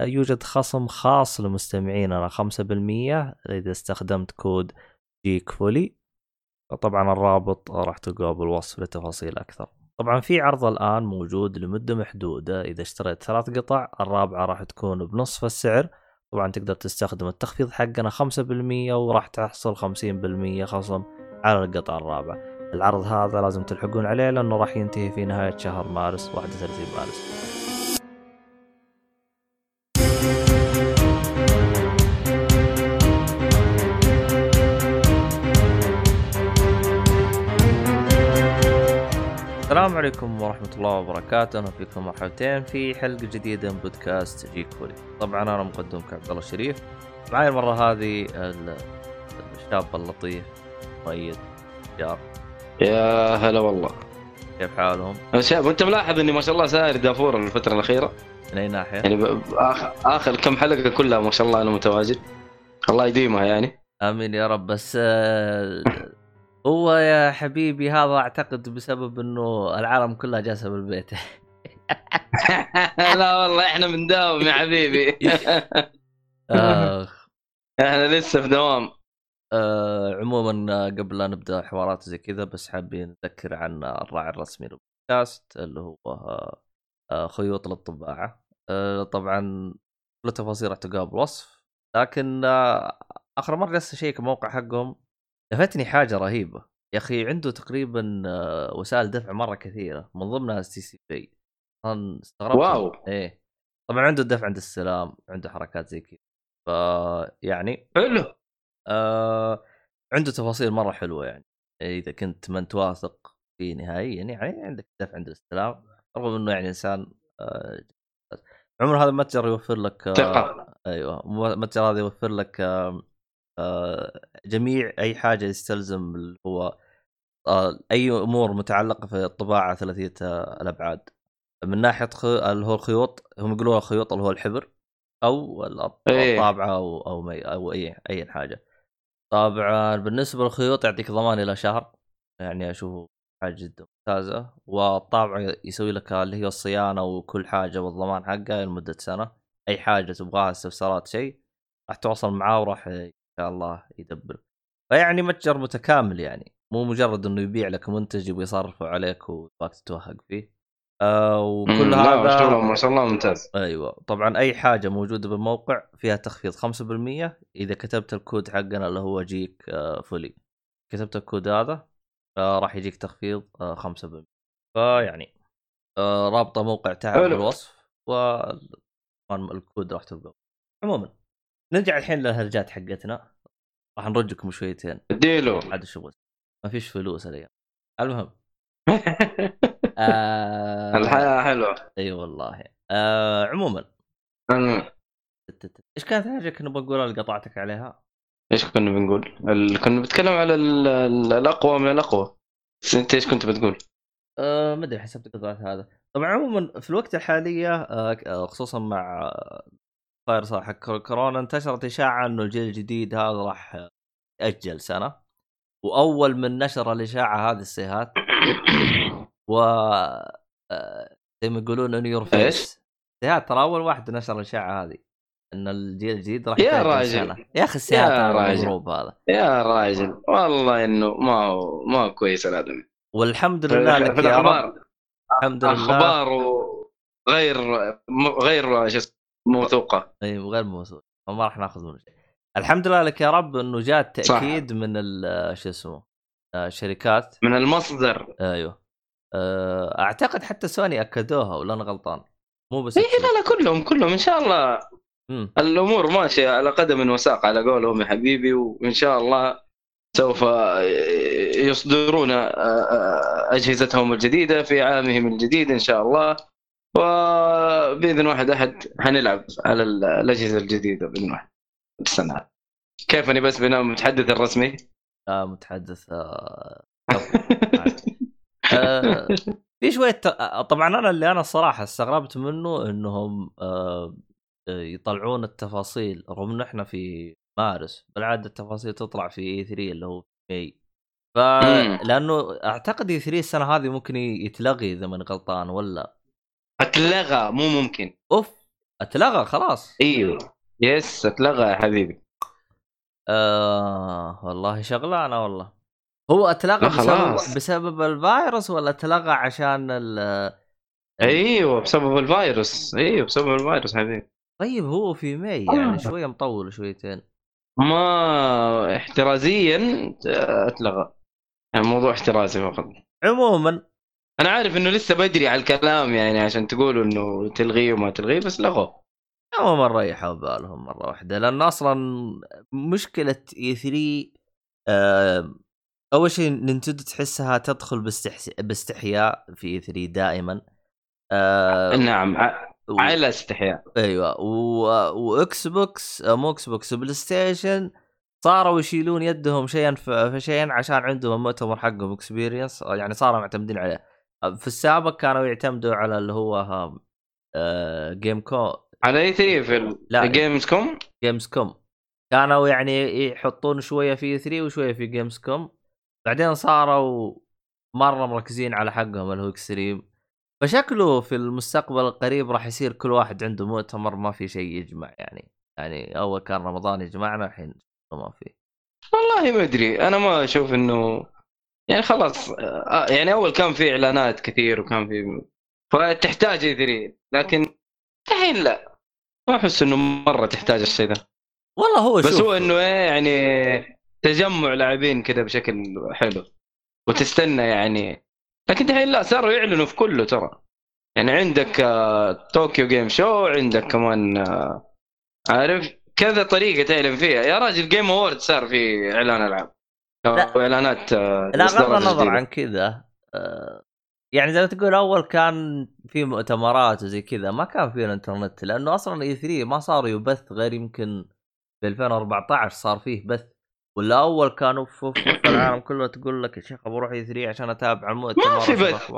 يوجد خصم خاص لمستمعيننا 5% إذا استخدمت كود جيك فولي طبعا الرابط راح تلقاه بالوصف لتفاصيل أكثر. طبعا في عرض الآن موجود لمدة محدودة إذا اشتريت ثلاث قطع الرابعة راح تكون بنصف السعر. طبعا تقدر تستخدم التخفيض حقنا 5% وراح تحصل 50% خصم على القطعة الرابعة. العرض هذا لازم تلحقون عليه لأنه راح ينتهي في نهاية شهر مارس 31 مارس. السلام عليكم ورحمة الله وبركاته، أهلا فيكم مرحبتين في حلقة جديدة من بودكاست جيك فولي. طبعا أنا مقدمك عبد الله الشريف. معي المرة هذه الشاب اللطيف مؤيد جار. يا هلا والله. كيف حالهم؟ شاب وأنت ملاحظ إني ما شاء الله سائر دافور الفترة الأخيرة؟ من أي ناحية؟ يعني آخر, آخر كم حلقة كلها ما شاء الله أنا متواجد. الله يديمها يعني. آمين يا رب بس آه، هو يا حبيبي هذا أعتقد بسبب إنه العالم كلها جالسة بالبيت. لا والله إحنا بنداوم يا حبيبي. آخ. إحنا لسه في دوام. آه عموما قبل لا نبدأ حوارات زي كذا بس حابين نذكر عن الراعي الرسمي للبودكاست اللي هو آه خيوط للطباعه آه طبعا كل التفاصيل راح تلقاها بالوصف لكن آه آخر مرة جلست أشيك الموقع حقهم. لفتني حاجة رهيبة. يا أخي عنده تقريبا آه، وسائل دفع مرة كثيرة من ضمنها STC Pay استغربت wow! إيه. طبعا عنده الدفع عند الاستلام عنده حركات زي كذا. ف يعني حلو. آه عنده تفاصيل مرة حلوة يعني. إذا كنت ما انت واثق فيه نهائيا يعني عندك دفع عند الاستلام. رغم إنه يعني إنسان آه عمر هذا المتجر يوفر لك آه أيوه المتجر هذا يوفر لك آه، جميع أي حاجة يستلزم اللي هو آه، أي أمور متعلقة في الطباعة ثلاثية الأبعاد. من ناحية اللي هو الخيوط هم يقولوا الخيوط اللي هو الحبر أو إيه. الطابعة أو أو, أو أي أي حاجة. طبعا بالنسبة للخيوط يعطيك ضمان إلى شهر يعني اشوفه حاجة جدا ممتازة. والطابعه يسوي لك اللي هي الصيانة وكل حاجة والضمان حقها لمدة سنة. أي حاجة تبغاها استفسارات شيء راح تواصل معاه وراح شاء الله يدبر. فيعني متجر متكامل يعني مو مجرد إنه يبيع لك منتج يبغى يصرفه عليك وتبغاك تتوهق فيه. آه وكل هذا ما شاء الله ممتاز. أيوه طبعا أي حاجة موجودة بالموقع فيها تخفيض 5% إذا كتبت الكود حقنا اللي هو جيك آه فولي. كتبت الكود هذا آه راح يجيك تخفيض آه 5% فيعني آه رابطة موقع تعب بالوصف والكود راح تلقاه. عموما. نرجع الحين للهرجات حقتنا. راح نرجكم شويتين. اديله عاد شغل ما فيش فلوس الأيام المهم. آه... الحياة حلوة. إي والله. آه... عموما. إيش كانت حاجة كنا بنقولها اللي قطعتك عليها؟ إيش كنا بنقول؟ ال... كنا بنتكلم على ال... الأقوى من الأقوى. أنت إيش كنت بتقول؟ آه ما أدري حسبت قطعت هذا. طبعا عموما في الوقت الحالية آه خصوصا مع فاير حق كورونا انتشرت إشاعة إنه الجيل الجديد هذا راح يأجل سنة. وأول من نشر الإشاعة هذه السيهات و آه، زي ما يقولون in your face. سيهات ترى أول واحد نشر الإشاعة هذه إن الجيل الجديد راح يا راجل. سنة. يا أخي السيهات يا راجل. هذا. يا راجل. والله إنه ما هو ما هو كويس الادمي والحمد لله لك يا رب. الحمد لله. أخبار غير غير شو موثوقة. إي غير موثوق. فما راح ناخذ منه شيء. الحمد لله لك يا رب إنه جاء تاكيد صح. من شو اسمه الشركات من المصدر. أيوه. آه، أعتقد حتى سوني أكدوها ولا أنا غلطان؟ مو بس إي لا لا كلهم كلهم. إن شاء الله م. الأمور ماشية على قدم وساق على قولهم يا حبيبي وإن شاء الله سوف يصدرون آه، آه، أجهزتهم الجديدة في عامهم الجديد إن شاء الله. وبإذن واحد أحد حنلعب على الأجهزة الجديدة بإذن واحد. استنى. كيف أني بس بنا المتحدث الرسمي؟ آه متحدث آه... آه... في شوية طبعا أنا اللي أنا الصراحه استغربت منه إنهم آه... يطلعون التفاصيل رغم إن إحنا في مارس بالعادة التفاصيل تطلع في اي 3 اللي هو ماي ف لأنه أعتقد اي 3 السنة هذه ممكن يتلغي إذا ماني غلطان ولا أتلغى مو ممكن. أوف أتلغى خلاص. أيوه. yes أتلغى يا حبيبي. آه والله شغلانة والله. هو أتلغى بسبب بسبب الفيروس ولا أتلغى عشان ال أيوه بسبب الفيروس. أيوه بسبب الفيروس حبيبي. طيب هو في May يعني آه. شوية مطول شويتين. ما احترازيا أتلغى. يعني موضوع احترازي فقط. عموما أنا عارف إنه لسه بدري على الكلام يعني عشان تقولوا إنه تلغيه وما تلغيه بس لغوه. عموما ريحوا بألهم مرة واحدة لأن أصلا مشكلة E 3 آه أول شيء نينتندو تحسها تدخل باستحس... باستحياء في E 3 دائما. آه نعم على استحياء. أيوه و... و Xbox آه، مو Xbox PlayStation صاروا يشيلون يدهم شيئا في شيئا عشان عندهم المؤتمر حقهم Experience يعني صاروا معتمدين عليه. في السابق كانوا يعتمدوا على اللي هو آه Games Co على E 3 في لا Gamescom Gamescom كانوا يعني يحطون شوية E 3 وشوية في Gamescom بعدين صاروا مرة مركزين على حقهم اللي هو إكستريم. فشكله في المستقبل القريب راح يصير كل واحد عنده مؤتمر ما في شيء يجمع يعني. يعني أول كان رمضان يجمعنا الحين ما في. والله ما أدري. أنا ما أشوف إنه يعني خلاص آه، يعني أول كان في إعلانات كثير وكان في فتحتاج E 3 لكن الحين لا. ما أحس إنه مرة تحتاج الشيء ذا. والله هو بس هو إنه إيه يعني تجمع لاعبين كذا بشكل حلو وتستنى يعني. لكن الحين لا صاروا يعلنوا في كله ترى. يعني عندك Tokyo Game Show عندك كمان آه، عارف كذا طريقة تعلن فيها. يا راجل Game Awards صار في إعلان ألعاب. لا اعلانات آه، لا بغض النظر عن كذا. آه، يعني زي ما تقول أول كان في مؤتمرات وزي كذا ما كان في الإنترنت لأنه أصلا إي 3 ما صار يبث غير يمكن في 2014 صار فيه بث. ولا اول كانوا في, العالم كله تقول لك يا شيخ أبغى أروح إي 3 عشان أتابع المؤتمر ما في بث.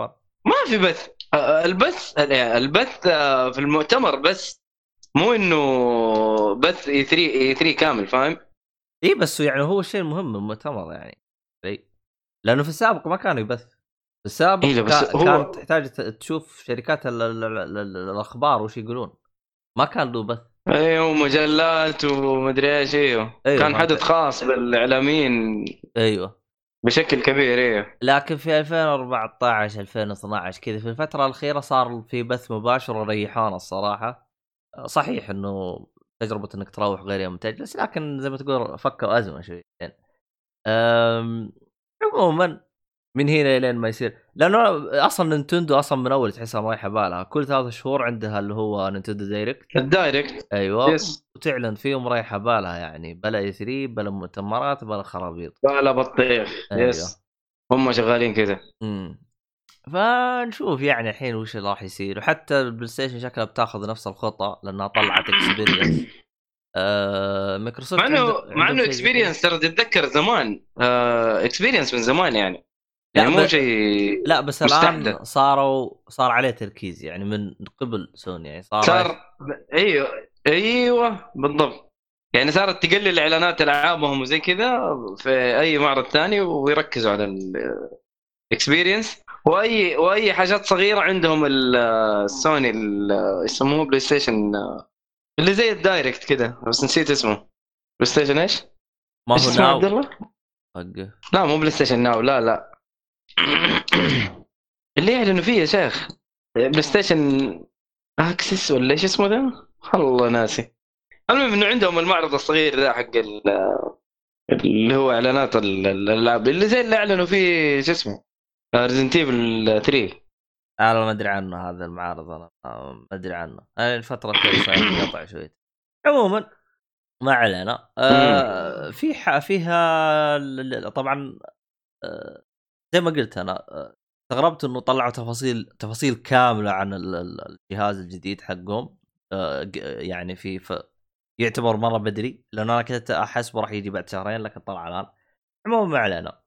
ما في بث. البث البث آه، في المؤتمر بس مو إنه بث إي 3 إي 3 كامل فاهم؟ اي بس يعني هو الشيء المهم المؤتمر يعني. لأنه في السابق ما كان يبث. في السابق إيه بس كان, هو... تحتاج تشوف شركات ال ال ال ال الأخبار وش يقولون. ما كان له بث. أيوه مجلات ومدري إيش أيوه, أيوه كان حدث خاص بالإعلاميين. إيوه. بشكل كبير أيوه لكن في 2014 2012 كذا في الفترة الأخيرة صار في بث مباشر وريحونا الصراحة. صحيح إنه تجربة إنك تروح غير يوم تجلس لكن زي ما تقول فكوا ازمه شويتين عموما من هنا لين ما يصير. لأنه أصلا نينتندو أصلا من أول تحسها رايحه بالها كل ثلاث شهور عندها اللي هو Nintendo Direct ال Direct أيوه. yes. وتعلن فيهم رايحه بالها يعني. بلا E 3 بلا مؤتمرات بلا خرابيط. بلا بطيخ. أيوة. yes هم شغالين كذا امم فنشوف يعني الحين وش اللي راح يصير. وحتى ال PlayStation شكلها بتاخذ نفس الخطه لأنها طلعت Experience آه مايكروسوفت مع انه مع انه Experience ترى تتذكر زمان آه Experience من زمان يعني. يعني مو شيء لا بس الآن صاروا صار عليه تركيز يعني من قبل سوني يعني صار صار أيوه أيوه بالضبط. يعني صارت تقلل إعلانات ألعابهم وزي كذا في أي معرض ثاني ويركزوا على ال Experience وأي وأي حاجات صغيرة عندهم السوني يسموه PlayStation اللي زي ال Direct كذا بس نسيت اسمه. PlayStation إيش؟ ما هو Now. عبد الله؟ لا مو PlayStation Now لا لا. اللي يعلنوا فيه يا شيخ. PlayStation Access ولا إيش اسمه ذا؟ والله ناسي. المهم إنه عندهم المعرض الصغير ذا حق اللي هو إعلانات الالعاب اللي زي اللي أعلنوا فيه شو اسمه؟ Resident Evil 3 أنا ما أدري عنه هذا المعارض أنا. ما أدري عنه. أنا الفترة صاير قطع شوي عموما ما علينا. آه في فيها طبعا آه زي ما قلت أنا آه، استغربت إنه طلعوا تفاصيل تفاصيل كاملة عن الجهاز الجديد حقهم. آه يعني في يعتبر مرة بدري. لأن أنا كنت احسبه راح يجي بعد شهرين لكن طلع الآن. عموما ما علينا.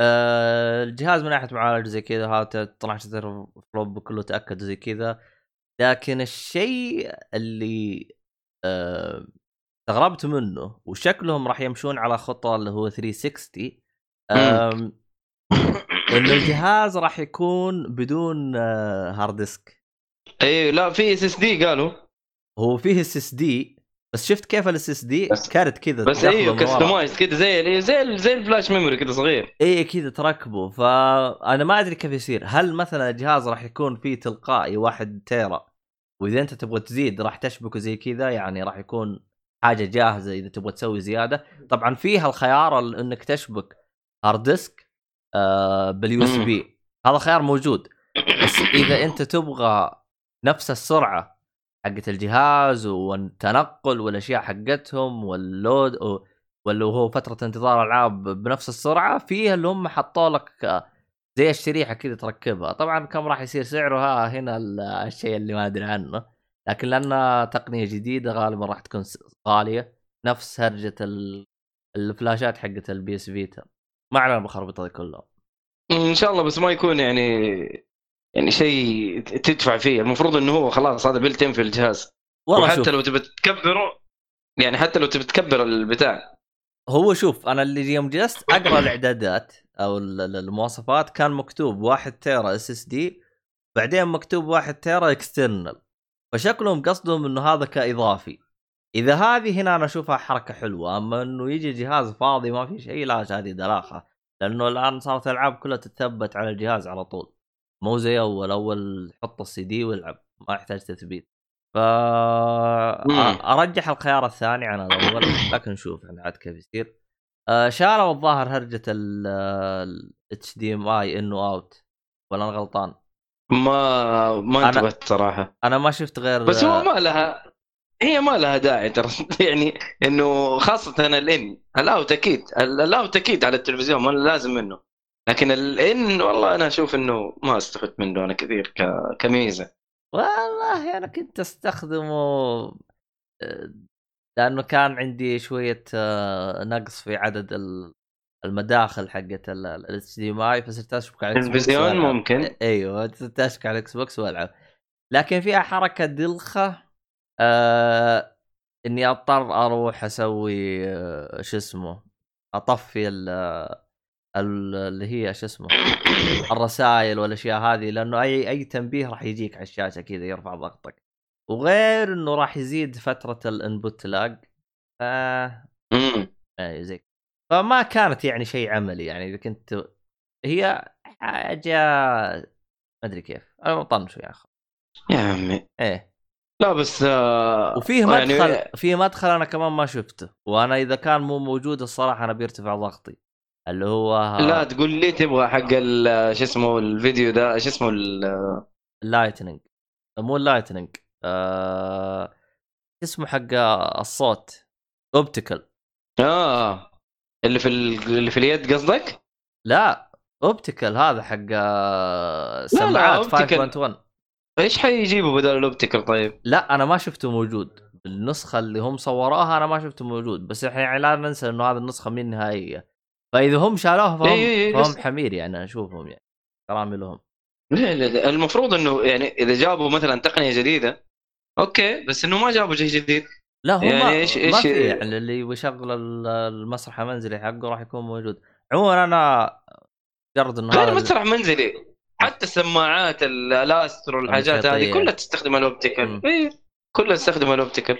أه الجهاز من ناحية معالج زي كذا هذا طلع flop كله تأكد زي كذا. لكن الشيء اللي أه استغربت منه وشكلهم راح يمشون على خطة اللي هو 360 انه الجهاز راح يكون بدون hard آه، disk اي لا في SSD قالوا. هو فيه SSD بس شفت كيف ال SSD card كذا بس أيوه customized كذا زي زي زي ال flash memory كذا صغير. اي كذا تركبه. فانا ما أدري كيف يصير. هل مثلا الجهاز راح يكون فيه تلقائي واحد تيرا وإذا أنت تبغى تزيد راح تشبكه زي كذا؟ يعني راح يكون حاجة جاهزة إذا تبغى تسوي زيادة. طبعا فيها الخيار إنك تشبك hard disk آه بال USB هذا خيار موجود. بس إذا أنت تبغى نفس السرعة حقت الجهاز والتنقل والأشياء حقتهم وال load ولا هو فترة انتظار العاب بنفس السرعة فيها اللي هم حطوا لك زي الشريحة كذا تركبها. طبعا كم راح يصير سعرها هنا الشيء اللي ما أدري عنه. لكن لانها تقنية جديدة غالبا راح تكون غالية نفس هرجة الفلاشات حقت ال PS Vita ما علينا بالخربطه دي كلها. إن شاء الله بس ما يكون يعني يعني شيء تدفع فيه. المفروض إنه هو خلاص هذا built-in في الجهاز. والله حتى لو تبي تكبره يعني حتى لو تبي تكبر البتاع. هو شوف أنا اللي يوم جلست أقرأ الإعدادات أو المواصفات كان مكتوب 1 تيرا SSD بعدين مكتوب 1 تيرا external فشكلهم قصدهم إنه هذا كإضافي. إذا هذه هنا أنا أشوفها حركة حلوة أما إنه يجي جهاز فاضي ما في شيء لا هذه دلاخه لأنه الآن صارت الالعاب كلها تتثبت على الجهاز على طول. مو زي أول أول حط السي دي والعب ما يحتاج تثبيت. ف أرجح الخيار الثاني عن الأول لكن نشوف يعني عاد كيف يصير. شالوا الظاهر هرجة ال HDMI إنه out ولا أنا غلطان؟ ما ما انتبهت صراحة. أنا ما شفت غير بس هو ما لها هي ما لها داعي ترى. يعني إنه خاصة الان ال out أكيد ال out أكيد على التلفزيون ما لازم منه. لكن الان والله أنا أشوف إنه ما أستفدت منه أنا كثير كميزة. والله أنا كنت أستخدمه آه، لأنه كان عندي شوية آه، نقص في عدد المداخل حقت ال HDMI فصرت أشبك على التلفزيون ممكن. أيوه صرت أشبك على ال Xbox وألعب. لكن فيها حركة دلخة آه إني أضطر أروح أسوي آه شو اسمه أطفي اللي هي شو اسمه الرسائل والأشياء هذه لأنه اي أي تنبيه راح يجيك على الشاشة كذا يرفع ضغطك. وغير إنه راح يزيد فترة ال input lag ف اي زي فما كانت يعني شيء عملي يعني إذا كنت هي حاجة ما أدري كيف. أنا طنشوا يا أخي يا عمي. إيه. لا بس آه وفيه مدخل يعني... في مدخل أنا كمان ما شفته وأنا إذا كان مو موجود الصراحة أنا بيرتفع ضغطي. اللي هو لا تقول لي تبغى حق شو اسمه الفيديو ده شو اسمه ال lightning مو ال lightning آه... اسمه حق الصوت optical آه. اللي في اللي في اليد قصدك؟ لا optical هذا حق سماعات 5.1 إيش حيجيبوا بدل ال optical طيب؟ لا أنا ما شفته موجود. النسخة اللي هم صوروها أنا ما شفته موجود. بس إحنا يعني لا ننسى إنه هذه النسخة مو نهائية. فإذا هم شالوها فهم, إيه إيه فهم حمير يعني أشوفهم يعني كرامي لهم. لا لا المفروض إنه يعني إذا جابوا مثلا تقنية جديدة okay بس إنه ما جابوا شيء جديد. لا هم يعني إيش إيش ما في يعني اللي يشغل المسرح المنزلي حقه راح يكون موجود. عموما أنا مجرد إنه هذا مسرح منزلي حتى السماعات الأسترو والحاجات هذه كلها تستخدم ال optical كلها تستخدم ال optical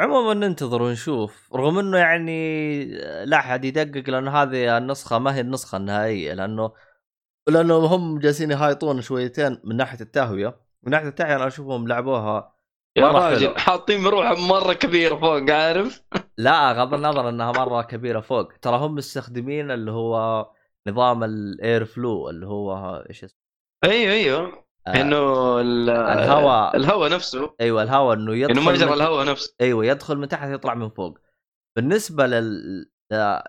عموما ننتظر ونشوف رغم إنه يعني لا أحد يدقق لأنه هذه النسخة ما هي النسخة النهائية لأنه لأنه هم جالسين يهايطون شويتين من ناحية التهوية من ناحية التهوية أنا أشوفهم لعبوها يا راجل حاطين مروحه مرة كبيرة فوق عارف؟ لا غض النظر إنها مرة كبيرة فوق ترى هم مستخدمين اللي هو نظام ال air flow اللي هو إيش اسمه؟ أيوه أيوه. إنه الهواء. الهواء نفسه. أيوه الهواء إنه يدخل إنه مجرى الهواء نفسه. أيوه يدخل من تحت يطلع من فوق. بالنسبة لل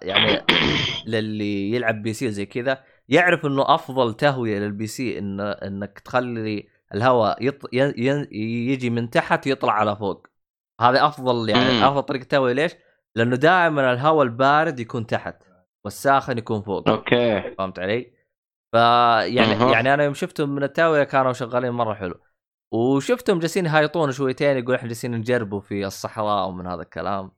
يعني للي يلعب PC زي كذا يعرف إنه أفضل تهوية لل PC إن إنك تخلي الهواء يط... ي... يجي من تحت يطلع على فوق. هذا أفضل يعني مم. أفضل طريقة تهوية. ليش؟ لأنه دائما الهواء البارد يكون تحت والساخن يكون فوق. okay. فهمت علي؟ فيعني أها. يعني أنا يوم شفتهم من التهويه كانوا شغالين مرة حلو. وشفتهم جالسين يهايطون شويتين يقول إحنا جالسين نجربوا في الصحراء ومن هذا الكلام.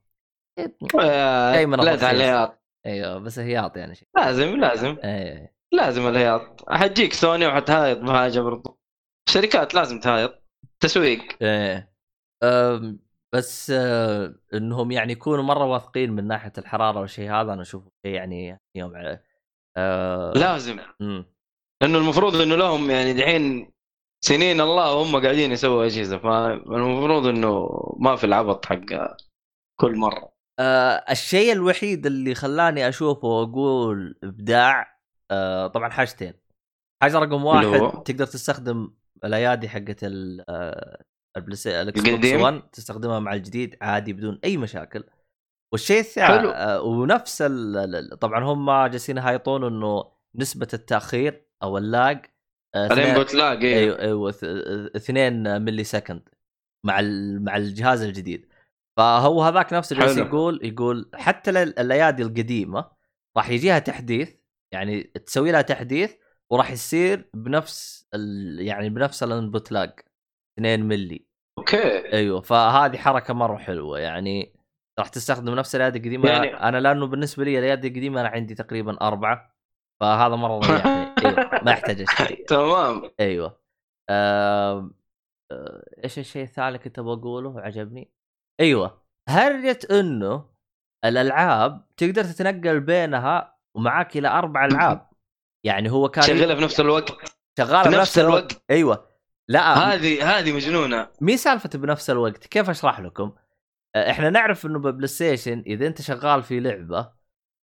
شيء من. الهياط أيوه بس هياط يعني شيء. لازم لازم. إيه. لازم الهياط. حتجيك سوني وحتهايط بحاجه برضو. الشركات لازم تهايط. تسويق. إيه. أم، بس آه، إنهم يعني يكونوا مرة واثقين من ناحية الحرارة والشيء هذا أنا أشوفه شيء يعني يوم على آه لازم مم. لأنه المفروض إنه لهم يعني دحين سنين الله وهم قاعدين يسووا أجهزة فالمفروض إنه ما في العبط حق كل مرة آه الشيء الوحيد اللي خلاني أشوفه وأقول إبداع آه طبعا حاجتين حاجة رقم واحد هو؟ تقدر تستخدم الأيادي حقت ال- آه، البلاي ال Xbox القديم؟ 1 تستخدمها مع الجديد عادي بدون أي مشاكل والشيء الثاني حلو. آه ونفس ال- ال- طبعا هم جالسين يهايطون إنه نسبة التأخير أو ال lag آه، ال input lag أيوه أيوه أيوه ث- اثنين millisecond مع ال- مع الجهاز الجديد فهو هذاك نفسه جالس حلو. يقول يقول حتى ال- الأيادي القديمة راح يجيها تحديث يعني تسوي لها تحديث وراح يصير بنفس ال... يعني بنفس ال input lag 2 ملي أوكي أيوه فهذه حركة مرة حلوة يعني راح تستخدم نفس الايادي القديمة. يعني-. أنا لأنه بالنسبة لي الايادي القديمة أنا عندي تقريبا أربعة فهذا مرة ريحني. أيوه ما يحتاج أشتري. تمام. أيوه. آه، إيش الشيء الثاني اللي كنت بقوله عجبني. أيوه. هرجة إنه الألعاب تقدر تتنقل بينها ومعاك إلى أربع ألعاب؟ يعني هو كان شغلها في نفس الوقت. شغالة في نفس الوقت. أيوه. لا هذه هذه مجنونة. مي سالفة بنفس الوقت. كيف أشرح لكم؟ إحنا نعرف إنه ببلاي ستيشن إذا أنت شغال في لعبة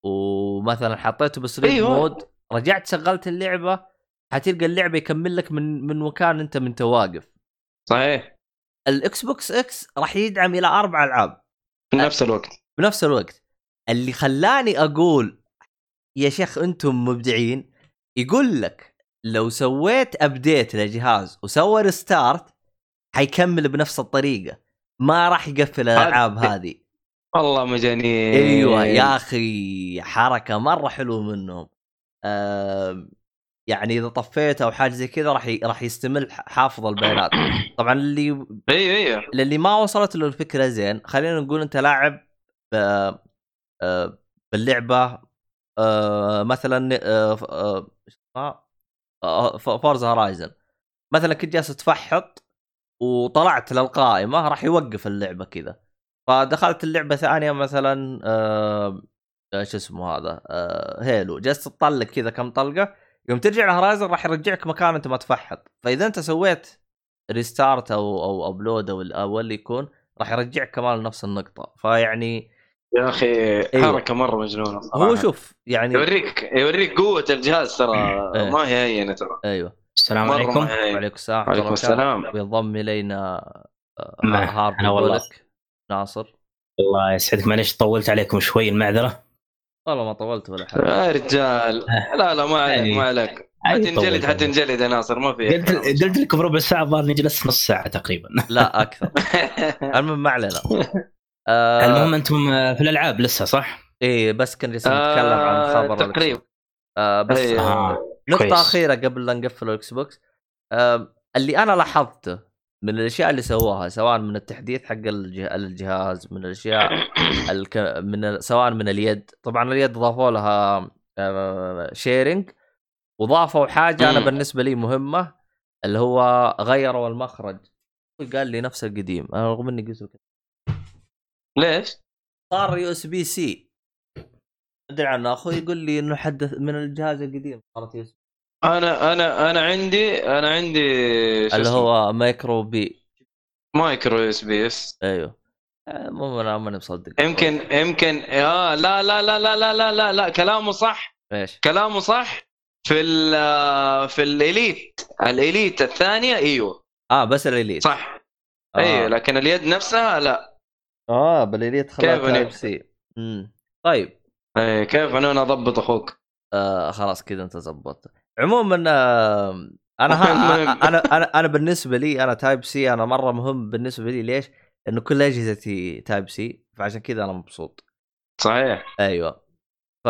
ومثلا حطيته ب sleep أيوة. mode رجعت شغلت اللعبة حتلقى اللعبة يكمل لك من من مكان أنت من واقف. صحيح. الإكس بوكس إكس راح يدعم إلى أربع ألعاب. في نفس الوقت. بنفس الوقت. اللي خلاني أقول يا شيخ أنتم مبدعين يقول لك لو سويت update للجهاز وسوى restart حيكمل بنفس الطريقة. ما راح يقفل الألعاب هذه- والله مجانين أيوه يا أخي حركة مرة حلوة منهم. آم، يعني إذا طفيت أو حاجة زي كذا راح ي... راح يستمر حافظ البيانات. طبعا اللي أيوه أيوه. للي ما وصلت له الفكرة زين خلينا نقول أنت لاعب ب- آه، باللعبة آه، مثلا آه، آه،؟ آه، فورزا هورايزن مثلا كنت جالس تفحط وطلعت للقائمة راح يوقف اللعبة كذا. فدخلت اللعبة ثانية مثلا آه، آه، شو اسمه هذا؟ آه، Halo جالس تطلق كذا كم طلقة يوم ترجع ل Horizon راح يرجعك مكان أنت ما تفحط. فإذا أنت سويت restart أو أو upload أو أو اللي يكون راح يرجعك كمان لنفس النقطة. فيعني يا أخي أيوة. حركة مرة مجنونة صراحة. هو شوف يعني يوريك يوريك قوة الجهاز ترى. إيه. ما هي هينة ترى. أيوه. السلام عليكم. وعليكم السلام وعليكم الله السلام. بينضم إلينا آه، مع- هارب أنا والله. ناصر الله يسعدك معلش طولت عليكم شوي المعذرة والله ما طولت ولا حاجة يا رجال لا لا ما عليك يعني- ما عليك حتنجلد. حتنجلد يا ناصر ما في قلت قلت لكم بربع ساعة الظاهر جلست نص ساعة تقريبا لا أكثر المهم ما علينا آه المهم أنتم آه، في الألعاب لسه صح؟ إيه بس كنا نتكلم عن آه، خبر تقريبا. آه بس. آه. نقطة كويس. أخيرة قبل لا نقفل الإكس بوكس آه اللي أنا لاحظته من الأشياء اللي سووها سواء من التحديث حق الجه- الجهاز من الأشياء الك... من ال... سواء من اليد طبعا اليد ضافوا لها آه sharing وضافوا حاجة أنا. بالنسبة لي مهمة اللي هو غيروا المخرج قال لي نفس القديم أنا رغم إني قلت. ليش؟ صار USB-C أدري عنه أخوي يقول لي إنه حدث من الجهاز القديم صارت US أنا أنا أنا عندي أنا عندي اللي هو micro B micro SB اس أيوه. مو أنا ماني مصدق. يمكن يمكن آه لا لا لا لا لا لا لا, لا. كلامه صح. إيش؟ كلامه صح في الـ في ال Elite. ال Elite الثانية إيوه. آه بس ال Elite. صح. آه. أيوه لكن اليد نفسها لا. آه بال Elite خلاص كيف C امم طيب. إيه كيف أنا؟ أضبط أخوك. آه خلاص كذا أنت زبطت عموما أنا ها. أنا أنا أنا بالنسبة لي أنا Type-C أنا مرة مهم بالنسبة لي ليش؟ إنه كل أجهزتي Type-C فعشان كذا أنا مبسوط صحيح أيوه ف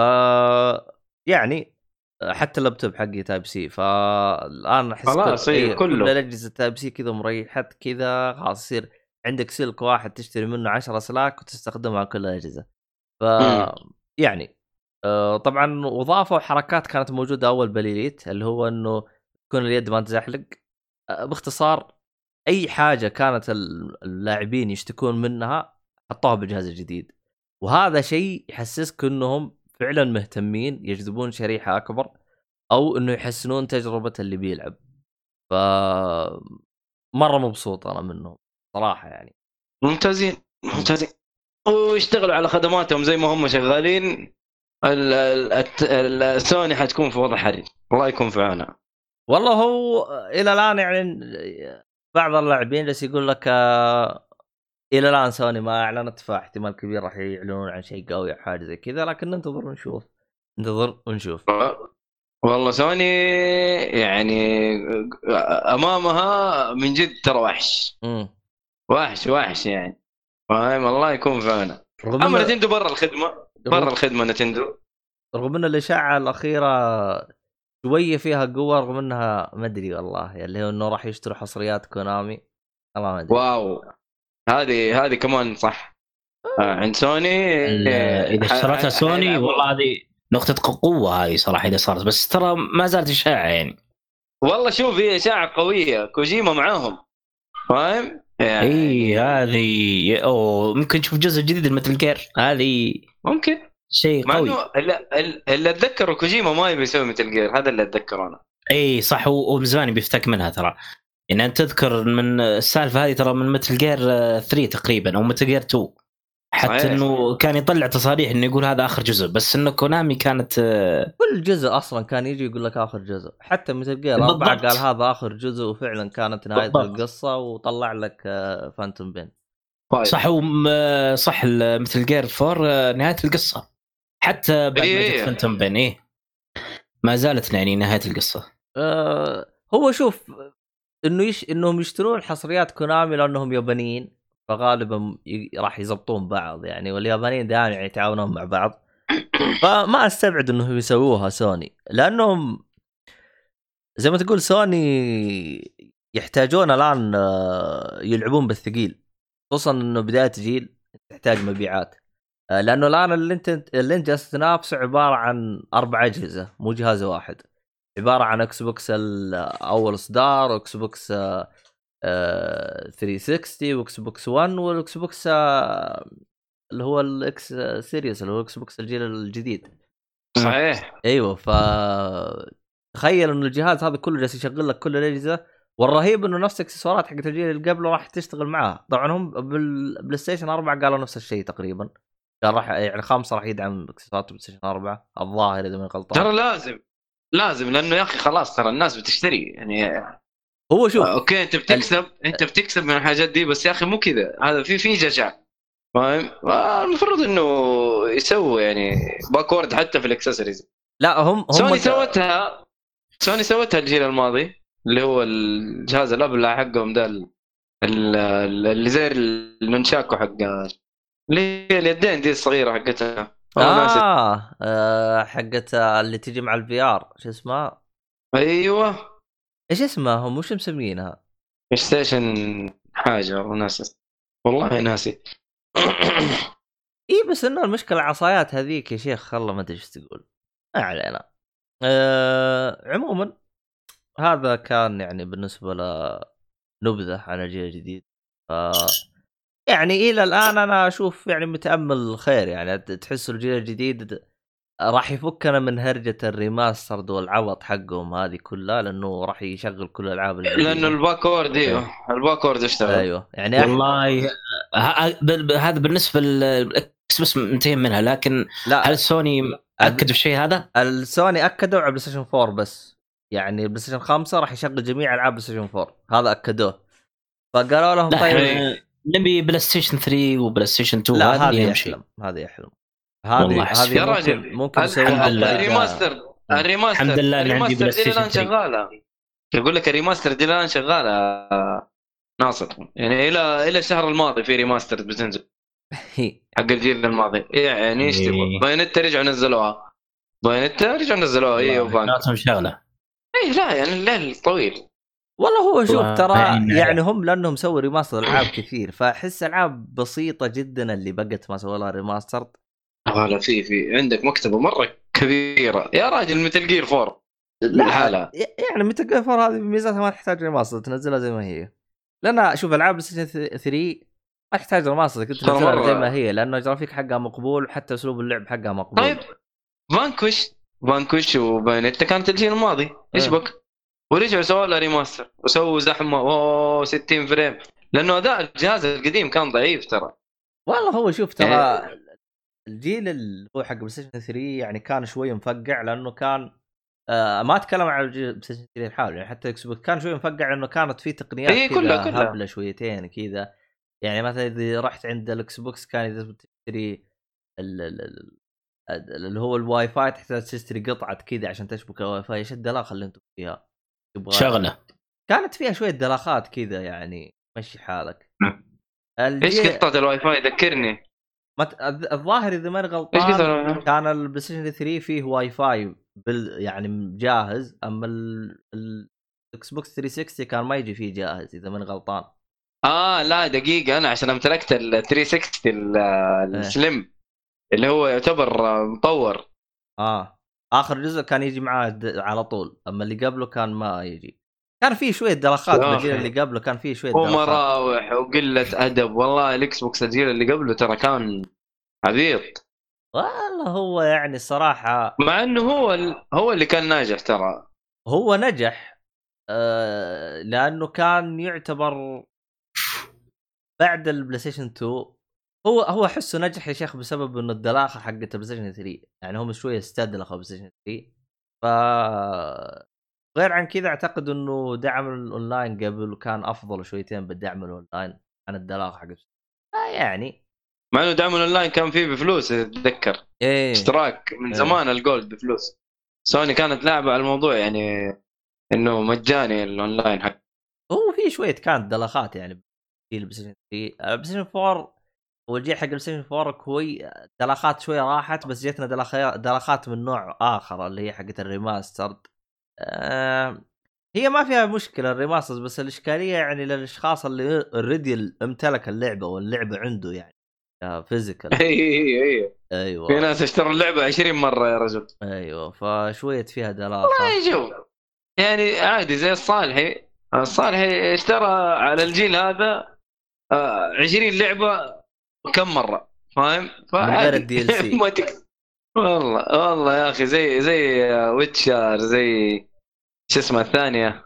يعني حتى اللابتوب حقي Type-C فالآن أحس خلاص، إيه، إيه، كله. كل الأجهزة Type-C كذا مريحت كذا خلاص يصير عندك سلك واحد تشتري منه 10 اسلاك وتستخدمها كل الاجهزه ف. يعني آه، طبعا وضافوا حركات كانت موجودة أول باليليت اللي هو إنه تكون اليد ما تزحلق. آه، باختصار أي حاجة كانت ال- اللاعبين يشتكون منها حطوها بالجهاز الجديد وهذا شيء يحسسك إنهم فعلا مهتمين يجذبون شريحة أكبر أو إنه يحسنون تجربة اللي بيلعب. ف مرة مبسوط أنا منهم صراحة يعني. ممتازين ممتازين. ويشتغلوا على خدماتهم زي ما هم شغالين. سوني حتكون في وضع حرج الله يكون في عونها. والله هو إلى الآن يعني بعض اللاعبين جالس يقول لك آه، إلى الآن سوني ما أعلنت فاحتمال كبير راح يعلنون عن شيء قوي أو حاجة زي كذا لكن ننتظر ونشوف. ننتظر ونشوف. والله سوني يعني أمامها من جد ترى وحش. وحش وحش يعني. فاهم؟ الله يكون في عونها. أما نتندو برا الخدمة برا الخدمة نتندو رغم ان الاشاعه الأخيرة شوية فيها قوة رغم إنها ما أدري والله اللي هو إنه راح يشتروا حصريات كونامي. والله ما أدري. واو. هذه هذه كمان صح. آه، عند سوني ال- إذا اشترتها سوني. والله هذه نقطة قوة هذه صراحة إذا صارت بس ترى ما زالت إشاعة يعني. والله شوف هي إشاعة قوية. كوجيما معاهم. فاهم؟ يعني اي هذه أو ممكن نشوف جزء جديد Metal Gear هذه ممكن. شيء مع قوي. إنه اللي, اللي أتذكره كوجيما ما يبي يسوي Metal Gear هذا اللي أتذكره أنا. إي صح ومن زمان بيفتك منها ترى. يعني انت تذكر من السالفة هذه ترى من Metal Gear 3 تقريبا أو Metal Gear 2 حتى صحيح. إنه كان يطلع تصاريح إنه يقول هذا آخر جزء بس إنه كونامي كانت آه، كل جزء أصلا كان يجي يقول لك آخر جزء حتى مثل جير. اربعه قال هذا آخر جزء وفعلا كانت نهاية بالضبط. القصة وطلع لك آه، فانتوم بين طيب. صح وم- آه، صح مثل جير 4 آه، نهاية القصة حتى بعد ما إيه. جت فانتوم بين إيه ما زالت يعني نهاية القصة آه هو شوف إنه يش... إنهم يشترون حصريات كونامي لأنهم يابانيين فغالبا. راح يزبطون بعض يعني واليابانيين دائما يعني يتعاونون مع بعض فما أستبعد انهم يسووها سوني لأنهم زي ما تقول سوني يحتاجون الآن آه، يلعبون بالثقيل خصوصا إنه بداية جيل تحتاج مبيعات آه، لأنه الآن اللي أنت اللي أنت جالس تنافسه عبارة عن أربع أجهزة مو جهاز واحد عبارة عن إكس بوكس ال- أول إصدار واكس بوكس آه، آه، 360 وإكس بوكس 1 والإكس بوكس آه، اللي هو ال X Series اللي هو الاكس بوكس الجيل الجديد. صحيح. أيوه ف تخيل انه الجهاز هذا كله جالس يشغل لك كل الأجهزة. والرهيب إنه نفس الاكسسوارات حقت الجيل اللي قبله راح تشتغل معاه. طبعا هم بالبلاي ستيشن 4 قالوا نفس الشيء تقريبا. قال راح يعني خمسه راح يدعم اكسسوارات البلاي ستيشن 4 الظاهر إذا ما غلطان. ترى لازم لازم لأنه يا أخي خلاص ترى الناس بتشتري. يعني هو شوف أوكي أنت بتكسب أنت بتكسب من الحاجات دي بس يا أخي مو كذا هذا في في جشع فاهم؟ المفروض إنه يسووا يعني backward حتى في الاكسسوارز لا هم هم سوني سوتها سوني سوتها الجيل الماضي اللي هو الجهاز الابلع حقهم ده ال- ال- اللي زي ال nunchuk حق اللي هي اليدين دي الصغيرة حقتها ناسي. آه, آه حقت اللي تجي مع ال VR شو اسمها؟ أيوه إيش اسمها؟ هم وش مسمينها؟ PlayStation حاجة والله ناسي والله ناسي. اي بس إنه المشكلة العصايات هذيك يا شيخ خله ما أدري إيش تقول. ما علينا. آه عموما هذا كان يعني بالنسبة لنبذه عن الجيل الجديد ف يعني إلى الآن أنا أشوف يعني متأمل خير يعني تحس الجيل الجديد راح يفكنا من هرجة ال remastered والعوض حقهم هذه كلها لأنه راح يشغل كل الألعاب. لأنه ال backward إيوه. ال backward اشتغل. أيوه. يعني والله هذا بالنسبة لل Xbox منتهين منها لكن لا. هل سوني اكدوا الشيء هذا؟ السوني اكدوا على PlayStation 4 بس. يعني PlayStation 5 راح يشغل جميع ألعاب PlayStation 4 هذا أكدوه. فقالوا لهم طيب إحنا نبي PlayStation 3 و PlayStation 2 لا هذا هذه يحلم. هذه يحلم. هذه. هذه يا ممكن راجل، ممكن لله. بطريقة- الريماستر الريماستر الحمد لله إن عندي PlayStation الان 3. شغالة. يقول لك ال remaster دي الان شغالة. ناصر. يعني إلى إلى الشهر الماضي في remaster بتنزل حق الجيل الماضي. يعني إيش تبغى؟ Bayonetta رجعوا نزلوها. Bayonetta رجعوا نزلوها. اي و Vanquish. اي لا يعني الليل طويل. والله هو شوف ترى يعني هم لأنهم سووا remaster ألعاب كثير فأحس ألعاب بسيطة جدا اللي بقت ما سووا لها remaster لا في في عندك مكتبة مرة كبيرة. يا راجل مثل جير فور لحالها يعني مثل جير فور هذه ميزتها ما تحتاج remaster تنزلها زي ما هي. لأن شوف ألعاب PlayStation 3 ما تحتاج remaster كنت تنزلها زي ما هي لأنه الجرافيك حقها مقبول حتى أسلوب اللعب حقها مقبول. طيب Vanquish Vanquish و Bayonetta كانت الجيل الماضي. إيش إيه. بك؟ ورجعوا سووا لها remaster. وسووا زحمة. أوه 60 frame. لأنه أداء الجهاز القديم كان ضعيف ترى. والله هو شوف ترى إيه. الجيل اللي هو حق PlayStation 3 يعني كان شوي مفقع لأنه كان آه ما أتكلم عن الجيل PlayStation 3 الحالي يعني حتى Xbox كان شوي مفقع لأنه كانت في تقنيات إيه كلها كلها. هبلة شويتين كذا. يعني مثلا إذا رحت عند ال Xbox كان إذا تشتري اللي هو الواي فاي تحتاج تشتري قطعة كذا عشان تشبك الواي فاي إيش الدلاخه اللي أنتم فيها؟ تبغى شغلة. كانت فيها شوية دلاخات كذا يعني مشي حالك. نعم. الجي... إيش قطعة الواي فاي؟ ذكرني. مت... الظاهر إذا ماني غلطان كان ال PlayStation 3 فيه واي فاي بال... يعني جاهز أما ال Xbox 360 كان ما يجي فيه جاهز إذا ماني غلطان. آه لا دقيقة أنا عشان امتلكت ال 360 إيه. السليم اللي هو يعتبر مطور. آه آخر جزء كان يجي معاه على طول أما اللي قبله كان ما يجي. كان فيه شوية دلخات الجيل اللي قبله كان فيه شوية ومراوح وقلة أدب. والله ال Xbox الجيل اللي قبله ترى كان عبيط. والله هو يعني صراحة مع إنه هو ال... هو اللي كان ناجح ترى. هو نجح آه لأنه كان يعتبر بعد ال PlayStation 2 هو هو أحسه نجح يا شيخ بسبب إنه الدلاخه حقت ال PlayStation 3 يعني هم شوية استدلخوا PlayStation 3 ف غير عن كذا أعتقد إنه دعم الأونلاين قبل كان أفضل شويتين بالدعم الأونلاين عن الدلاخه حقت آه يعني. مع إنه دعم الأونلاين كان فيه بفلوس تتذكر إيه. إشتراك من إيه. زمان ال Gold بفلوس. سوني كانت لاعبه على الموضوع يعني إنه مجاني الأونلاين حق. هو في شوية كانت دلخات يعني. ال PlayStation 3 ال PlayStation 4 والجيل حق ال PlayStation 4 كوي دلخات شوية راحت بس جتنا دلخات من نوع آخر اللي هي حقت ال remastered. آه هي ما فيها مشكلة ال remasters بس الإشكالية يعني للأشخاص اللي already امتلك اللعبة واللعبة عنده يعني physical اي اي اي أيوه. في ناس اشتروا اللعبة 20 مرة يا رجل. أيوه فشوية فيها دلاخة. والله شوف يعني عادي زي الصالحي الصالحي اشترى على الجيل هذا 20 آه، لعبة كم مرة؟ فاهم؟ غير ال DLC والله والله يا أخي زي زي Witcher زي شو اسمه الثانية؟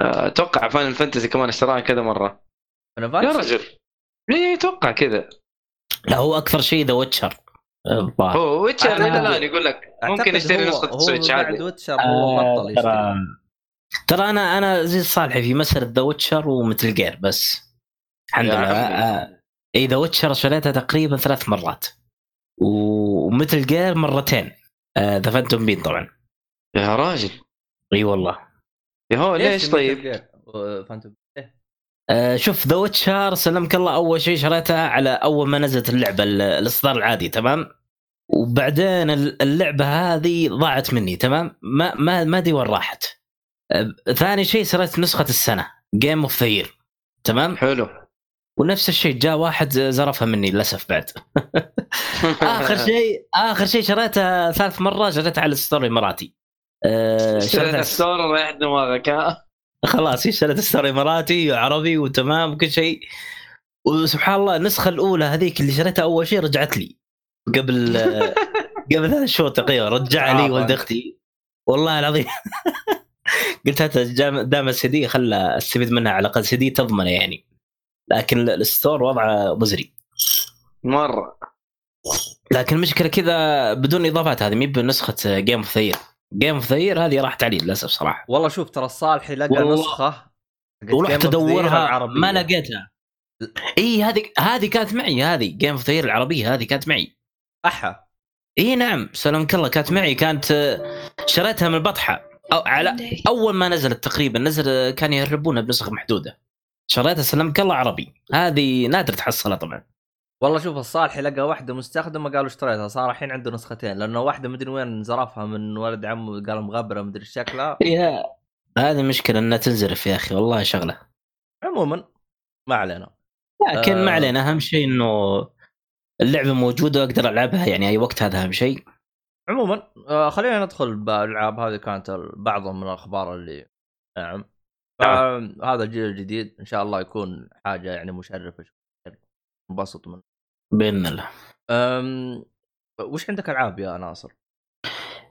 آه، أتوقع Final Fantasy كمان اشتراها كذا مرة. يا رجل. اي أتوقع كذا. لا هو أكثر شيء The Witcher هو Witcher إلى الان يقول لك ممكن يشتري نسخة Switch عادي. Witcher هو آه، بطل يشتري. ترى أنا أنا زي صالحي في مسألة The Witcher و Metal Gear بس. الحمد لله. إي The Witcher شريتها تقريبا ثلاث مرات. و Metal Gear مرتين. The Phantom Pain طبعا. يا راجل. إي والله. يا هو ليش طيب؟ فانتوم آه شوف The Witcher سلمك الله أول شيء شريتها على أول ما نزلت اللعبة الإصدار العادي تمام؟ وبعدين اللعبة هذه ضاعت مني تمام؟ ما ما ما أدري وين راحت. آه ثاني شيء شريت نسخة السنة game of the تمام؟ حلو. ونفس الشيء جاء واحد زرفها مني للأسف بعد. آخر شيء آخر شيء شريتها ثالث مرة شريتها على ال store الاماراتي أه شريت ال store ريح دماغك ها؟ خلاص شريت ال store اماراتي وعربي وتمام وكل شيء. وسبحان الله النسخة الأولى هذيك اللي شريتها أول شيء رجعت لي. قبل قبل ثلاث شهور تقريبا رجع لي ولد أختي. والله العظيم. قلت دام السي دي خلى استفيد منها على الأقل سي دي تضمنه يعني. لكن ال store وضعه مزري. مرة. لكن المشكلة كذا بدون إضافات هذه مي بنسخة game of the year game of the year هذه راحت علي للأسف صراحة. والله شوف ترى الصالحي لقى نسخة ورحت ادورها ما لقيتها. إي هذه هذه كانت معي هذه game of العربية هذه كانت معي. أحا. إي نعم سلامك الله كانت معي كانت شريتها من البطحة. أو على أول ما نزلت تقريبا نزل كان يهربونها بنسخ محدودة. شريتها سلمك الله عربي. هذه نادر تحصلها طبعا. والله شوف الصالح لقى واحدة مستخدمة قالوا اشتريتها صار الحين عنده نسختين لأنه واحدة مدري وين زرفها من ولد عمه قال مغبرة مدري شكلها. يا هذه مشكلة إنها تنزرف يا أخي والله شغلة. عموما ما علينا. لكن آه. ما علينا أهم شيء إنه اللعبة موجودة وأقدر ألعبها يعني أي وقت هذا أهم شيء. عموما آه خلينا ندخل بالالعاب هذه كانت بعضهم من الأخبار اللي نعم. هذا الجيل الجديد إن شاء الله يكون حاجة يعني مشرفة انبسط منه. بإذن الله. أم... وش عندك ألعاب يا ناصر؟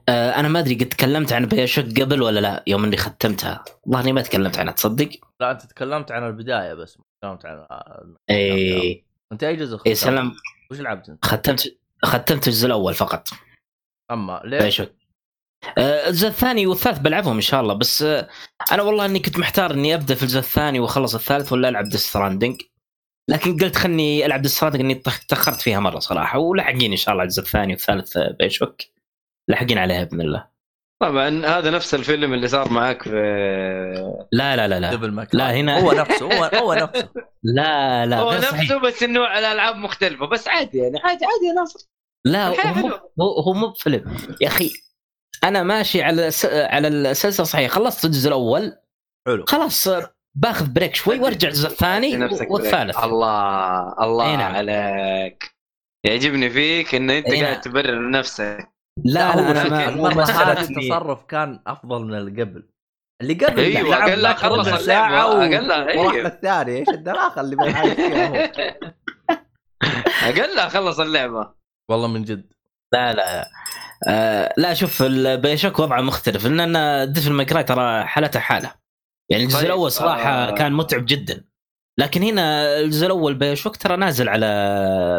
أه أنا ما أدري قد تكلمت عن بايوشوك قبل ولا لا؟ يوم إني ختمتها. والله اني ما تكلمت عنها تصدق؟ لا أنت تكلمت عن البداية بس ما تكلمت عن إي. أنت أي جزء إي سلام. وش لعبت أنت؟ ختمت ختمت الجزء الأول فقط. أما ليه؟ BioShock أه، الجزء الثاني والثالث بلعبهم إن شاء الله بس أه، أنا والله إني كنت محتار إني أبدأ في الجزء الثاني وأخلص الثالث ولا ألعب Death Stranding لكن قلت خلني ألعب Death Stranding اني تأخرت فيها مرة صراحة ولاحقين إن شاء الله الجزء الثاني والثالث BioShock لاحقين عليها بإذن الله. طبعا هذا نفس الفيلم اللي صار معك في لا لا لا لا. لا هنا هو نفسه هو هو نفسه. لا لا هو نفسه صحيح. بس إنه على ألعاب مختلفة بس عادي يعني عادي عادي يا ناصر لا هو. هو هو مو بفيلم. يا أخي أنا ماشي على س... على السلسلة صحيح خلصت الجزء الأول. حلو. خلاص باخذ بريك شوي وارجع الجزء الثاني والثالث. الله الله أي نعم. عليك. يعجبني فيك ان أنت أي قاعد نعم. تبرر نفسك. لا لا أنا مسألة هذه إني- التصرف كان أفضل من اللي قبل. اللي قبل أيوه لعب أقل خلص ساعة لا وراح أيوة. بالثاني. إيش الدراخة اللي هو؟ أقل خلص اللعبة. والله من جد. لا لا. آه لا شوف البيشوك وضعه مختلف. لأن أنا ديفل ماكراي ترى حالته حالة. يعني الجزء طيب، الأول صراحة آه. كان متعب جدا لكن هنا الجزء الأول BioShock ترى نازل على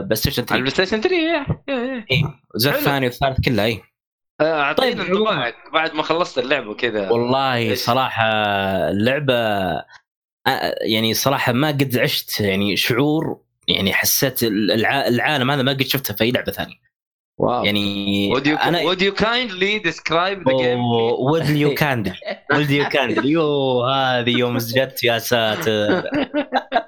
بلاي ستيشن على 3 البلاي ستيشن 3 إيه، إيه، إيه. الجزء. الثاني والثالث كلها اي آه، اعطينا طيب، انطباعك بعد ما خلصت اللعبه كذا والله إيش؟ صراحة اللعبة آه، يعني صراحة ما قد عشت يعني شعور يعني حسيت الع- العالم هذا ما قد شفته في أي لعبة ثانية wow. يعني would you, أنا would you kindly describe the game would you kindly would you kindly you هذه يوم جت يا ساتر.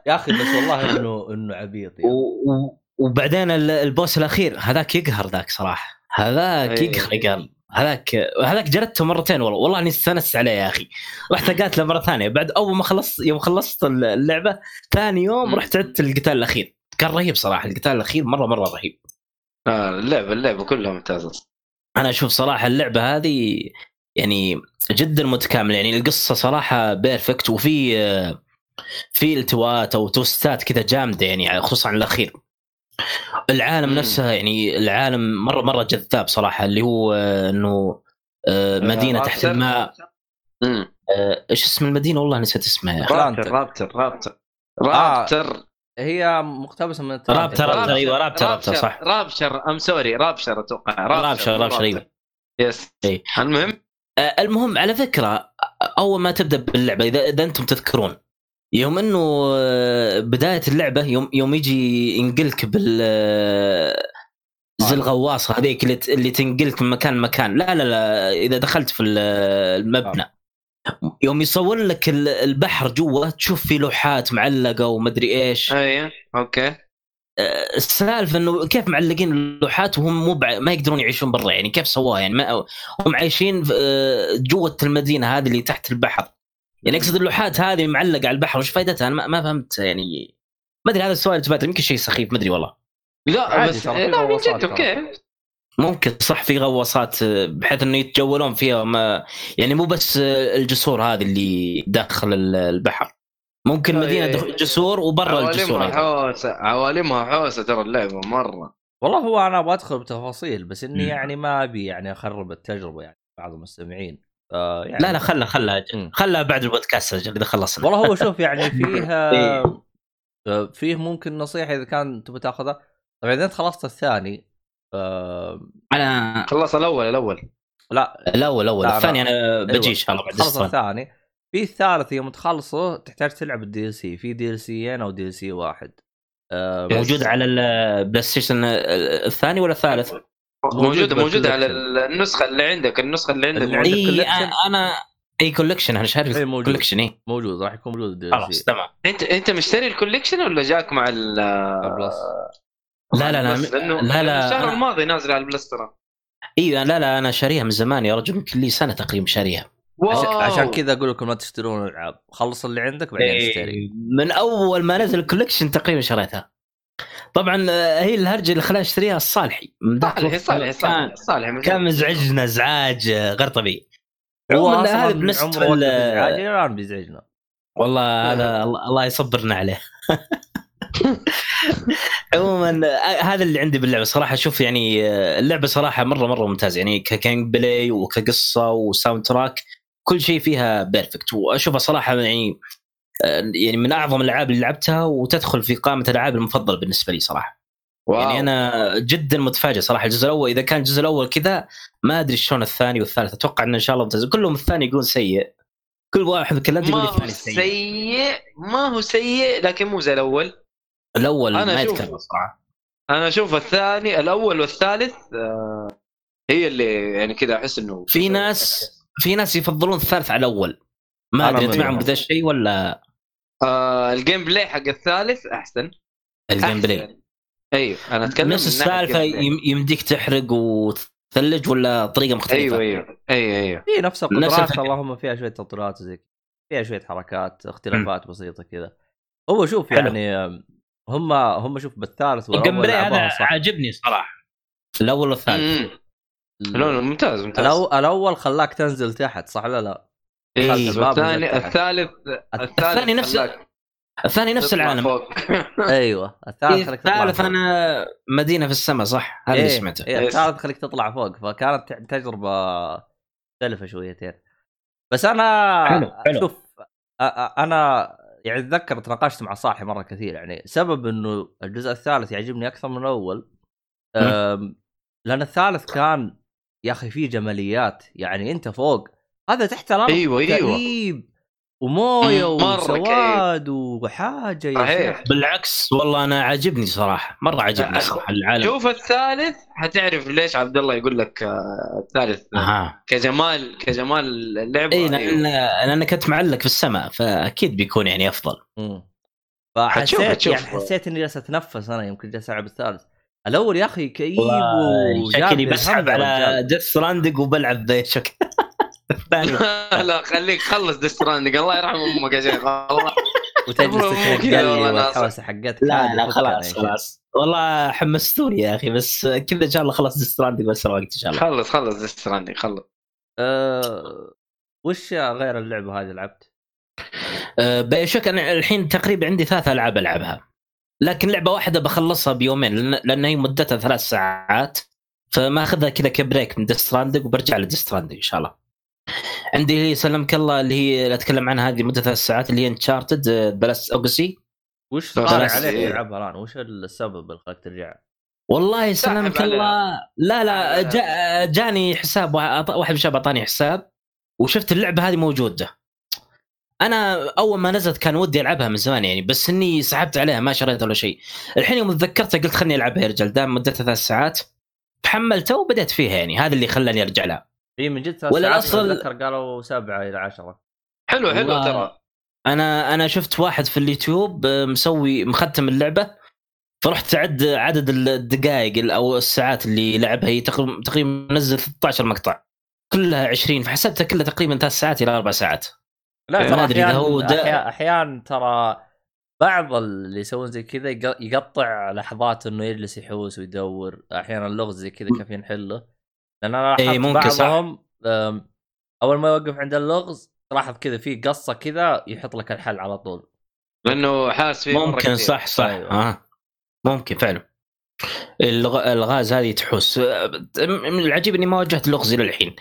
يا أخي بس والله إنه إنه عبيط يعني. و- وبعدين ال- ال boss الأخير هذاك يقهر ذاك صراحة. هذاك أي. يقهر يقهر. هذاك هذاك جلدته مرتين والله. والله إني استانست عليه يا أخي. رحت قاتله مرة ثانية. بعد أول ما خلصت يوم خلصت اللعبة ثاني يوم. رحت عدت القتال الأخير. كان رهيب صراحة القتال الأخير مرة مرة رهيب. آه اللعبه اللعبة كلها ممتازة. أنا أشوف صراحة اللعبة هذه يعني جدا متكاملة. يعني القصة صراحة perfect وفي في التواءات أو twist ات كذا جامدة يعني خصوصا على الأخير. العالم مم. نفسها يعني العالم مره مرة جذاب صراحة اللي هو آه، إنه آه، مدينة آه، تحت Raptor. الماء آه، إيش اسم المدينة؟ والله نسيت اسمها. يا أخي Raptor Raptor Raptor Raptor هي مقتبسة من Raptor Raptor Raptor. أيوه Raptor Raptor صح. Rapture I'm sorry Rapture أتوقع. Rapture Rapture أيوه yes إيه. المهم؟ آه، المهم على فكرة أول ما تبدأ باللعبة إذا إذا أنتم تذكرون يوم إنه آه، بداية اللعبة يوم يوم يجي ينقلك بال آه، زي الغواصه هذيك اللي ت- اللي تنقلك من مكان لمكان. لا لا لا إذا دخلت في ال- المبنى. يوم يصور لك ال- البحر جوا تشوف في لوحات معلقة ومدري إيش. أيوه okay. آه، السالفة إنه كيف معلقين اللوحات وهم مو بع... ما يقدرون يعيشون برا يعني كيف سووها يعني ما... هم عايشين آه، جوة المدينة هذه اللي تحت البحر. يعني أقصد اللوحات هذه معلقة على البحر وش فائدتها أنا ما, ما فهمت يعني ما أدري هذا السؤال تبادل يمكن شيء سخيف ما أدري والله. لا بس في لا من جد. أوكي. ممكن صح في غواصات آه، بحيث إنه يتجولون فيها ما يعني مو بس آه، الجسور هذه اللي داخل ال- البحر ممكن أي- مدينة دخ- جسور وبرا الجسور عوالمها أيضاً. حوسة عوالمها حوسة ترى اللعبة مرة والله هو أنا أبغى أدخل بتفاصيل بس إني. يعني ما أبي يعني أخرب التجربة يعني بعض المستمعين آه يعني لا لا خلها خلها. خلها بعد البودكاست إذا خلصنا والله هو شوف يعني فيه إيه. آه، فيه ممكن نصيحة إذا كان تبغى تأخذها طبعا إذا أنت خلصت الثاني آه أنا خلص الأول الأول لا الأول الأول لا، الثاني. أنا بجي. ان شاء الله بعد خلص. الثاني في الثالث يوم تخلصه تحتاج تلعب ال DLC في DLC ين أو DLC واحد آه. موجود على البلاي ستيشن الثاني ولا الثالث؟ موجود موجوده على. النسخة اللي عندك النسخة اللي عندك اللي. عندك. أي collection. أنا أي collection أنا شاري إيه، موجود. collection اي موجود راح يكون موجود خلاص تمام أنت أنت مشتري ال collection ولا جاك مع ال ال Plus لا لا لا لأنه لا لا الشهر الماضي نازل على ال Plus ترى أيوه لا لا أنا شاريها من زمان يا رجل. يمكن لي سنة تقريبا شاريها. عشان, wow. عشان كذا أقول لكم ما تشترون الالعاب خلص اللي عندك بعدين اشتري من أول ما نزل ال collection تقريبا شريتها. طبعا آه، هي الهرجه اللي خلاني أشتريها الصالحي. من ذاك صالح الوقت صالح كان- صالح صالح كان مزعجنا ازعاج آه، غير طبيعي. هو هذا بالنسبة ازعاجي الآن بيزعجنا. والله هذا الله الله يصبرنا عليه. عموما آه، هذا اللي عندي باللعبة صراحة. شوف يعني آه، اللعبة صراحة مرة مرة ممتازة. يعني ك gameplay وكقصة و soundtrack كل شيء فيها perfect وأشوفها صراحة يعني آه، يعني من أعظم الألعاب اللي لعبتها وتدخل في قائمه الألعاب المفضلة بالنسبة لي صراحة. wow. يعني أنا جدا متفاجئ صراحة. الجزء الأول إذا كان الجزء الأول كذا ما أدري شلون الثاني والثالث. أتوقع انه إن شاء الله ممتاز. كلهم الثاني يقول سيء. كل واحد كلمت ما يقول الثاني سيء. سيء ما هو سيء لكن مو زي الأول. الأول أنا ما. يتكرر صراحة أنا أشوف الثاني الأول والثالث آه هي اللي يعني كذا أحس إنه في ناس في ناس يفضلون الثالث على الأول ما أدري انت. معهم بذا الشيء ولا آه ال gameplay حق الثالث أحسن ال gameplay. أيوه أنا أتكلم نفس السالفة يمديك تحرق وتثلج ولا طريقة مختلفة أيوه أيوه أيوه أيوه في نفس نفس القدرات الفكرة. اللهم فيها شوية تطويرات وزي كذا. فيها شوية حركات اختلافات بسيطة كذا هو شوف حلو. يعني آم، هم هم شوف بالثالث ال game والأول play هذا صح. عاجبني صراحة الأول والثالث. لا لا ممتاز ممتاز الأو- الأول خلاك تنزل تحت صح ولا لا؟ إيه، الثاني. الثالث الثاني نفس- الثاني نفس العالم. أيوه الثالث خليك تطلع الثالث. أنا مدينة في السماء صح هذا اللي إيه، سمعته إيه. الثالث خليك تطلع فوق فكانت تجربة مختلفة شويتين بس أنا حلو، حلو. شوف أ- أ- أنا يعني أتذكر تناقشت مع صاحي مرة كثير يعني سبب إنه الجزء الثالث يعجبني أكثر من الأول لأن الثالث كان يا أخي فيه جماليات يعني أنت فوق هذا تحت الأرض أيوه أيوه. وموية وسواد وحاجة يا صحيح. شيخ بالعكس والله أنا عاجبني صراحة مرة عجبني أه، صراحة العالم شوف الثالث حتعرف ليش عبد الله يقول لك آه، الثالث أها كجمال كجمال اللعبة اي أيوه. لأن لانك كنت معلق في السماء فأكيد بيكون يعني أفضل مم. فحسيت. يعني حسيت إني جالس أتنفس أنا يمكن جالس ألعب الثالث الأول يا أخي كئيب شكلي لي بسحب على. Death Stranding وبلعب ذا لا خليك خلص Death Stranding الله يرحم أمك يا شيخ والله وتجلس. والحوسه حقتك لا لا خلاص. خلاص والله حمستوني يا أخي بس كذا إن شاء الله خلص Death Stranding باسرع وقت إن شاء الله خلص خلص Death Stranding خلص أه وش غير اللعبة هذه لعبت؟ أه BioShock أنا الحين تقريبا عندي ثلاث ألعاب ألعبها لكن لعبة واحدة بخلصها بيومين لأن لأن هي مدتها ثلاث ساعات فما أخذها كذا ك break من Death Stranding وبرجع ل Death Stranding إن شاء الله. عندي اللي سلمك الله اللي هي اللي اتكلم عنها هذه مدة ثلاث ساعات اللي هي Uncharted Lost Legacy وش طالع عليك إيه. تلعبها الان؟ وش السبب اللي خلاك ترجع؟ والله سلمك الله. لا لا جا جاني حساب واحد من الشباب أعطاني حساب وشفت اللعبة هذه موجودة. أنا أول ما نزلت كان ودي ألعبها من زمان يعني بس إني سحبت عليها ما شريتها ولا شيء. الحين يوم تذكرتها قلت خلني ألعبها يا رجال دام مدتها ثلاث ساعات فحملتها وبدأت فيها يعني هذا اللي خلاني أرجع لها. هي من جد ثلاث ولا ساعات الأصل- أتذكر قالوا سبعه إلى عشرة. حلو حلو ترى. أنا أنا شفت واحد في اليوتيوب آه، مسوي مختم اللعبة فرحت اعد عدد الدقائق أو الساعات اللي لعبها هي تقريبا تقريبا نزل 13 مقطع. كلها 20 فحسبتها كلها تقريبا ثلاث ساعات إلى أربع ساعات. لا ما ترى إذا أحيانا هو أحيانا ترى بعض اللي يسوون زي كذا يق- يقطع لحظات إنه يجلس يحوس ويدور. أحيانا اللغز زي كذا كيف ينحله. لأن أنا لاحظت إيه، ممكن صح. بعضهم أم، أول ما يوقف عند اللغز تلاحظ كذا في قصة كذا يحط لك الحل على طول لأنه حاس فيه ممكن. صح صح أيوة. آه. ممكن فعلا الغ... الغاز هذه تحوس آه، من العجيب إني ما واجهت لغز إلى الحين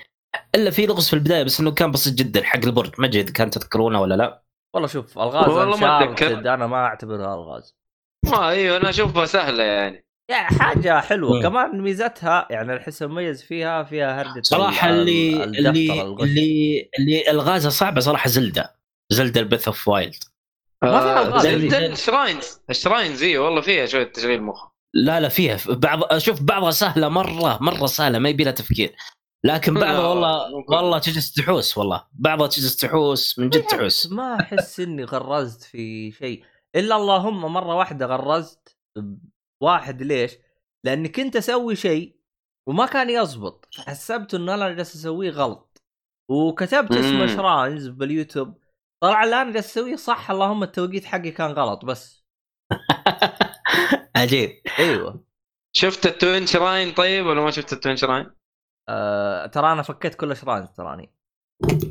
إلا في لغز في البداية بس إنه كان بسيط جدا حق البرج ما أدري إذا كان تذكرونه ولا لا والله شوف الغاز والله ما. انشارتد أنا ما أعتبرها الغاز ما إيوه أنا أشوفها سهلة يعني يعني حاجة حلوة. مم. كمان ميزتها يعني الحس المميز فيها فيها هرجه صراحة ال- اللي اللي. اللي اللي ألغازها صعبة صراحة زلدة. Zelda ال Breath of Wild ما فيها ألغاز. Zelda. ال shrines. ال shrines اي والله فيها شوية تشغيل مخ لا لا فيها. بعض أشوف بعضها سهلة مرة مرة سهلة ما يبي لها تفكير. لكن بعضها والله والله تجلس تحوس والله. بعضها تجلس تحوس من جد تحوس. ما أحس إني غرزت في شيء. إلا اللهم مرة واحدة غرزت واحد ليش؟ لاني كنت أسوي شيء وما كان يزبط. حسبت إنه أنا جالس أسويه غلط. وكتبت اسمه shrines باليوتيوب. طلع الآن جالس أسويه صح اللهم التوقيت حقي كان غلط بس. عجيب. أيوه. شفت ال twin shrine طيب ولا ما شفت ال twin shrine؟ آه ترى أنا فكيت كل shrine تراني.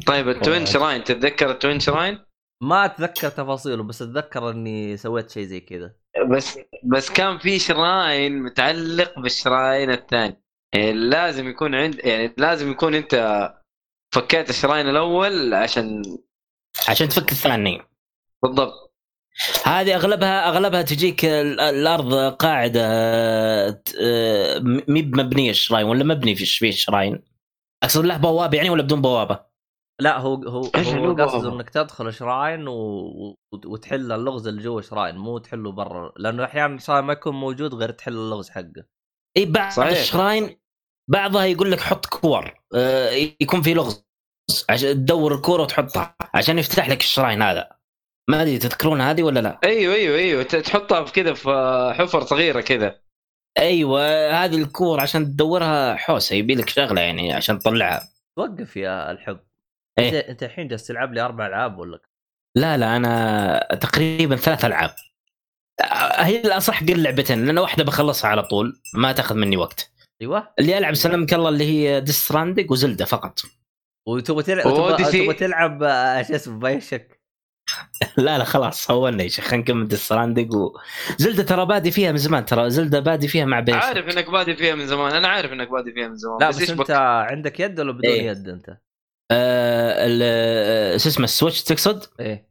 طيب ال twin shrine تتذكر ال twin shrine؟ ما أتذكر تفاصيله بس أتذكر إني سويت شيء زي كذا. بس بس كان في shrine متعلق بال shrine الثاني. يعني لازم يكون عند يعني لازم يكون انت فكيت الشراين الأول عشان عشان تفك الثاني. بالضبط. هذه أغلبها أغلبها تجيك الأرض قاعدة آه، مي مبنيه الشراين ولا مبني في فيه الشراين أقصد له بوابة يعني ولا بدون بوابة؟ لا هو هو هو قصده إنك تدخل شراين و... وتحل اللغز اللي جوا شراين مو تحله برا لأنه أحيانا الشراين ما يكون موجود غير تحل اللغز حقه. إي بعض صحيح. الشراين بعضها يقول لك حط كور آه يكون في لغز عشان تدور الكوره وتحطها عشان يفتح لك الشراين هذا. ما أدري تذكرون هذه ولا لا؟ أيوه أيوه أيوه تحطها في كذا في حفر صغيرة كذا. أيوه هذه الكور عشان تدورها حوسة يبي لك شغلة يعني عشان تطلعها. وقف يا الحب. إيه؟ انت الحين جالس تلعب لي أربع ألعاب ولا لا لا أنا تقريبا ثلاث ألعاب. هي الاصح قل لعبتين لأن واحدة بخلصها على طول ما تأخذ مني وقت. أيوه. اللي العب سلمك الله اللي هي Death Stranding و Zelda فقط. وتبغى تلعب تبغى تلعب آه، شو اسمه BioShock. لا لا خلاص هونا يا شيخ خلينا نكمل Death Stranding و Zelda ترى بادي فيها من زمان ترى Zelda بادي فيها مع بيش عارف إنك بادي فيها من زمان أنا عارف إنك بادي فيها من زمان لا بس, بس أنت عندك يد ولا بدون إيه؟ يد أنت؟ آه شو اسمه ال Switch تقصد؟ إيه.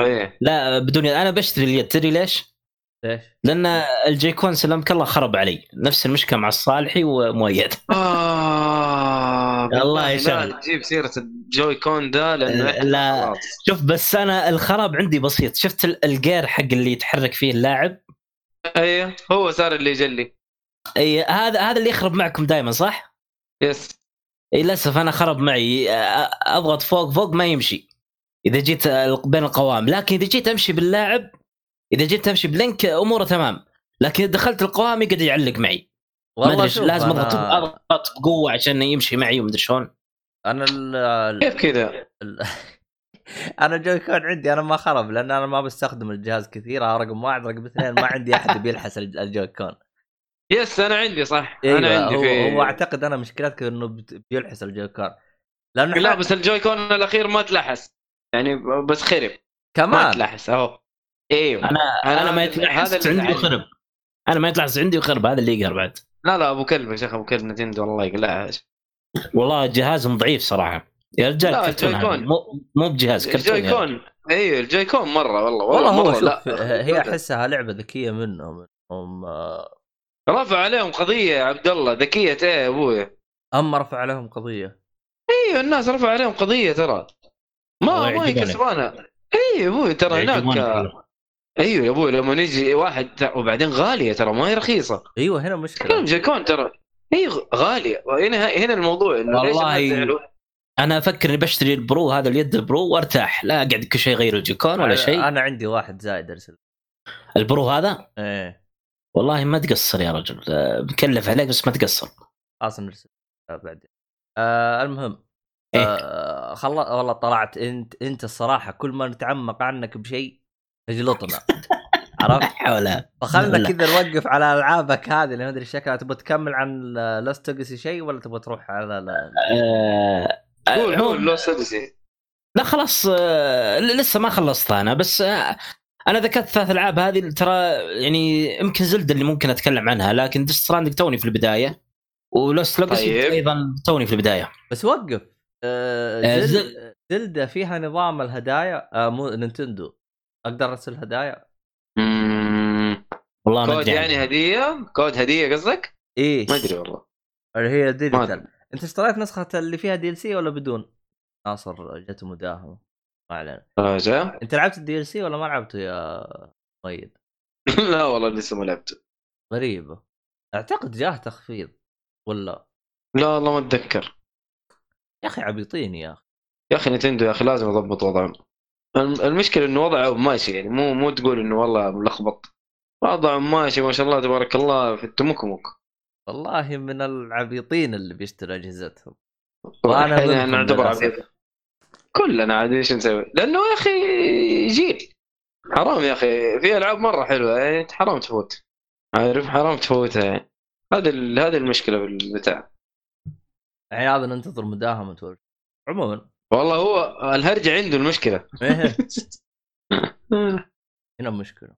إيه. لا بدون يد أنا بشتري اليد تدري ليش؟ ليش؟ لأن الجيكون سلمك الله خرب علي. نفس المشكلة مع الصالحي ومؤيد. آه الله يسلمك تجيب سيرة الجوي كون ده لأنه لا. شوف بس أنا الخراب عندي بسيط. شفت الجير حق اللي يتحرك فيه اللاعب؟ إيه هو صار اللي يجلي. اي هذا هذا اللي يخرب معكم دائما صح؟ يس. اي للأسف أنا خرب معي. أضغط فوق فوق ما يمشي. إذا جيت بين القوائم لكن إذا جيت أمشي باللاعب إذا جيت تمشي ب Link أموره تمام. لكن إذا دخلت القوائم يقعد يعلق معي. والله لازم اضغط أنا... أضغط بقوه عشان يمشي معي ومدري شلون. أنا ال كيف كذا؟ أنا Joy-Con عندي أنا ما خرب لأن أنا ما بستخدم الجهاز كثير رقم واحد رقم اثنين ما عندي أحد بيلحس ال Joy-Con yes أنا عندي صح. أيوة أنا عندي هو, في هو أعتقد أنا مشكلتك إنه بيلحس الجوي كون لأنه لا بس الجوي كون الأخير ما تلحس. يعني بس خرب. كمان؟ ما تلحس أهو. إيوه. أنا أنا, أنا ما يتلحس عندي وخرب. أنا ما يتلحس عندي وخرب هذا اللي يقهر بعد. لا لا أبو كلب يا شيخ أبو كلب نتندو والله يقلع. والله جهازهم ضعيف صراحة. يا رجال لا الجويكون مو مو بجهاز كرتون الجويكون إيوه الجويكون مرة والله والله, والله هو لا هي أحسها لعبة ذكية منهم هم رفع عليهم قضية يا عبد الله ذكية إيه يا أبوي؟ اما رفع عليهم قضية؟ أيوه الناس رفع عليهم قضية ترى. ما ما هي كسبانة. أيوه يا أبوي ترى هناك أيوه يا أبوي لما نجي واحد وبعدين غالية ترى ما هي رخيصة. أيوه هنا مشكلة. Joy-Con ترى. هي غالية. هنا هنا الموضوع إنه والله أنا أفكر إني بشتري ال Pro هذا اليد ال Pro وأرتاح. لا أقعد كل شيء غير ال Joy-Con ولا شيء. أنا عندي واحد زايد أرسل. ال Pro هذا؟ إيه. والله ما تقصر يا رجل. بكلف عليك بس ما تقصر. أصلا نرسل بعدين آه المهم إيه؟ آه خل... والله طلعت انت انت الصراحة كل ما نتعمق عنك بشيء تجلطنا. عرفت؟ حولها فخلنا كذا نوقف على ألعابك هذه اللي ما أدري شكلها. تبغى تكمل عن Lost Legacy شيء ولا تبغى تروح على لا آه... قول قول لا خلاص آه... لسه ما خلصت أنا بس آه... أنا ذكرت ثلاث ألعاب هذه ترى يعني يمكن Zelda اللي ممكن أتكلم عنها لكن Death Stranding توني في البداية و Lost Legacy طيب. أيضا توني في البداية. بس وقف. آه, آه، زل... Zelda فيها نظام الهدايا آه مو نينتندو. أقدر أرسل هدايا؟ والله كود يعني هدية؟ كود هدية قصدك؟ إيه ما أدري والله. اللي هي digital أنت اشتريت نسخة اللي فيها DLC ولا بدون؟ ناصر جته مداهمة. ما علينا. راجع أنت لعبت ال DLC ولا ما لعبته يا مؤيد لا والله لسه ما لعبته. غريبة. أعتقد جاه تخفيض ولا؟ لا والله ما أتذكر. يا أخي عبيطين يا أخي. يا أخي نينتندو يا أخي لازم يضبط وضعهم. الم- المشكلة إنه وضعهم ماشي يعني مو مو تقول إنه والله ملخبط. وضعهم ماشي ما شاء الله تبارك الله في التمكمك. والله من العبيطين اللي بيشتروا أجهزتهم. يعني منهم نعتبر. عبيط كلنا عاد إيش نسوي؟ لأنه يا أخي جيل. حرام يا أخي. في ألعاب مرة حلوة. يعني حرام تفوت. عارف؟ حرام تفوتها يعني هذا ال- هذه المشكلة في البتاع عياذا ننتظر مداهمة ولا عموما. والله هو الهرجه عنده المشكلة. إيه، هنا المشكلة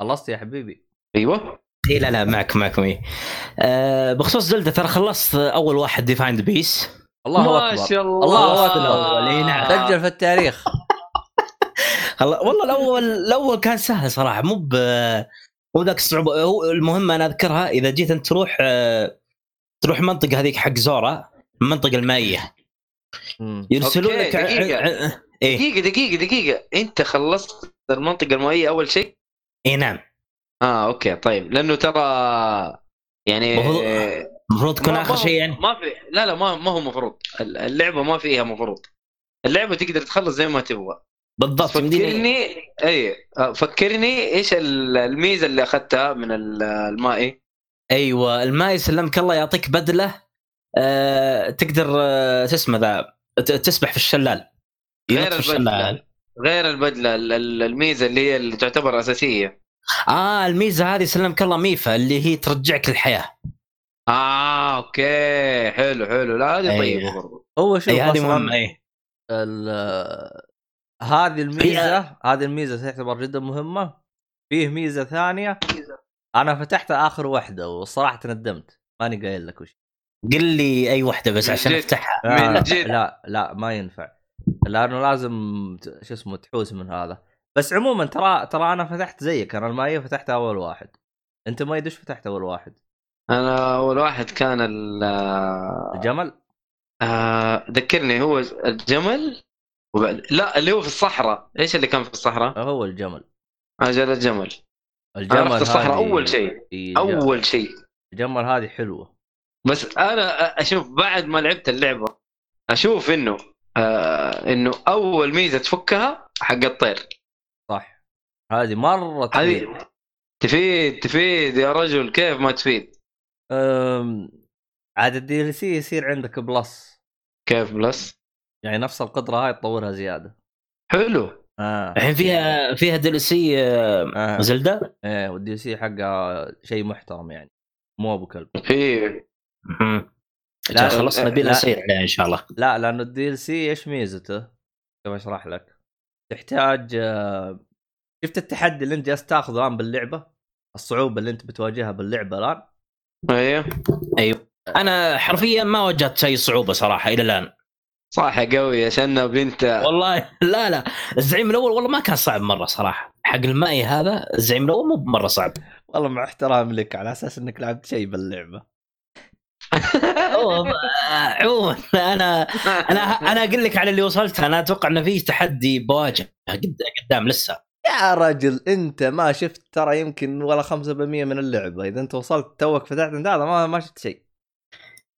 خلصت يا حبيبي؟ أيوه. اي لا لا معك معكم إيه آه بخصوص Zelda ترى خلصت أول واحد Divine Beast الله ما أكبر. شاء الله. الله أكبر. الأول، إي نعم. سجل في التاريخ. والله الأول الأول كان سهل صراحة مو ب مو ذاك الصعوبه هو المهم أنا أذكرها إذا جيت أنت تروح تروح منطقة هذيك حق Zora المنطقة المائية. يرسلون لك دقيقة. ع- إيه. دقيقة دقيقة دقيقة. أنت خلصت المنطقة المائية أول شيء؟ اي نعم. آه أوكي طيب. لأنه ترى يعني المفروض- تكون آخر شيء يعني؟ ما في لا لا ما ما هو مفروض. اللعبة ما فيها مفروض. اللعبة تقدر تخلص زي ما تبغى. بالضبط فكرني أي آه، فكرني إيش ال- الميزة اللي أخذتها من ال- المائي أيوه الماء يسلمك الله يعطيك بدلة آه تقدر آه شو اسمه ذا تسبح في الشلال. غير في البدلة. الشلال. غير البدلة ال- ال- الميزة اللي هي اللي تعتبر أساسية. آه الميزة هذه سلمك الله Mipha اللي هي ترجعك للحياة. آه أوكي. حلو حلو. لا هذه أيوة. طيبة برضو. هو شوف هذه مهمة أي. هذه الميزة هذه الميزة تعتبر جدا مهمة. فيه ميزة ثانية. أنا فتحت آخر واحدة والصراحه ندمت. ماني قايل لك وش. قل لي أي واحدة بس عشان. أفتحها. لا من لا, جد. لا لا ما ينفع. لأنه لازم شو اسمه تحوس من هذا. بس عموما ترى ترى أنا فتحت زيك. أنا المائية فتحت أول واحد. أنت ما إيش فتحت أول واحد؟ أنا أول واحد كان ال الجمل آه ذكرني هو الجمل وبعد لا اللي هو في الصحراء. إيش اللي كان في الصحراء؟ هو الجمل. أجل الجمل الجمل. أنا رحت الصحراء هذه- أول شيء. أول شيء. الجمل هذه حلوة. بس أنا أشوف بعد ما لعبت اللعبة أشوف إنه آه إنه أول ميزة تفكها حق الطير. صح. هذه مرة تفيد. هذه تفيد تفيد يا رجل. كيف ما تفيد؟ عاد ال DLC يصير عندك plus كيف plus يعني نفس القدرة هاي تطورها زيادة حلو آه الحين فيها فيها DLC آه. زلدا إيه وال DLC حقها شيء محترم يعني مو أبو كلب في لا خلصنا. نبي نسير عليها إن شاء الله لا لأنه ال DLC إيش ميزته؟ كيف أشرح لك؟ تحتاج آه، شفت التحدي اللي أنت جالس تاخذه الآن باللعبة؟ الصعوبة اللي أنت بتواجهها باللعبة الآن؟ أيوه أيوه. أنا حرفيا ما واجهت اي صعوبة صراحة إلى الآن. صح قوي عشان بنت. والله لا لا. الزعيم الأول والله ما كان صعب مرة صراحة. حق المائي هذا الزعيم الأول مو مره صعب. والله مع احترام لك على أساس إنك لعبت شيء باللعبة. عموما أنا أنا أنا أقول لك على اللي وصلت. أنا أتوقع إنه في تحدي بواجه قد- قدام لسه. يا رجل انت ما شفت ترى يمكن ولا 5% من اللعبة إذا انت وصلت توك فتحت انت هذا ما ما شفت شيء.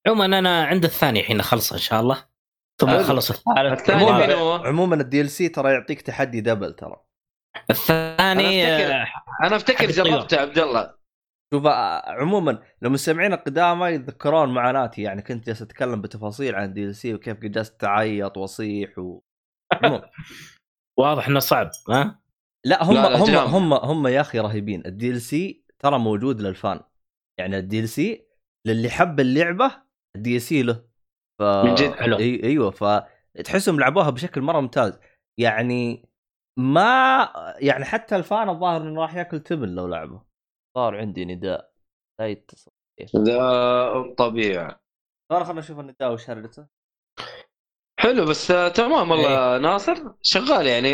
عموما أنا عند الثاني الحين اخلصه إن شاء الله ثم. أخلص الثالث عموما-؟ عموما ال DLC ترى يعطيك تحدي double ترى. الثاني آه، أنا أفتكر الطيور. جربته عبد الله شوف آه، عموما المستمعين القدامى يتذكرون معاناتي يعني كنت جالس أتكلم بتفاصيل عن ال DLC وكيف جالس تعيط وأصيح و... واضح إنه صعب ها لا هم لا، هم. هم هم يا أخي رهيبين. ال DLC ترى موجود لل fan. يعني ال DLC للي حب اللعبة ال DLC له. ف... من جد؟ حلو. أي... أيوه فتحسهم لعبوها بشكل مرة ممتاز. يعني ما يعني حتى ال fan الظاهر إنه راح ياكل تبن لو لعبه. صار عندي نداء. لا يتصل. ذا طبيعي. ترى خلينا نشوف النداء وش هرجته. حلو بس آه، تمام والله إيه. ناصر. شغال يعني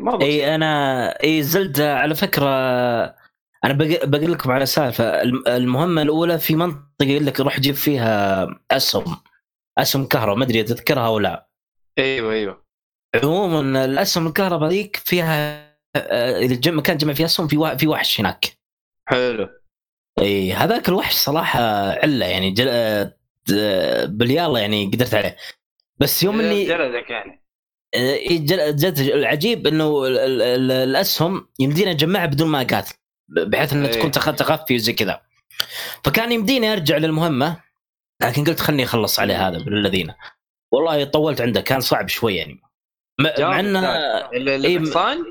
ما بقى اي أنا اي زلدا على فكرة أنا بق- بقول لكم على سالفة. الم- المهمة الأولى في منطقة يقول لك روح جيب فيها أسهم. أسهم كهرباء ما أدري تذكرها أو لا. أيوه أيوه. عموما الأسهم الكهرباء ذيك فيها آه، مكان جمع فيها أسهم في في وحش هناك. حلو. اي هذاك الوحش صراحة علة يعني جل... آه، باليلا يعني قدرت عليه. بس يوم اني جلدك يعني جد العجيب إنه الأسهم يمدينا نجمعها بدون ما أقاتل بحيث إنها تكون تخفي وزي كذا. فكان يمديني أرجع للمهمة لكن قلت خلني أخلص عليه هذا بالذين والله طولت عنده كان صعب شوي يعني. مع إنه اللي بحصان؟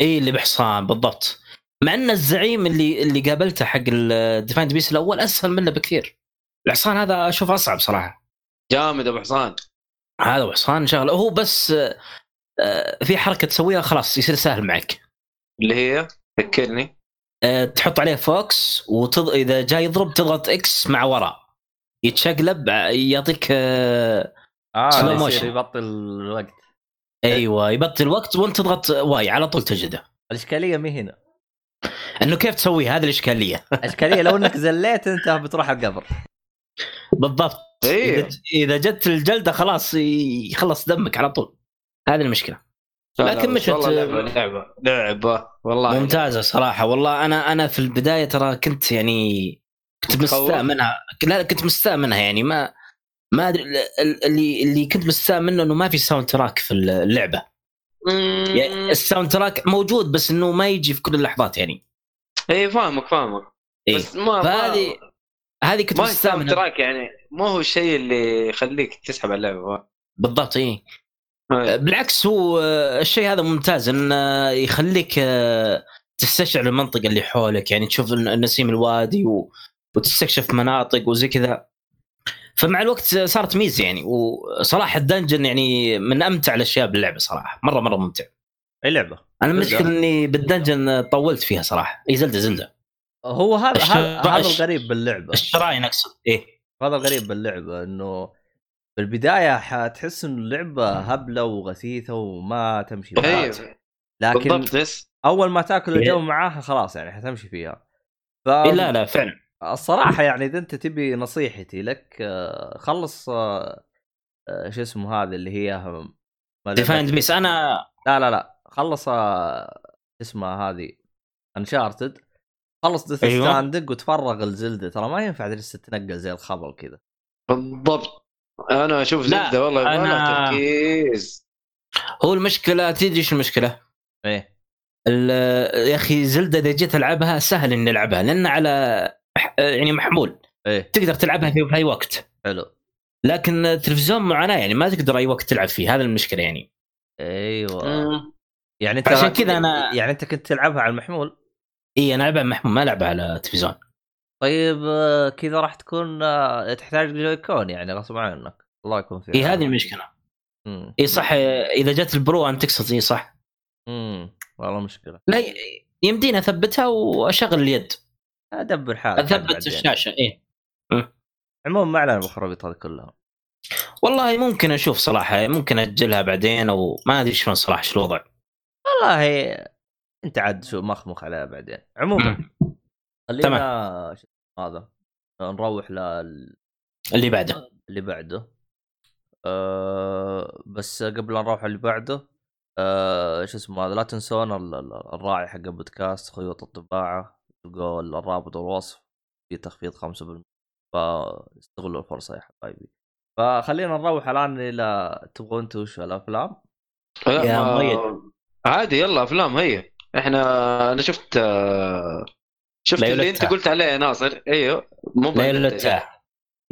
اي اللي بحصان بالضبط. مع ان الزعيم اللي اللي قابلته حق ال Divine Beast الأول أسهل منه بكثير. الحصان هذا أشوفه أصعب صراحة. جامد أبو حصان. هذا ابو حصان شغلة. هو بس آه، في حركة تسويها خلاص يصير سهل معك. اللي هي؟ ذكرني آه، تحط عليه focus وتض... إذا جاي يضرب تضغط X مع وراء. يتشقلب يعطيك آه slow motion يبطل الوقت. أيوه يبطل الوقت وأنت تضغط Y على طول تجده. الإشكالية مي هنا. إنه كيف تسوي هذه الإشكالية؟ الاشكاليه لو إنك زليت أنت بتروح القبر. بالضبط. إيه. إذا جت الجلدة خلاص يخلص دمك على طول. هذه المشكلة. لكن مشت لعبة لعبة لعبة. والله. ممتازة صراحة. والله أنا أنا في البداية ترى كنت يعني كنت مستاء منها. لا كنت مستاء منها يعني. ما ما أدري اللي اللي كنت مستاء منه إنه ما في soundtrack في اللعبة. يعني ال soundtrack موجود بس إنه ما يجي في كل اللحظات يعني. اي فاهمك فاهمك. إيه؟ بس ما فهذه هذه كنت مستاء منها تراك يعني. مو هو الشيء اللي يخليك تسحب على اللعبة. بالضبط اي بالعكس هو الشيء هذا ممتاز انه يخليك آه، تستشعر المنطقة اللي حولك. يعني تشوف النسيم الوادي و... وتستكشف مناطق وزي كذا. فمع الوقت صارت ميزة يعني وصراحة ال dungeon يعني من أمتع الأشياء باللعبة صراحة. مرة مرة ممتع. أي لعبة؟ أنا المشكلة إني بالدنجن طولت فيها صراحة. إي زلدة زلدة. هو هذا هذا الغريب باللعبة. الشراين اقصد إيه. هذا الغريب باللعبة إنه في البداية حتحس إنه اللعبة هبلة وغثيثة وما تمشي أيوه. لكن بالضبط أول ما تأكل الجو معاها خلاص يعني حتمشي فيها. ف... إيه لا لا فعلا. الصراحة يعني إذا أنت تبي نصيحتي لك خلص شو اسمه هذا اللي هي ديفايند بيس أنا لا لا لا. خلص اسمها هذه انشارتد خلص ديث أيوة. ستاندنج وتفرغ الزلده ترى ما ينفع لسه تنقل زي الخبل كذا. بالضبط. أنا أشوف زلدة والله أنا... تركيز. هو المشكلة تدري إيش المشكلة؟ إيه. يا أخي زلدة إذا جيت ألعبها سهل إني ألعبها لأن على يعني محمول. إيه. تقدر تلعبها في أي وقت. حلو. لكن التلفزيون معاناه يعني ما تقدر أي وقت تلعب فيه. هذا المشكلة يعني. أيوه. يعني أنت عشان كذا أنا يعني أنت كنت تلعبها على المحمول. إي أنا العبها محمول ما العبها على التلفزيون طيب كذا راح تكون تحتاج Joy-Con يعني غصب عنك. الله يكون فيك. إي هذه المشكلة. إي صح إذا جت ال Pro انت تقصد إي صح. امم والله مشكلة. لا يمديني أثبتها وأشغل اليد. أدبر حالك أثبت الشاشة إيه عموما ما أعلن بالخرابيط هذه كلها. والله ممكن أشوف صراحة ممكن أجلها بعدين أو ما أدري شلون صراحة شو الوضع. والله أنت عاد شو مخمخ عليها بعدين. عموما خلينا هذا نروح لل اللي بعده. اللي بعده. أه بس قبل لا نروح اللي بعده أه شو اسمه هذا لا تنسون الراعي حق البودكاست خيوط الطباعة تلقوا الرابط والوصف في تخفيض 5% فاستغلوا الفرصة يا حبايبي. فخلينا نروح الآن إلى تبغون أنتم وش الأفلام؟ يا مؤيد عادي يلا أفلام هي إحنا أنا شفت شفت اللي أنت قلت عليه يا ناصر. أيوه مو ليلوتا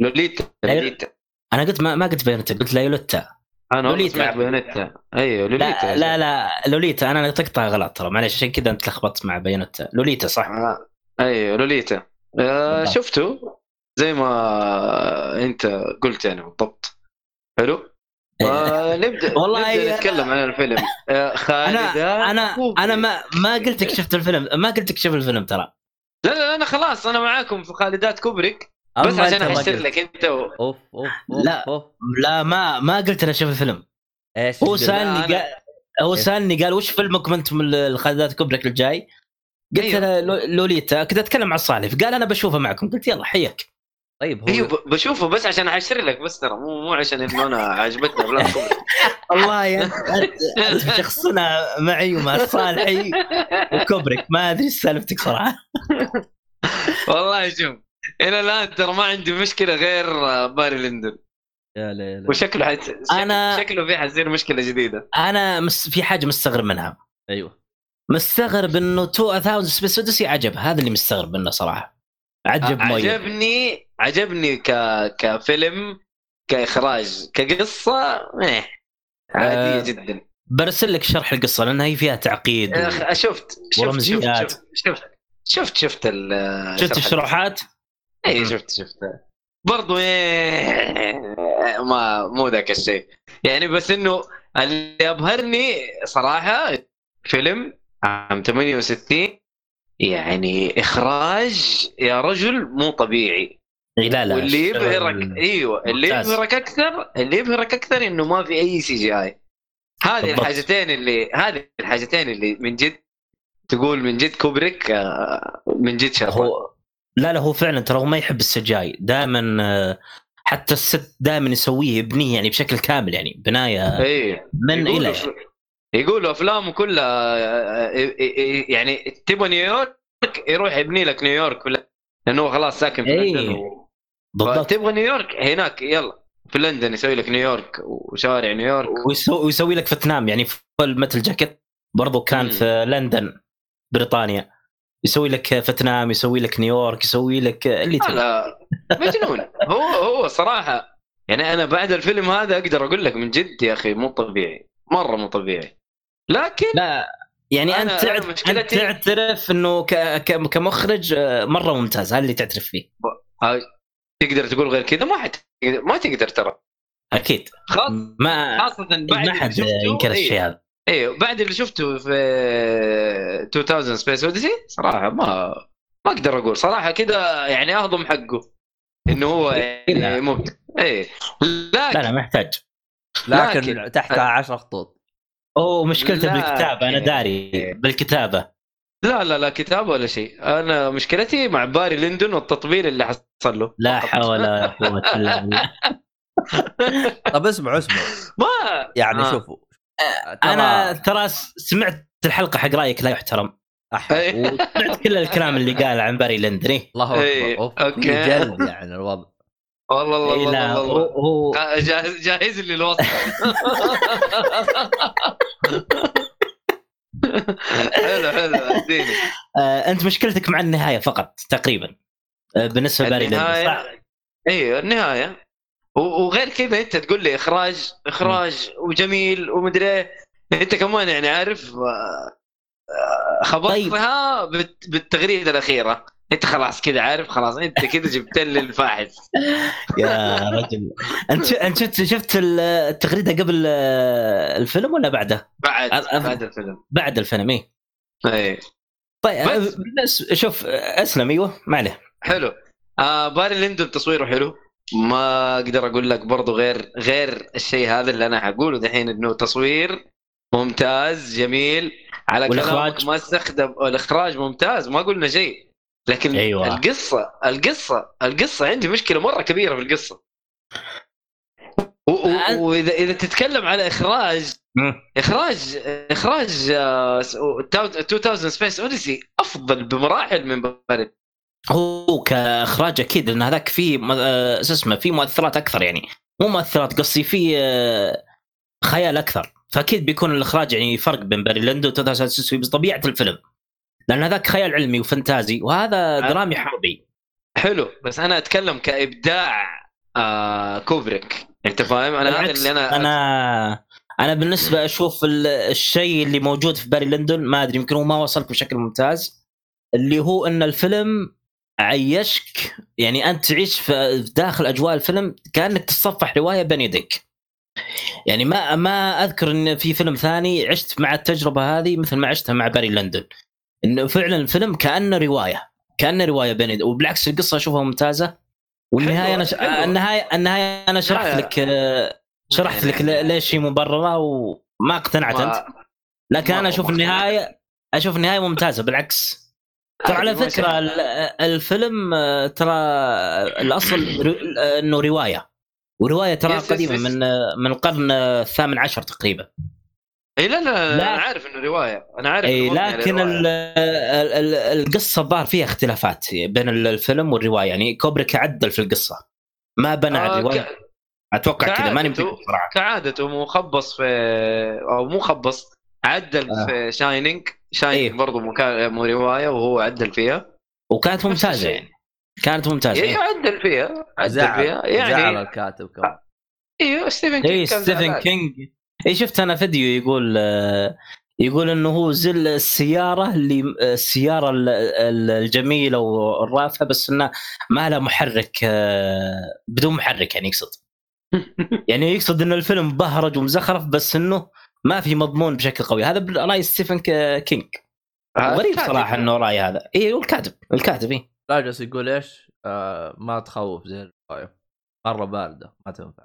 لوليتا لوليتا. أنا قلت ما, ما قلت بيونتا قلت ليلوتا أنا لوليتا. بيونتا أيوه لوليتا لا, لا لا لوليتا. أنا تقطع غلط ترى. معلش عشان كذا أنت لخبطت مع بيونتا لوليتا صح. آه. أيوه لوليتا. آه شفته زي ما أنت قلت يعني بالضبط. حلو. نبدا والله نبدأ نتكلم عن الفيلم. خالدات أنا أنا أنا ما ما قلت لك شفت الفيلم. ما قلت لك شوف الفيلم ترى. لا لا أنا خلاص أنا معاكم في خالدات كوبريك. بس عشان احسر لك أنت و... أوف, أوف, أوف لا أوف. لا ما ما قلت أنا شوف الفيلم. إيش هو سألني قال هو سألني قال وش فيلمكم أنتم الخالدات كوبريك الجاي؟ قلت أيوه. له لوليتا كنت أتكلم مع صالح. قال أنا بشوفه معكم. قلت يلا حياك. طيب هو أيوه بشوفه بس عشان أحشر لك بس ترى مو مو عشان إنه أنا عجبتني أفلام والله يا انت شخصنا معي ومع صالحي وكوبريك ما أدري إيش سالفتك صراحة. والله شوف إلى الآن ترى ما عندي مشكلة غير باري ليندون يا ليل وشكله حت... أنا- شكله في حتصير مشكلة جديدة. أنا مس... في حاجة مستغرب منها. أيوه. مستغرب إنه 2000 Space Odyssey عجب هذا اللي مستغرب منه صراحة. عجب عجبني عجبني ك... كفيلم كإخراج كقصة إيه عادية آه، جدا برسل لك شرح القصة لأنها هي فيها تعقيد أخي، شفت شفت شفت. شفت شفت شفت شفت ال شفت الشروحات؟ اي. شفت شفت برضو إيه ما مو ذاك الشيء يعني بس إنه اللي أبهرني صراحة فيلم عام 68 يعني إخراج يا رجل مو طبيعي لا لا واللي يبهرك إيوه اللي ممتاز. يبهرك أكثر اللي يبهرك أكثر إنه ما في أي CGI هذه بالضبط. الحاجتين اللي هذه الحاجتين اللي من جد تقول من جد كوبريك آه، من جد شاطر هو لا لا هو فعلا ترى هو ما يحب ال CGI دائما حتى ال set دائما يسويه يبنيه يعني بشكل كامل يعني بناية إيه من إلى يقولوا أفلامه كلها آه، آه، آه، يعني تبغى نيويورك يروح يبني لك نيويورك لأنه هو خلاص ساكن في. لندن. بالضبط. تبغى نيويورك؟ هناك يلا. في لندن يسوي لك نيويورك وشوارع نيويورك. ويسوي, لك فيتنام يعني في متل جاكيت برضو كان مم. في لندن بريطانيا. يسوي لك فيتنام يسوي لك نيويورك يسوي لك اللي لا مجنون. هو هو صراحة يعني أنا بعد الفيلم هذا أقدر أقول لك من جد يا أخي مو طبيعي. مرة مو طبيعي. لكن لا يعني أنا- أنت أنا تعت- أنت مشكلتي- تعترف إنه. كمخرج آه، مرة ممتاز. هذا اللي تعترف فيه. تقدر تقول غير كذا؟ ما حد ما تقدر ترى. أكيد. خاص ما خاصة بعد ما حد ينكر إيه. الشيء هذا. أيوه بعد اللي شفته في 2000 Space Odyssey صراحة ما ما أقدر أقول. صراحة كذا يعني أهضم حقه. إنه هو يعني لا. ممتع. لا لكن لا محتاج. لكن, لكن- تحتها 10 خطوط. أوه مشكلته لا، بالكتابة. أنا. داري بالكتابة. لا لا لا كتاب ولا شيء. أنا مشكلتي مع باري لندن والتطبيل اللي حصل له. لا. حول ولا قوة إلا بالله. طب اسمعوا اسمعوا ما يعني آه. شوفوا. ترى- أنا ترى سمعت الحلقة حق رأيك لا يحترم. إيه. وسمعت كل الكلام اللي قال عن باري لندن إيه. الله إيه، اكبر. في جلد يعني الوضع. والله والله إيه، والله, والله, هو آه، جاهز جاهز لي الوصف حلو حلو أديني. آه أنت مشكلتك مع النهاية فقط تقريبا. آه بالنسبة لباري؟ النهاية أيوه النهاية. وغير كذا أنت تقول لي إخراج إخراج وجميل ومدري إيه. أنت كمان يعني عارف آه، خبطها بالت- بالتغريدة الأخيرة. أنت خلاص كذا عارف خلاص أنت كذا جبت لي الفاحز يا رجل. أنت أنت شفت شفت ال- التغريدة قبل آه، الفيلم ولا بعده؟ بعد بعد الفيلم. بعد الفيلم إيه. إيه. طيب بس. بالنسبة- شوف أسلم إيوه ما عليه. حلو. آه باري لندن تصويره حلو. ما أقدر أقول لك برضو غير غير الشيء هذا اللي أنا حقوله دحين إنه تصوير ممتاز جميل. على والإخراج؟ كلامك ما استخدم الإخراج ممتاز ما قلنا شيء لكن أيوة. القصة القصة القصة عندي مشكلة مرة كبيرة في القصة واذا إذا تتكلم على اخراج. اخراج إخراج آه، 2000 Space Odyssey أفضل بمراحل من باري هو كإخراج أكيد لأن هذاك فيه آه، شو اسمه في مؤثرات أكثر يعني مو مؤثرات قصدي في آه، خيال أكثر فأكيد بيكون الإخراج يعني فرق بين باري ليندون و 2000 بطبيعه الفيلم. لأن هذاك خيال علمي وفانتازي وهذا درامي حربي. حلو. بس أنا أتكلم كإبداع آه كوبريك. أنت فاهم؟ أنا هذا اللي أنا أنا أنا بالنسبة أشوف ال- الشيء اللي موجود في باري ليندون ما أدري يمكن هو ما وصلك بشكل ممتاز اللي هو إن الفيلم عيشك يعني أنت تعيش في في داخل أجواء الفيلم كأنك تتصفح رواية بين يديك. يعني ما ما أذكر إن في فيلم ثاني عشت مع التجربة هذه مثل ما عشتها مع باري ليندون. إنه فعلا الفيلم كأنه رواية كأنه رواية بين وبالعكس القصة أشوفها ممتازة. والنهاية أنا ش... النهاية النهاية أنا شرحت. لك آه، شرحت لك ليش هي مبررة وما اقتنعت أنت. لكن أنا أشوف النهاية أشوف النهاية ممتازة بالعكس. ترى على فكرة الفيلم آه، ترى الأصل ر- إنه رواية. وروايه ترى يس- يس- قديمة يس. من من القرن الثامن عشر تقريبا. إي لا, لا لا. أنا عارف إنه رواية. أنا عارف إي لكن ال ال القصة الظاهر فيها اختلافات بين الفيلم والرواية. يعني كوبريك عدل في القصة. ما بنى آه الرواية. ك... أتوقع كذا ماني متاكد صراحة. كعادته مخبص في أو مو خبص عدل آه. في Shining Shining إيه؟ برضه مو رواية وهو عدل فيها. وكانت ممتازة يعني. كانت ممتازة. أيوه عدل فيها عدل زعل. فيها. يعني زعل الكاتب كمان. أيوه ستيفن كينج اي ستيفن كينج. اي شفت أنا فيديو يقول يقول إنه هو زل السيارة اللي السيارة الجميلة والرافعه بس إنه ما لها محرك بدون محرك يعني يقصد. يعني يقصد إنه الفيلم بهرج ومزخرف بس إنه ما في مضمون بشكل قوي. هذا راي ستيفن كينج. غريب صراحة إنه رأي هذا. اي الكاتب الكاتب اي لا جالس يقول إيش؟ آه ما تخوف زي الرواية. مرة باردة ما تنفع.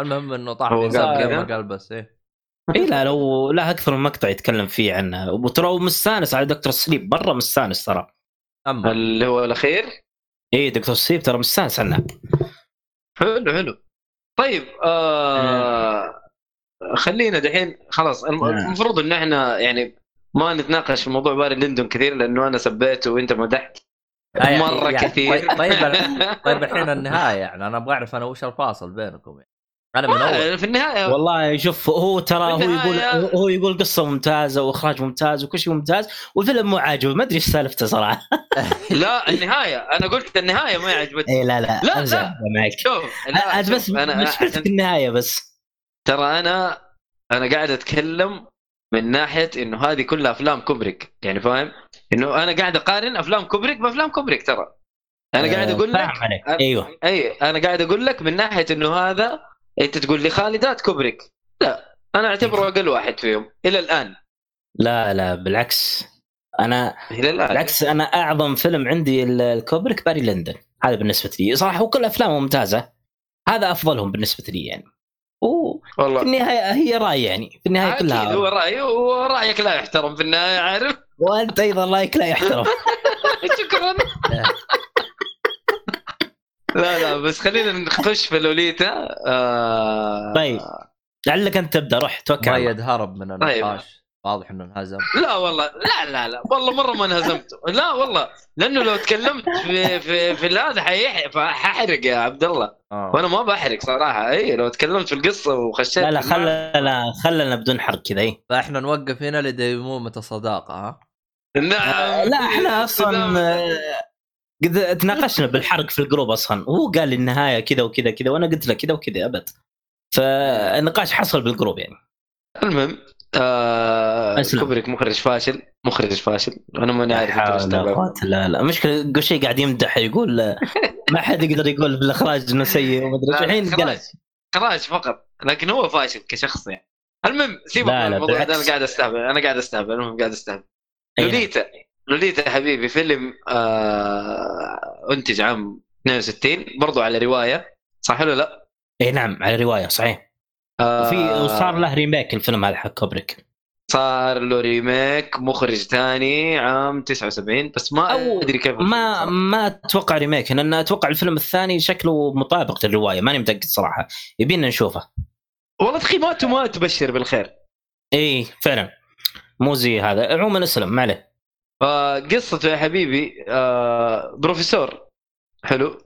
المهم إنه طاح الانسان ما قال بس إيه. إي لا لو لا أكثر من مقطع يتكلم فيه عنه. وترى مستانس على Doctor Sleep مره مستانس ترى. أما. اللي هو الأخير؟ إي Doctor Sleep ترى مستانس عنه. حلو حلو. طيب آه خلينا دحين خلاص نعم. المفروض إن إحنا يعني ما نتناقش في موضوع باري ليندون كثير لأنه أنا سبيته وأنت مدحت. آه، مرة يعني كثير. طيب طيب, طيب الحين النهاية يعني أنا أبغى أعرف أنا وش الفاصل بينكم يعني. أنا من أول. في النهاية. والله شوف هو ترى هو يقول هو يقول قصة ممتازة وإخراج ممتاز وكل شيء ممتاز والفيلم مو عاجبه. ما أدري إيش سالفته صراحة. لا النهاية. أنا قلت النهاية ما عجبتني اي لا لا لا, لا. معك. شوف لا بس أنا مشكلتي في النهاية بس. ترى أنا أنا قاعد أتكلم من ناحية إنه هذه كلها أفلام كوبريك يعني فاهم؟ إنه أنا قاعد أقارن أفلام كوبريك بأفلام كوبريك ترى. أنا قاعد أقول لك أيوه. أي أنا قاعد أقول لك من ناحية إنه هذا أنت تقول لي خالدات كوبريك. لا أنا أعتبره أقل واحد فيهم إلى الآن. لا لا بالعكس. أنا إلى الآن. بالعكس أنا أعظم فيلم عندي الكوبريك باري ليندون. هذا بالنسبة لي. صراحة وكل أفلامه ممتازة. هذا أفضلهم بالنسبة لي يعني. و والله. في النهاية هي رأي يعني. في النهاية كلها هو رأي ورايك لا يحترم في النهاية عارف؟ وأنت أيضا رايك لا يحترم. شكرا. لا لا بس خلينا نخش في لوليتا آه... طيب. لعلك أنت تبدأ روح توكل مؤيد هرب من النقاش. طيب. واضح إنه انهزم. لا والله لا لا لا والله مرة ما انهزمت. لا والله لأنه لو تكلمت في في في هذا ححرق يا عبد الله. آه. وأنا ما بحرق صراحة. إي لو تكلمت في القصة وخشيت لا لا خلنا خلنا بدون حرق كذا إي. فإحنا نوقف هنا لديمومة الصداقه ها؟ نعم. آه لا إحنا أصلا قد تناقشنا بالحرق في الجروب أصلا. وهو قال لي النهاية كذا وكذا كذا وأنا قلت له كذا وكذا أبد. فالنقاش حصل بالجروب يعني. المهم آه كوبريك مخرج فاشل مخرج فاشل. أنا ماني عارف لا لا لا مشكلة كل شيء قاعد يمدح يقول ما حد يقدر يقول بالاخراج إنه سيء وما أدري الحين قلت. إخراج فقط لكن هو فاشل كشخص يعني. المهم سيبك من الموضوع أنا قاعد أستهبل أنا قاعد أستهبل المهم قاعد أستهبل. لوليتا لوليتا حبيبي فيلم آه انتج عام 62 برضو على رواية صح ولا لا؟ اي نعم على رواية صحيح. آه. وفي وصار له remake الفيلم هذا حق كوبريك. صار له remake مخرج ثاني عام 79 بس ما أدري كيف ما ما أتوقع ريميك لأن أتوقع الفيلم الثاني شكله مطابق للرواية ماني متأكد صراحة. يبينا نشوفه. والله تخيماته ما تبشر بالخير. اي فعلا. مو زي هذا. عموما اسلم ما عليه. قصته يا حبيبي آه بروفيسور. حلو.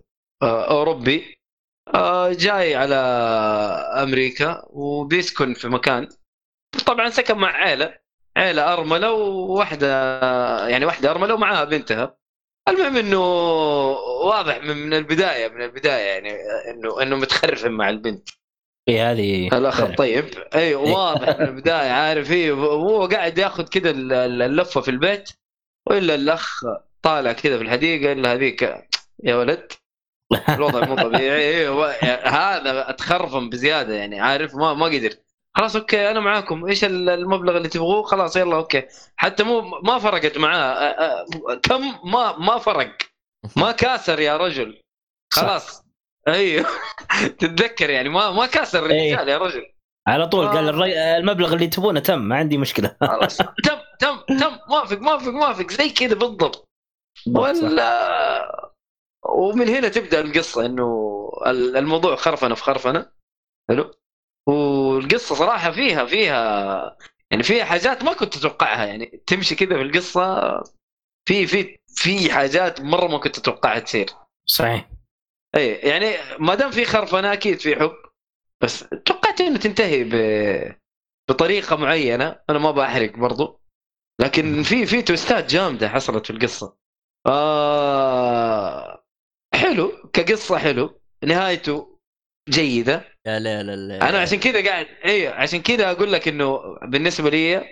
آه أوروبي. آه جاي على أمريكا وبيسكن في مكان. طبعا سكن مع عائله عائله أرملة وواحدة يعني واحدة أرملة ومعاها بنتها. المهم إنه واضح من البداية من البداية يعني انه إنه متخرفن مع البنت. اي هذه الأخ الطيب. أي واضح من البداية عارف إيه وهو قاعد ياخذ كذا اللفة في البيت وإلا الأخ طالع كذا في الحديقة إلا هذيك يا ولد الوضع مو طبيعي. هذا اتخرفن بزيادة يعني عارف ما ما قدر. خلاص okay أنا معاكم. إيش المبلغ اللي تبغوه؟ خلاص يلا okay. حتى مو ما فرقت معاه. كم؟ ما ما فرق. ما كاسر يا رجل. خلاص. أيوه. تتذكر يعني ما ما كاسر الرجال يا رجل. على طول قال الري... المبلغ اللي تبونه تم ما عندي مشكلة. خلاص. تم تم تم. موافق موافق موافق. زي كذا بالضبط. ولا ومن هنا تبدأ القصة إنه الموضوع خرفنة في خرفنة. حلو. والقصة صراحة فيها فيها يعني فيها حاجات ما كنت تتوقعها يعني تمشي كذا في القصة في في في حاجات مرة ما كنت أتوقعها تصير. صحيح. إي يعني ما دام في خرفنه أكيد في حب. بس توقعت إنه تنتهي ب... بطريقة معينة. أنا ما بحرق برضو. لكن في في توستات جامدة حصلت في القصة. آه حلو. كقصة حلو. نهايته جيدة. يا لا لا لا أنا عشان كذا قاعد أيوه عشان كذا أقول لك إنه بالنسبة لي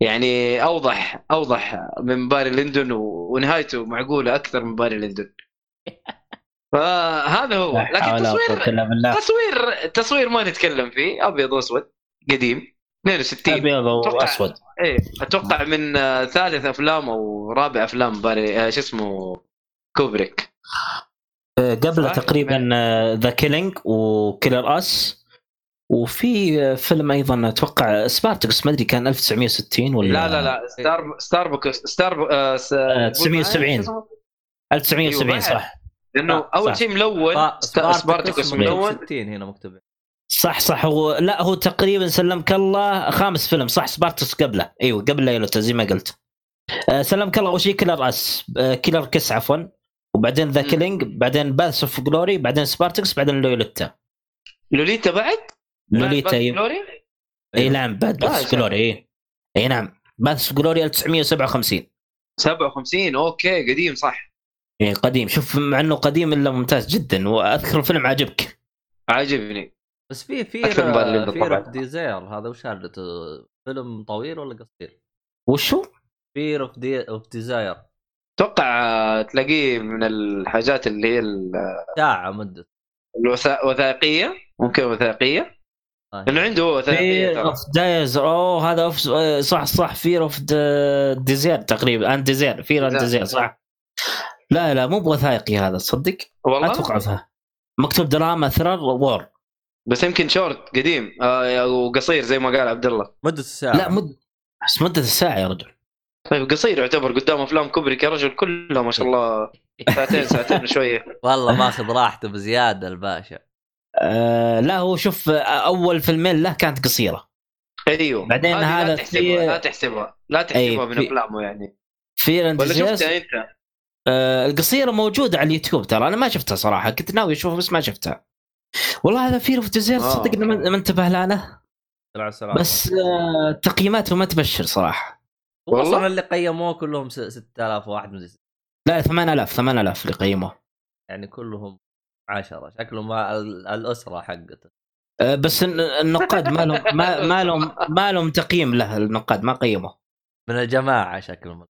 يعني أوضح أوضح من باري لندن ونهايته معقولة أكثر من باري لندن فهذا هو. لكن تصوير تصوير تصوير ما نتكلم فيه. أبيض وأسود. قديم. 62 أبيض واسود إيه. أتوقع من ثالث أفلام أو رابع أفلام باري شو اسمه؟ كوبريك. آه، قبل تقريبا The Killing و Killer's Kiss وفي فيلم أيضا أتوقع سبارتكس ما أدري كان 1960 ولا لا لا لا. ستار ستار ستار 970 1970 صح. لأنه أول شيء ملون سبارتكس ملون. 60 هنا مكتوب. صح صح. هو لا هو تقريبا سلمك الله خامس فيلم. صح سبارتكس قبله. أيوه قبل لوليتا زي ما قلت. أه سلمك الله اول شيء Killer's Killer's Kiss عفوا. وبعدين The Killing بعدين Path of Glory بعدين سبارتكس بعدين لوليتا. لوليتا بعد؟ لوليتا اي إي نعم بعد Path of Glory إي. إي نعم. Path of Glory 1957 57 okay قديم صح. إيه قديم. شوف مع إنه قديم إلا ممتاز جدا وأذكر الفيلم عجبك. عاجبني. بس في في Fear of Desire هذا وش هذا فيلم طويل ولا قصير؟ وشو؟ Fear of of Desire. أتوقع تلاقيه من الحاجات اللي هي ساعة مدة. الوثائقية ممكن وثائقية؟ آه. انه عنده وثائقية Fear of Desire أوه هذا. صح صح Fear of Desire تقريبا. and Desire Fear and Desire صح؟ لا لا مو بوثائقي هذا تصدق؟ والله؟ أتوقع فيها مكتوب دراما thriller war. بس يمكن شورت قديم آه وقصير زي ما قال عبد الله مدة الساعة. لا مد بس مدة الساعة يا رجل. طيب قصير يعتبر قدام أفلام كوبريك يا رجل كلها ما شاء الله. ساعتين ساعتين وشوية. والله ماخذ راحته بزيادة الباشا. آه لا هو شوف أول فيلمين له كانت قصيرة. أيوه. بعدين هذا لا تحسبها لا تحسبها لا تحسبها من أفلامه يعني. في ولا شفتها أنت؟ آه القصيرة موجودة على اليوتيوب ترى. أنا ما شفتها صراحة. كنت ناوي أشوفها بس ما شفتها. والله هذا Fear of Desire صدق ما انتبه له بس آه تقييماته ما تبشر صراحة. والله؟ اللي قيموه كلهم 6000 واحد من لا 8000 8000 اللي قيموه. يعني كلهم 10 شكلهم الأسرة حقته. أه بس النقاد ما لهم ما, ما لهم ما لهم تقييم له النقاد ما قيموه. من الجماعة شكلهم.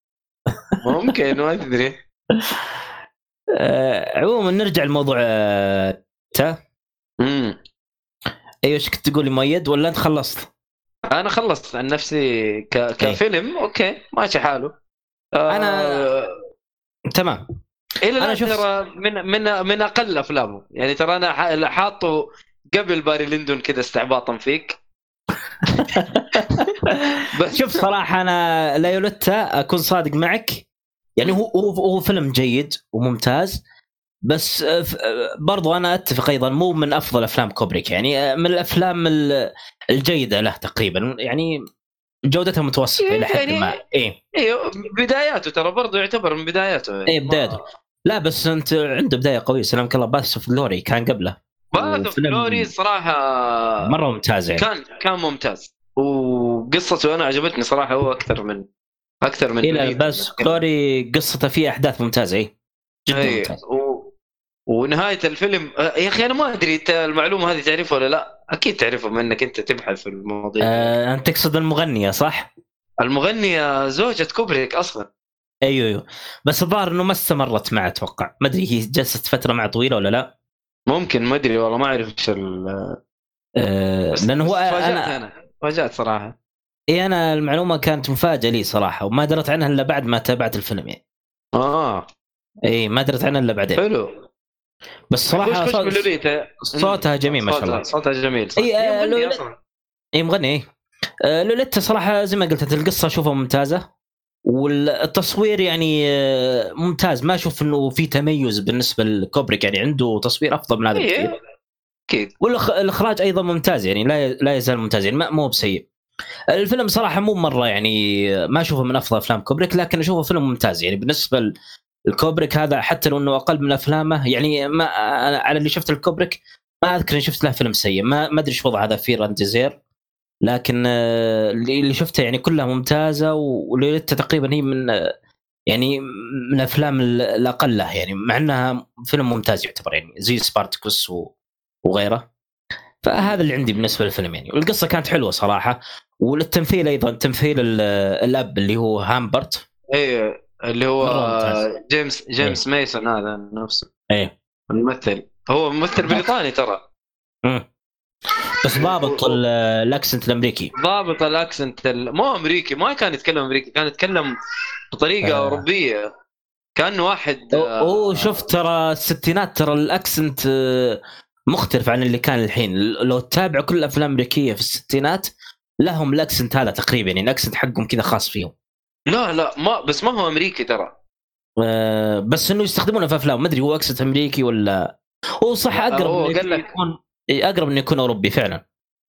ممكن ما أدري. أه عموما نرجع لموضوع أه تا. امم أيوه إيش كنت تقول مؤيد ولا أنت خلصت؟ أنا خلصت عن نفسي ك... كفيلم okay ماشي حاله. آه أنا تمام. إلى الآن شوف... ترى من من من أقل أفلامه. يعني ترى أنا حاطه قبل باري ليندون كذا استعباطا فيك. بس شوف صراحة أنا لوليتا أكون صادق معك. يعني هو هو هو فيلم جيد وممتاز بس برضو أنا أتفق أيضا مو من أفضل أفلام كوبريك يعني من الأفلام الجيدة له تقريبا يعني جودتها متوسطة إلى حد يعني ما. إيه. أيوه بداياته ترى برضه يعتبر من بداياته. يعني إيه بدايته لا بس أنت عنده بداية قوية سلمك الله Path of Glory كان قبله. Path of Glory صراحة مرة ممتاز يعني. كان كان ممتاز. وقصته أنا عجبتني صراحة هو أكثر من أكثر من إلى Path Glory قصته فيها أحداث ممتازة. اي جدا أيه. ممتاز. و... ونهاية الفيلم يا أخي أنا ما أدري أنت المعلومة هذه تعرفها ولا لا. أكيد تعرفها بما إنك أنت تبحث في المواضيع. آه، أنت تقصد المغنية صح؟ المغنية زوجة كوبريك أصلا. أيوه أيوه. بس الظاهر إنه ما استمرت معه أتوقع. ما أدري هي جلست فترة معه طويلة ولا لا. ممكن ما أدري والله ما أعرف إيش ال آه لأنه هو أنا أنا. تفاجأت صراحة. إي أنا المعلومة كانت مفاجأة لي صراحة وما دريت عنها إلا بعد ما تابعت الفيلم يعني. آه. إي ما دريت عنها إلا بعدين. حلو. بس صراحة صوت صوتها جميل ما شاء الله. صوتها جميل صح. إي آه لوليتا إي مغني إي. آه لوليتا صراحة زي ما قلت القصة أشوفها ممتازة والتصوير يعني ممتاز. ما أشوف إنه في تميز بالنسبة لكوبريك يعني عنده تصوير أفضل من هذا بكثير. أكيد. والاخراج أيضا ممتاز يعني لا لا يزال ممتاز يعني مو بسيء. الفيلم صراحة مو مرة يعني ما أشوفه من أفضل أفلام كوبريك لكن أشوفه فيلم ممتاز. يعني بالنسبة لكوبريك هذا حتى لو إنه أقل من أفلامه يعني ما على اللي شفت لكوبريك ما أذكر إني شفت له فيلم سيء. ما ما أدري إيش وضع هذا Fear and Desire لكن اللي شفته يعني كلها ممتازة ولوليتا تقريبا هي من يعني من الاقل له يعني مع إنها فيلم ممتاز يعتبر يعني زي سبارتكوس وغيره. فهذا اللي عندي بالنسبة للفيلم يعني. والقصة كانت حلوة صراحة. والتمثيل أيضا تمثيل الأب اللي هو هامبرت. إيه اللي هو جيمس جيمس أيه. ميسون هذا نفسه. إيه. الممثل. هو ممثل بريطاني ترى. بس ضابط ال accent الأمريكي. ضابط ال accent مو أمريكي ما كان يتكلم أمريكي كان يتكلم بطريقة آه. أوروبية. كانه واحد هو شوف ترى الستينات ترى ال accent آه، مختلف عن اللي كان الحين. لو تتابع كل الأفلام الأمريكية في الستينات لهم ال accent هذا تقريبا يعني ال accent حقهم كذا خاص فيهم. لا لا ما بس ما هو أمريكي ترى. آه بس إنه يستخدمونه في أفلام. ما أدري هو accent أمريكي ولا؟ هو صح أقرب هو قال لك يكون أقرب إنه يكون أوروبي فعلا.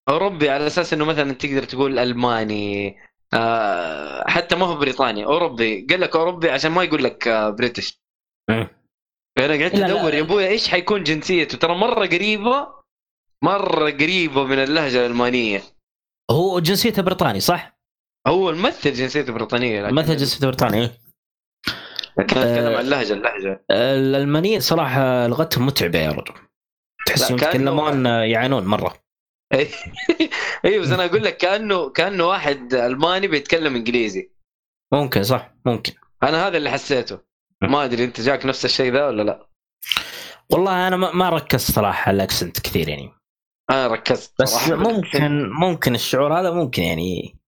أوروبي على أساس إنه مثلا تقدر تقول ألماني آه حتى ما هو بريطاني أوروبي. قال لك أوروبي عشان ما يقول لك آه بريتش فأنا قعدت أدور يا أبوي إيش حيكون جنسيته؟ ترى مرة قريبة مرة قريبة من اللهجة الألمانية. هو جنسيته بريطاني صح؟ هو الممثل جنسيته بريطانية الممثل جنسيته بريطاني لكن أتكلم عن اللهجة اللهجة. الالمانيين صراحة لغتهم متعبة يا رجل. تحسهم يتكلمون يعانون مرة. أيوه بس أنا أقول لك كأنه كأنه واحد ألماني بيتكلم إنجليزي. ممكن صح ممكن. أنا هذا اللي حسيته. ما أدري أنت جاك نفس الشيء ذا ولا لا؟ والله أنا ما ركزت صراحة على ال accent كثير يعني. أنا ركزت بس ممكن ممكن الشعور هذا ممكن يعني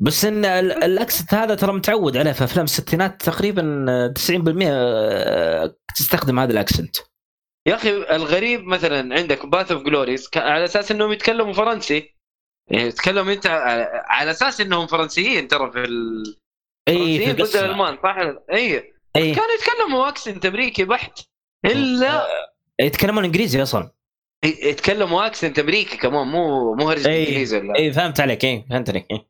بس إن ال accent هذا ترى متعود عليه في أفلام الستينات تقريبا 90% آه، تستخدم هذا ال accent. يا أخي الغريب مثلا عندك Paths of Glory على أساس إنهم يتكلموا فرنسي. يعني تتكلم أنت على أساس إنهم فرنسيين ترى في ال اي ضد الألمان صح؟ اي أي. كانوا يتكلموا accent أمريكي بحت. إلا آه، يتكلمون إنجليزي أصلا. يتكلموا accent امريكي كمان مو مو هرج انجليزي ولا؟ اي فهمت عليك اي فهمت عليك إيه.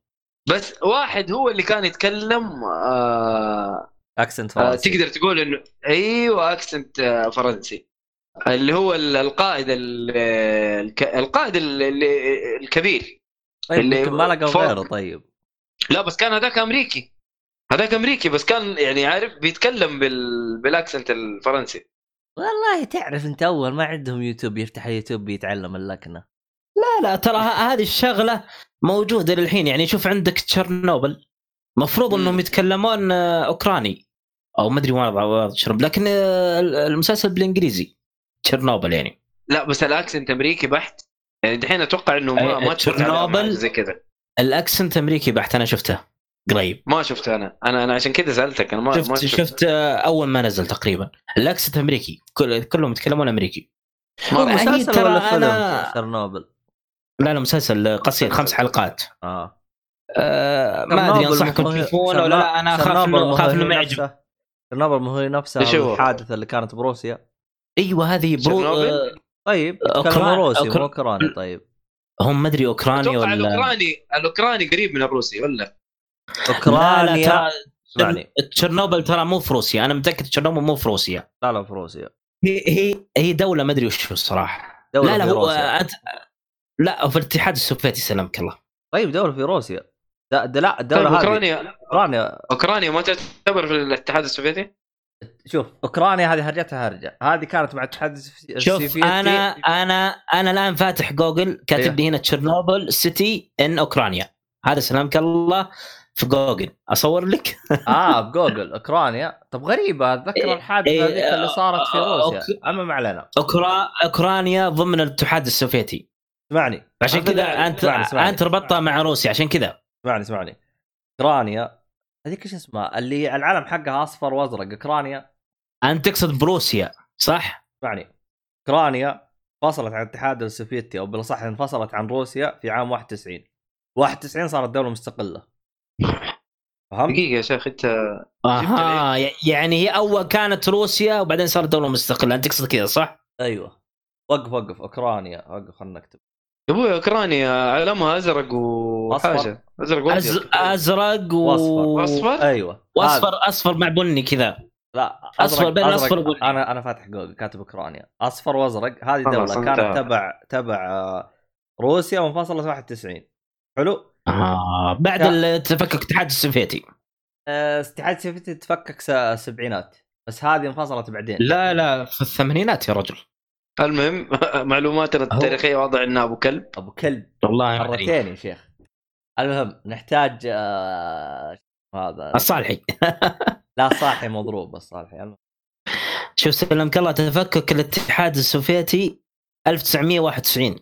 بس واحد هو اللي كان يتكلم آه accent آه، فرنسي. آه تقدر تقول انه أيوه accent آه فرنسي. اللي هو القائد القائد الكبير. طيب اللي ما لقوا غيره طيب. لا بس كان هذاك أمريكي. هذاك أمريكي بس كان يعني عارف بيتكلم بال... بال accent الفرنسي. والله تعرف انت أول ما عندهم يوتيوب يفتح يوتيوب بيتعلم اللكنة. لا لا ترى هذه الشغلة موجودة للحين. يعني شوف عندك تشيرنوبل. مفروض إنهم يتكلمون أوكراني. أو ما أدري وش هو لكن المسلسل بالإنجليزي. تشيرنوبل يعني. لا بس ال accent أمريكي بحت. يعني دحين أتوقع إنه ما ما تشيرنوبل زي كذا. ال accent أمريكي بحت. أنا شفته. قريب. ما شفته أنا. أنا أنا عشان كذا سألتك أنا ما شفت, ما شفت, شفت أول ما نزل تقريبا. ال accent أمريكي. كل كلهم يتكلمون أمريكي. مسلسل ولا فيلم؟ أنا... لا لا مسلسل قصير خمس حلقات. آه, آه ما أدري أنصحكم تشوفونه ولا لا أنا أخاف انه أخاف إنه ما يعجب تشيرنوبل مو هي نفسها الحادثة اللي كانت بروسيا. أيوه هذه برو آه طيب أوكران... روسي. مو أوكراني طيب. هم ما أدري أوكراني ولا الاوكراني الأوكراني قريب من الروسي ولا؟ أوكرانيا. يعني تشيرنوبل ترى مو في روسيا. أنا متأكد تشيرنوبل مو في روسيا. لا لا في روسيا. هي هي هي دولة ما أدري وش الصراحة. دولة لا لا هو أنت... لا في الاتحاد السوفيتي سلمك الله. طيب دولة في روسيا. لا لا الدولة طيب أوكرانيا. أوكرانيا. أوكرانيا ما تعتبر في الاتحاد السوفيتي؟ شوف أوكرانيا هذه هرجتها هرجة. هذه كانت مع الاتحاد السوفيتي شوف أنا أنا أنا الآن فاتح جوجل كاتب إيه. لي هنا تشيرنوبل city in أوكرانيا. هذا سلمك الله. في جوجل أصور لك؟ آه بجوجل أوكرانيا. طب غريبه أتذكر إيه الحادثة إيه هذيك اللي صارت في روسيا. أوك... أما ما علينا. أوكرا... أوكرانيا ضمن الاتحاد السوفيتي. اسمعني. عشان كذا انت أنت ربطتها مع روسيا عشان كذا. اسمعني اسمعني. أوكرانيا هذيك إيش اسمها؟ اللي العلم حقها أصفر وأزرق أوكرانيا. أنت تقصد بروسيا صح؟ اسمعني. أوكرانيا فصلت عن الاتحاد السوفيتي أو بالأصح انفصلت عن روسيا في عام 91 91 صارت دولة مستقلة. فهمت؟ دقيقة يا شيخ أنت أها يعني هي أول كانت روسيا وبعدين صارت دولة مستقلة. أنت تقصد كذا صح؟ أيوه. وقف وقف. أوكرانيا. وقف خلنا نكتب. يا أبوي أوكرانيا علمها أزرق وحاجه أزرق وأبيض. أز... أزرق و... وأصفر. اصفر أيوه. وأصفر هذا. أصفر مع بني كذا. لا أصفر بين الأصفر والبني. أنا أنا فاتح جوجل كاتب أوكرانيا. أصفر وأزرق. هذه انتهى. كانت تبع تبع آه، روسيا وانفصلت 91 حلو؟ آه بعد لا. التفكك الاتحاد السوفيتي. آه، الاتحاد السوفيتي تفكك س- السبعينات بس هذه انفصلت بعدين. لا لا في الثمانينات يا رجل. المهم معلوماتنا التاريخيه واضح إنها أبو كلب. أبو كلب. والله. مرتين يا شيخ. المهم نحتاج آه، هذا؟ الصالحي. لا صاحي مضروب الصالحي. شوف سلمك الله تفكك الاتحاد السوفيتي 1991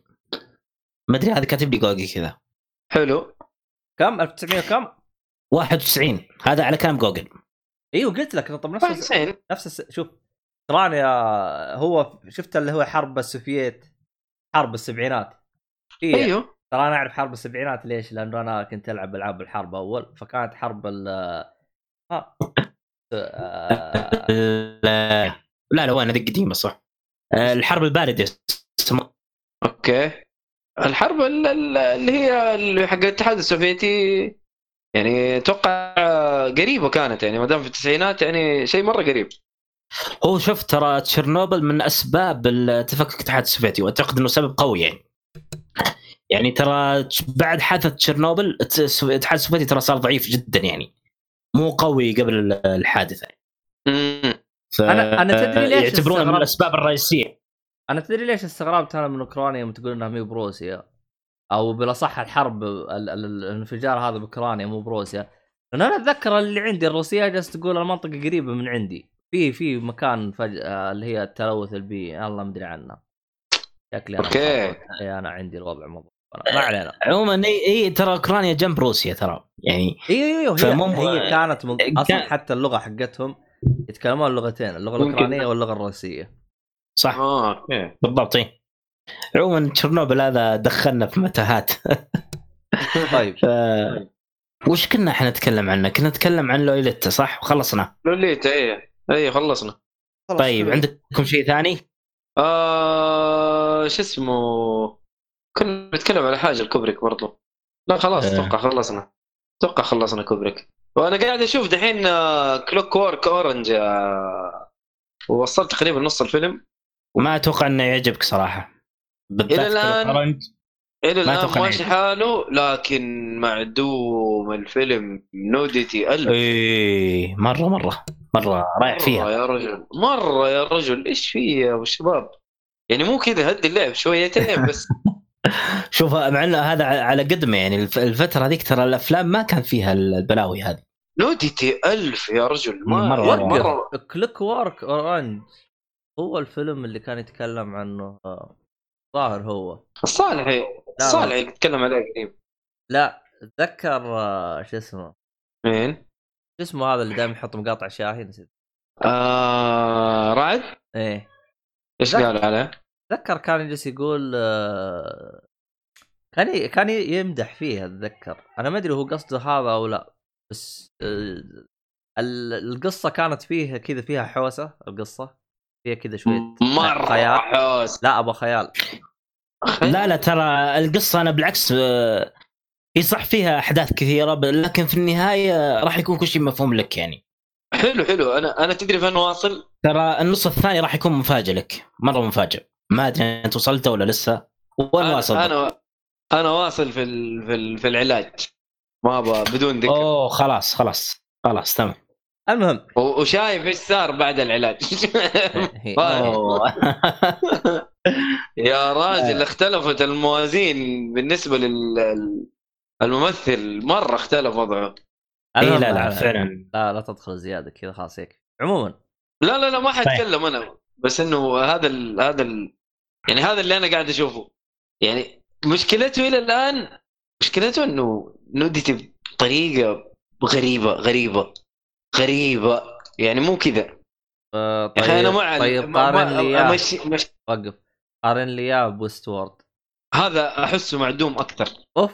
ما أدري هذا كاتب لي جوجل كذا. حلو. كم؟ 1900 كم 91 هذا على كلام جوجل. إيوه قلت لك طب نفس الس- 91 نفس الس... شوف اوكرانيا هو شفت اللي هو حرب السوفييت حرب السبعينات. في أيوه. ترى أنا أعرف حرب السبعينات ليش؟ لأنه أنا كنت ألعب ألعاب الحرب أول فكانت حرب ال ها آه، لا لا لا وين؟ هذه قديمة صح. الحرب الباردة. okay. الحرب ال- ال- اللي هي اللي حق الاتحاد السوفيتي يعني أتوقع قريبة كانت يعني ما دام في التسعينات يعني شيء مرة قريب. هو شوف ترى تشيرنوبل من أسباب التفكك الاتحاد السوفيتي وأعتقد إنه سبب قوي يعني. يعني ترى بعد حادثة تشيرنوبل الاتحاد السوفيتي ترى صار ضعيف جدا يعني. مو قوي قبل الحادثة امم ف... أنا- أنا تدري ليش يعتبرونه من؟ الأسباب الرئيسية. أنا تدري ليش استغربت أنا من أوكرانيا يوم تقول إنها مي بروسيا؟ أو بالأصح الحرب ال- ال- ال- الانفجار هذا بأوكرانيا مو بروسيا. لأن أنا أتذكر اللي عندي الروسية جالس تقول المنطقة قريبة من عندي. في في مكان فجاه اللي هي التلوث البيئي الله مدري عنه. شكلي أنا. إيه، أنا عندي الوضع مضبوط ما علينا. عموما هي هي ترى أوكرانيا جنب روسيا ترى. يعني أيوه أيوه هي, هي كانت من... أصلا حتى اللغة حقتهم يتكلمون اللغتين اللغة. الأوكرانية واللغة الروسية. صح آه okay بالضبط إيه. عموما تشيرنوبل هذا دخلنا في متاهات طيب ف... وش كنا إحنا نتكلم عنه؟ كنا نتكلم عن لوليتا صح؟ وخلصنا. لوليتا إيه إيه خلصنا طيب عندكم شيء ثاني؟ آه شو اسمه كنا نتكلم على حاجة الكوبريك برضو لا خلاص آه. أتوقع خلصنا أتوقع خلصنا كوبريك وأنا قاعد أشوف دحين Clockwork Orange ووصلت تقريبا نص الفيلم ما أتوقع إنه يعجبك صراحة. بالذات Clock Orange. إلى الآن ماشي حاله لكن معدوم الفيلم nudity ألف إيه مرة مرة مرة رايح مرة فيها. يا رجل مرة يا رجل إيش في يا أبو الشباب يعني مو كذا هدّي اللعب شويتين بس شوف مع انه هذا على قدمه يعني الف- الفترة ذيك ترى الأفلام ما كان فيها البلاوي هذه. nudity ألف يا رجل ما مرة والله. مرة وقف Clockwork Orange هو الفيلم اللي كان يتكلم عنه آه، ظاهر هو. الصالحي الصالحي يتكلم عليه قريب. لا اتذكر آه، شو اسمه؟ مين؟ شو اسمه هذا اللي دائما يحط مقاطع شاهي؟ نسيت. آه رعد؟ إيه. إيش. قال عليه؟ اتذكر كان يجلس يقول آه، كان كان يمدح فيه أتذكر. أنا ما أدري هو قصده هذا أو لا بس آه، ال- القصة كانت فيه كذا فيها حوسة القصة. فيها كذا شوية مرة خيال. حوس. لا أبغى خيال. لا لا ترى القصة أنا بالعكس آه، هي صح فيها أحداث كثيرة لكن في النهاية راح يكون كل شيء مفهوم لك يعني. حلو حلو. أنا أنا تدري فين واصل؟ ترى النص الثاني راح يكون مفاجئ لك مرة مفاجئ. ما أدري أنت وصلت ولا لسه. وين أنا واصل؟ أنا, أنا واصل في ال... في, ال... في العلاج. ما أبغى بدون ذكر. أوه خلاص خلاص خلاص تمام. المهم. وشايف إيش صار بعد العلاج. يا راجل اختلفت الموازين بالنسبة للممثل مرة اختلف وضعه. اي لا لا آه، فعلا. لا لا تدخل زيادة كذا خلاص هيك. عموما. لا لا لا ما طيب. حتكلم أنا. بس إنه هذا ال هذا ال يعني هذا اللي أنا قاعد أشوفه. يعني مشكلته إلى الآن مشكلته إنه نوديتي بطريقة غريبة غريبة. غريبة. يعني مو كذا. آه، يا أخي أنا طيب مع طيب ما- قارن لي مش وقف. قارن لي إياه ب Westworld. هذا أحسه معدوم أكثر. أوف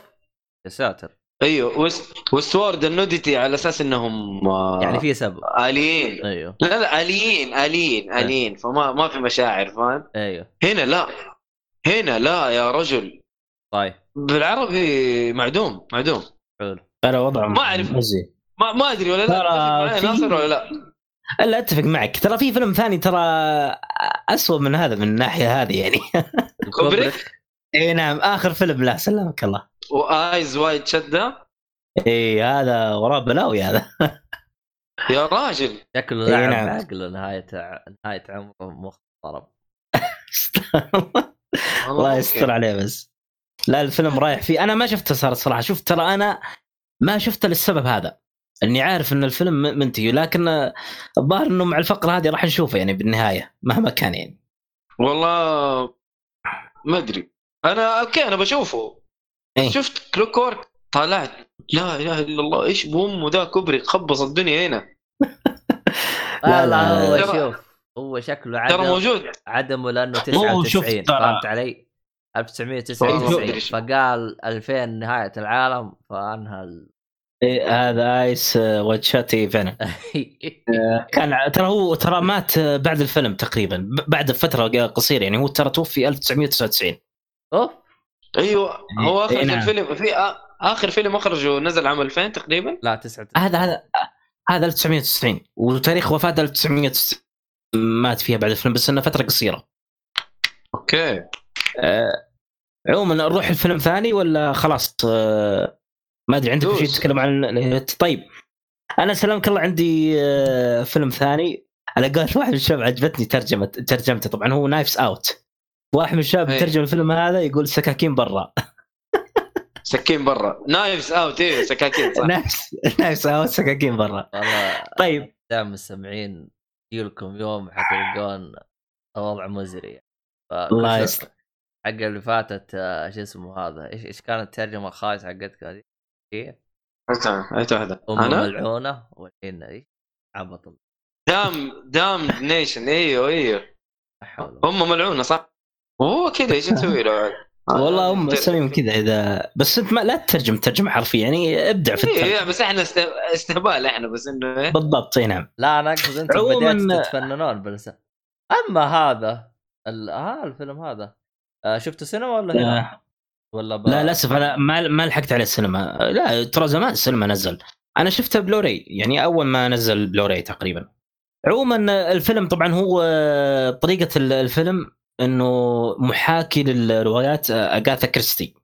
يا ساتر. أيوه West Westworld ال nudity على أساس إنهم آه، يعني في سبب. آليين. أيوه. لا لا آليين آليين آليين. فما ما في مشاعر فاهم؟ أيوه. هنا لا. هنا لا يا رجل. طيب. بالعربي معدوم معدوم. حلو. ترى وضعه ما أعرف. ما ما أدري ولا لا في- ناصر ولا لا. لا أتفق معك. ترى في فيلم ثاني ترى اسوء من هذا من الناحية هذه يعني. كوبريك؟ إي نعم آخر فيلم لا سلمك الله. Eyes Wide Shut إي هذا وراه بلاوي هذا. يا راجل. شكله إي لاعب نعم. عقله نهاية نهاية عمره مخ ضرب الله يستر عليه بس. لا الفيلم رايح فيه. أنا ما شفته صار الصراحه شفت ترى أنا ما شفته للسبب هذا. اني عارف إن الفيلم منتهي لكن الظاهر إنه مع الفقرة هذه راح نشوفه يعني بالنهاية مهما كان يعني. والله ما أدري. أنا okay أنا بشوفه. إيه. شفت Clockwork؟ طالعت. لا إله إلا الله إيش بامه ذا كوبري خبص الدنيا هنا. لا لا، هو ترى- شوف هو شكله ترى عدم موجود. عدمه لأنه هو شوف 99 ترى- فهمت علي؟ 1999 والله. فقال 2000 نهاية العالم فأنهى. إيه هذا Eyes Wide Shut فعلا كان ترى هو ترى مات آه، بعد الفيلم تقريبا. بعد فترة قصيرة يعني. هو ترى توفي 1999 اوف أيوه. هو اخرج إيه، نعم. الفيلم في آخر فيلم أخرجه نزل عام 2000 تقريبا؟ لا 99 هذا هذا هذا 1990 وتاريخ وفاته 1990 مات فيها بعد الفيلم بس إنه فترة قصيرة. okay. آه، عموما نروح الفيلم ثاني ولا خلاص؟ آه، ما أدري عندكم شيء. تتكلم عن طيب. أنا سلامك الله عندي آه، فيلم ثاني. على قول واحد من الشباب عجبتني ترجمة ترجمته طبعا هو Knives Out واحد من الشباب إيه. ترجم الفيلم هذا يقول سكاكين برا. سكين برا. Knives Out إيه سكاكين صح. Knives نايفز اوت سكاكين برا. طيب. دام المستمعين يجي لكم يوم حتلقون الوضع مزري. الله يستر. حق اللي فاتت آه، شو اسمه هذا؟ إيش إيش كانت الترجمة الخايسة حقتك هذه؟ ايت واحدة ام أنا؟ ملعونه والحين إيش؟ عبط. دام دام نيشن إيوه إيوه. لا هم ملعونه صح؟ وهو كذا إيش نسوي له؟ والله تر- سليم كذا إذا بس انت ما لا تترجم ترجمه حرفيا. يعني ابدع في إيه الترجمة. إيه، بس إحنا است- استهبال إحنا بس إنه إيه. بالضبط إي نعم. لا أنا أقصد أنتم عموماً- تتفننون باللسان أما هذا ال... ها الفيلم هذا. آه شفته سينما ولا هنا؟ آه، ولا ب... لا للأسف أنا ما ما لحقت على السينما لا ترى زمان السينما نزل أنا شفته بلوراي يعني أول ما نزل بلوراي تقريبا عموما الفيلم طبعا هو طريقة الفيلم إنه محاكي للروايات أغاثا كريستي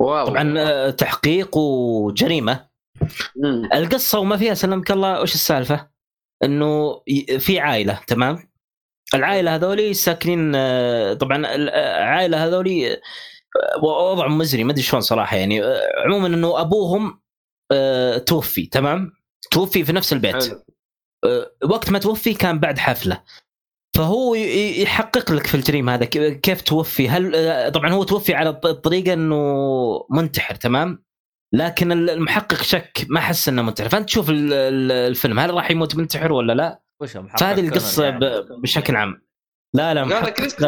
واو طبعا تحقيق وجريمة مم. القصة وما فيها سلمك الله وش السالفة؟ إنه في عائلة تمام؟ العائلة هذولي ساكنين آه، طبعا العائله هذولي وضعهم مزري ما أدري شلون صراحة يعني عموما إنه أبوهم آه، توفي تمام؟ توفي في نفس البيت حلو. آه، وقت ما توفي كان بعد حفلة فهو يحقق لك في الجريم هذا كيف توفي هل آه، طبعا هو توفي على الط- الطريقة إنه منتحر تمام لكن ال- المحقق شك ما حس إنه منتحر فأنت تشوف ال- ال- الفيلم هل راح يموت منتحر ولا لا فهذه القصة يعني. بشكل عام لا لا محقق.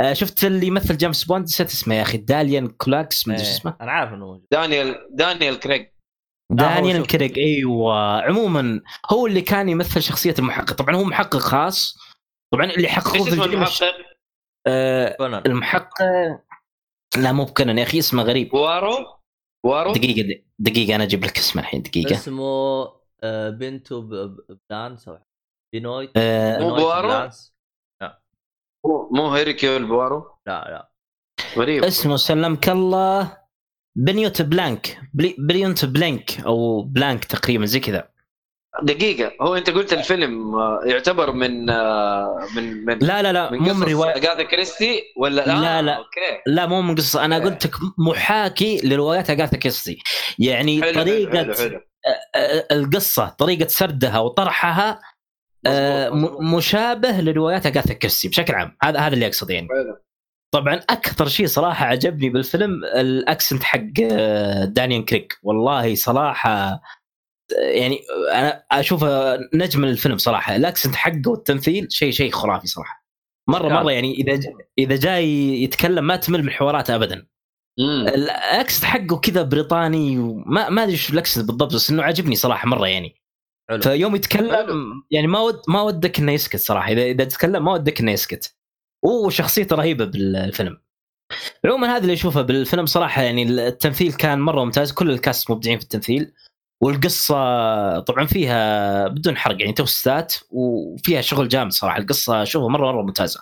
آه، آه، شفت اللي يمثل جيمس بوند؟ نسيت اسمه يا أخي. دانيال كريج ما أدري إيه، اسمه. أنا عارف إنه دانيال دانيال هو دانيال شوف. كريج أيوه. عموما هو اللي كان يمثل شخصية المحقق. طبعا هو محقق خاص. طبعا اللي يحققون في الجريمه المحقق؟ آه، المحقق. لا مو بكنن يا أخي اسمه غريب. وارو؟ وارو؟ دقيقة دقيقة أنا أجيب لك اسمه الحين. دقيقة. اسمه آه، بنتو بلانس أو بينويت. آه، بينويت بوارو؟ مو- مو هيريكيول بوارو؟ لا لا. غريب. اسمه سلمك الله بنيوت بلانك بلي بليونت بلانك أو بلانك تقريبا زي كذا. دقيقة. هو أنت قلت الفيلم آه، يعتبر من آه، من من لا لا لا من مو من قصص رواية. اغاثا كريستي ولا لا، آه لا. أوكي. لا مو من قصه أنا. قلت لك محاكي لروايات اغاثا كريستي. يعني حلو طريقة حلو حلو. القصة طريقة سردها وطرحها آه، مشابه لروايات أغاثا كريستي بشكل عام. هذا هذا اللي اقصد يعني. طبعا أكثر شيء صراحة عجبني بالفيلم ال accent حق آه، دانيال كريج. والله صراحة آه، يعني أنا اشوفه نجم الفيلم صراحة. ال accent حقه والتمثيل شيء شيء خرافي صراحة. مره. مرة يعني إذا إذا جاي يتكلم ما تمل من حواراته ابدا. ال accent حقه كذا بريطاني وما ما أدري شو ال accent بالضبط بس إنه عجبني صراحة مرة يعني. حلو. فيوم يتكلم حلو. يعني ما ود ما ودك انه يسكت صراحة. اذا إذا تتكلم ما ودك انه يسكت وشخصيته رهيبة بالفيلم. عموما هذا اللي أشوفه بالفيلم صراحة يعني التمثيل كان مرة ممتاز. كل ال cast مبدعين في التمثيل. والقصة طبعا فيها بدون حرق يعني twist ات وفيها شغل جامد صراحة. القصة أشوفها مره مرة ممتازة.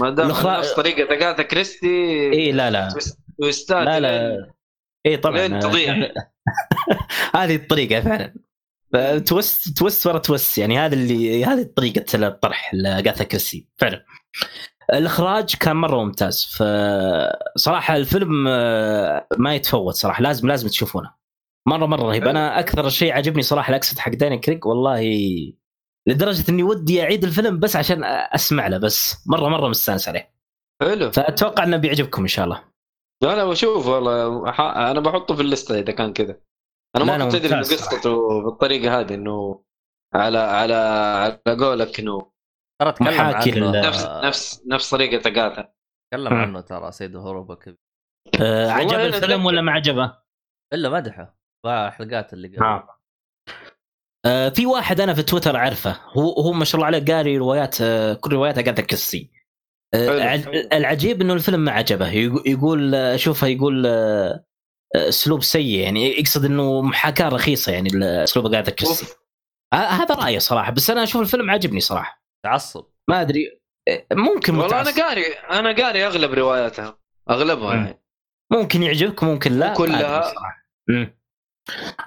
ما دام نفس طريقة اغاثا كريستي إي لا لا. twist ات لا لا. إي طبعا. تضيع. هذه الطريقة فعلا. twist twist ورا twist يعني هذا اللي هذه طريقة الطرح لاغاثا كريستي فعلا. الإخراج كان مرة ممتاز فصراحه الفيلم آه، ما يتفوت صراحة لازم لازم تشوفونه. مرة مرة رهيب. أنا أكثر شيء عجبني صراحة ال accent حق داني كريج والله لدرجة إني ودي أعيد الفيلم بس عشان أسمع له بس مرة مرة مستانس عليه. حلو. فأتوقع إنه بيعجبكم إن شاء الله. لا لا بشوف والله. أنا بحطه في الليستة إذا كان كذا. أنا ما كنت أدري قصته بالطريقة هذه إنه على على على قولك إنه ترى تكلم عنه. نفس نفس نفس طريقة اغاثا تكلم عنه ترى سيد هوروبا كذا أه عجب الفيلم ولا ما عجبه؟ إلا مدحه. حلقات اللي قبل. آه. آه في واحد أنا في تويتر أعرفه. هو هو ما شاء الله عليه قاري روايات آه كل رواياته قاعدة كسي آه العجيب إنه الفيلم ما عجبه. يقول اشوفه يقول آه، اسلوب سيء يعني يقصد إنه محاكاة رخيصة يعني اسلوبه قاعدة كسي هذا رأيي صراحة بس أنا أشوف الفيلم عجبني صراحة. تعصب. ما أدري ممكن والله أنا قاري أنا قاري أغلب رواياتها أغلبها يعني. ممكن يعجبك ممكن لا كلها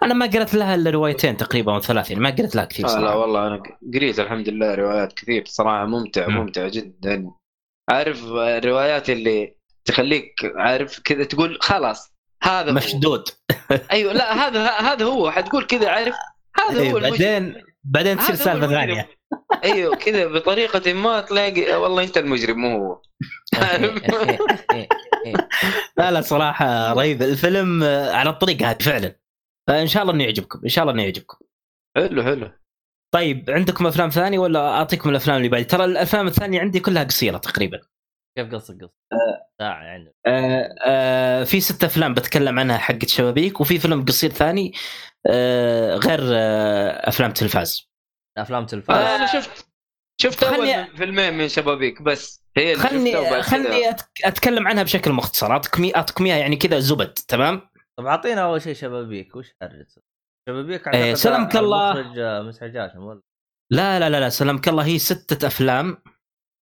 أنا ما قرأت لها إلا روايتين تقريبا أو ثلاث يعني ما قرأت لها كثير صراحة آه لا والله أنا قريت الحمد لله روايات كثير صراحة ممتع م. ممتع جدا. عارف الروايات اللي تخليك عارف كذا تقول خلاص هذا مشدود. أيوه لا هذا هذا هو. حتقول كذا عارف؟ هذا أيوة هو بعدين بعدين تصير سالفة ثانية. أيوه كذا بطريقة ما تلاقي. والله أنت المجرم مو هو. لا لا صراحة رهيب. الفيلم على الطريقة هذه فعلا. فإن شاء الله إنه يعجبكم إن شاء الله إنه يعجبكم. حلو حلو. طيب عندكم أفلام ثانية ولا أعطيكم الأفلام اللي بعد؟ ترى الأفلام الثانية عندي كلها قصيرة تقريبا. كيف قصة قصة؟ آه. ساعة يعني. آه آه في ست أفلام بتكلم عنها حقت شبابيك وفي فيلم قصير ثاني آه غير آه أفلام تلفاز. أفلام تلفاز. آه أنا شفت شفت أول فيلمين من شبابيك بس. هي اللي خلني خلني أتكلم عنها بشكل مختصر. اعطيكم اعطيكم اياها يعني كذا زبد تمام؟ طب أعطينا أول شيء شبابيك. وش هرجة شبابيك إيه سلمك الله. آه، مسعد ولا؟ لا لا لا لا سلمك الله. هي ستة أفلام.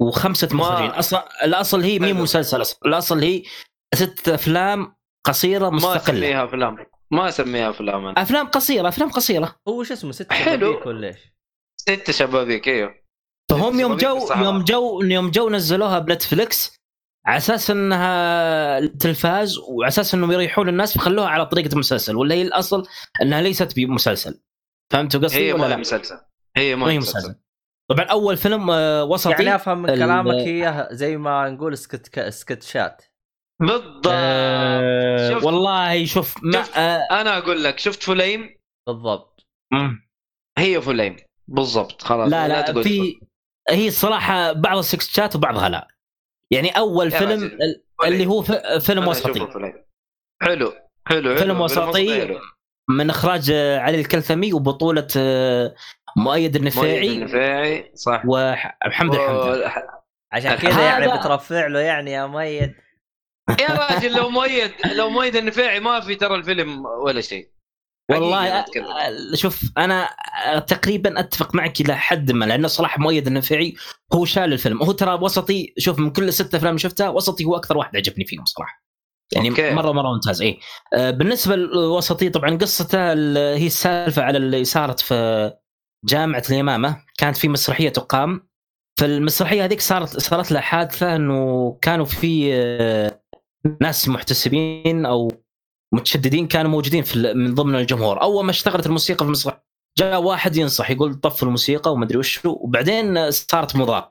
وخمسة مخرجين. أصلا الأصل هي مي مسلسل الأصل هي ستة أفلام قصيرة مستقلة. ما أسميها أفلام. ما أسميها أفلام أنا. أفلام قصيرة أفلام قصيرة. هو شو اسمه ستة شبابيك ولا إيش؟ ستة شبابيك إيوه. فهم يوم جو يوم جو يوم جو نزلوها بنتفلكس على أساس إنها تلفاز وعلى أساس إنهم يريحون الناس فخلوها على طريقة المسلسل ولا هي الأصل إنها ليست بمسلسل. فهمتوا قصدي هي ولا لا؟ مسلسل. هي ما هي مسلسل. طبعا أول فيلم آه، وسطي يعني أفهم من كلامك هي زي ما نقول سكت سكتشات بالضبط. آه والله شوف ما شفت آه أنا أقول لك شفت فليم؟ بالضبط. مم. هي فليم. بالضبط. خلاص لا لا, لا في هي الصراحة بعض السكتشات وبعضها لا. يعني أول فيلم اللي هو فيلم وسطي. حلو حلو, حلو. فيلم وسطي من إخراج علي الكلثمي وبطولة آه، مؤيد النفاعي مؤيد النفاعي صح. ومحمد الحمد. عشان كذا يعني بترفع له يعني يا مؤيد. يا راجل لو مؤيد لو مؤيد النفاعي ما في ترى الفيلم ولا شيء. والله شوف أنا تقريبا أتفق معك إلى حد ما لأنه صراحة مؤيد النفعي هو شال الفيلم. هو ترى وسطي شوف من كل الست أفلام شفتها وسطي هو أكثر واحد عجبني فيهم صراحة. يعني أوكي. مرة مرة ممتاز اي بالنسبة للوسطي طبعا قصته هي السالفة على اللي صارت في جامعة اليمامة كانت في مسرحية تقام. فالمسرحية هذيك صارت صارت لها حادثة إنه كانوا في آه، ناس محتسبين أو متشددين كانوا موجودين في من ضمن الجمهور. أول ما اشتغلت الموسيقى في المسرح جاء واحد ينصح يقول طف الموسيقى وما أدري وش وبعدين صارت مضاد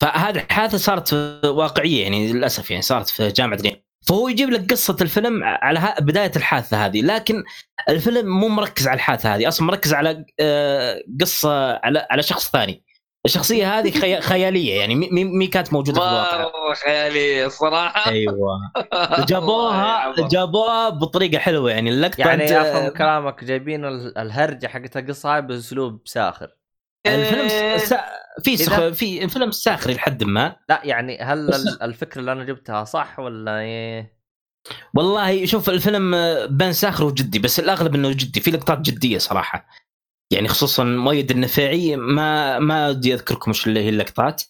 فهذه الحادثة صارت واقعية يعني للأسف يعني صارت في جامعة دين فهو يجيب لك قصة الفيلم على بداية الحادثة هذه لكن الفيلم مو مركز على الحادثة هذه أصلا مركز على آه، قصة على على شخص ثاني. الشخصية هذه خي... خيالية يعني مي, مي كانت موجودة في الواقع. مره خيالية الصراحة. أيوه. جابوها جابوها بطريقة حلوة يعني اللقطه يعني. افهم كلامك جايبين الهرجة حقت القصة هاي بأسلوب ساخر. الفيلم. سا... في سخ... في الفيلم ساخري لحد ما لا يعني هل الفكرة اللي أنا جبتها صح ولا إيه؟ والله شوف الفيلم آه، بين ساخر وجدي بس الأغلب إنه جدي في لقطات جدية صراحة يعني خصوصا مؤيد النفاعي ما ما ودي أذكركم إيش اللي هي اللقطات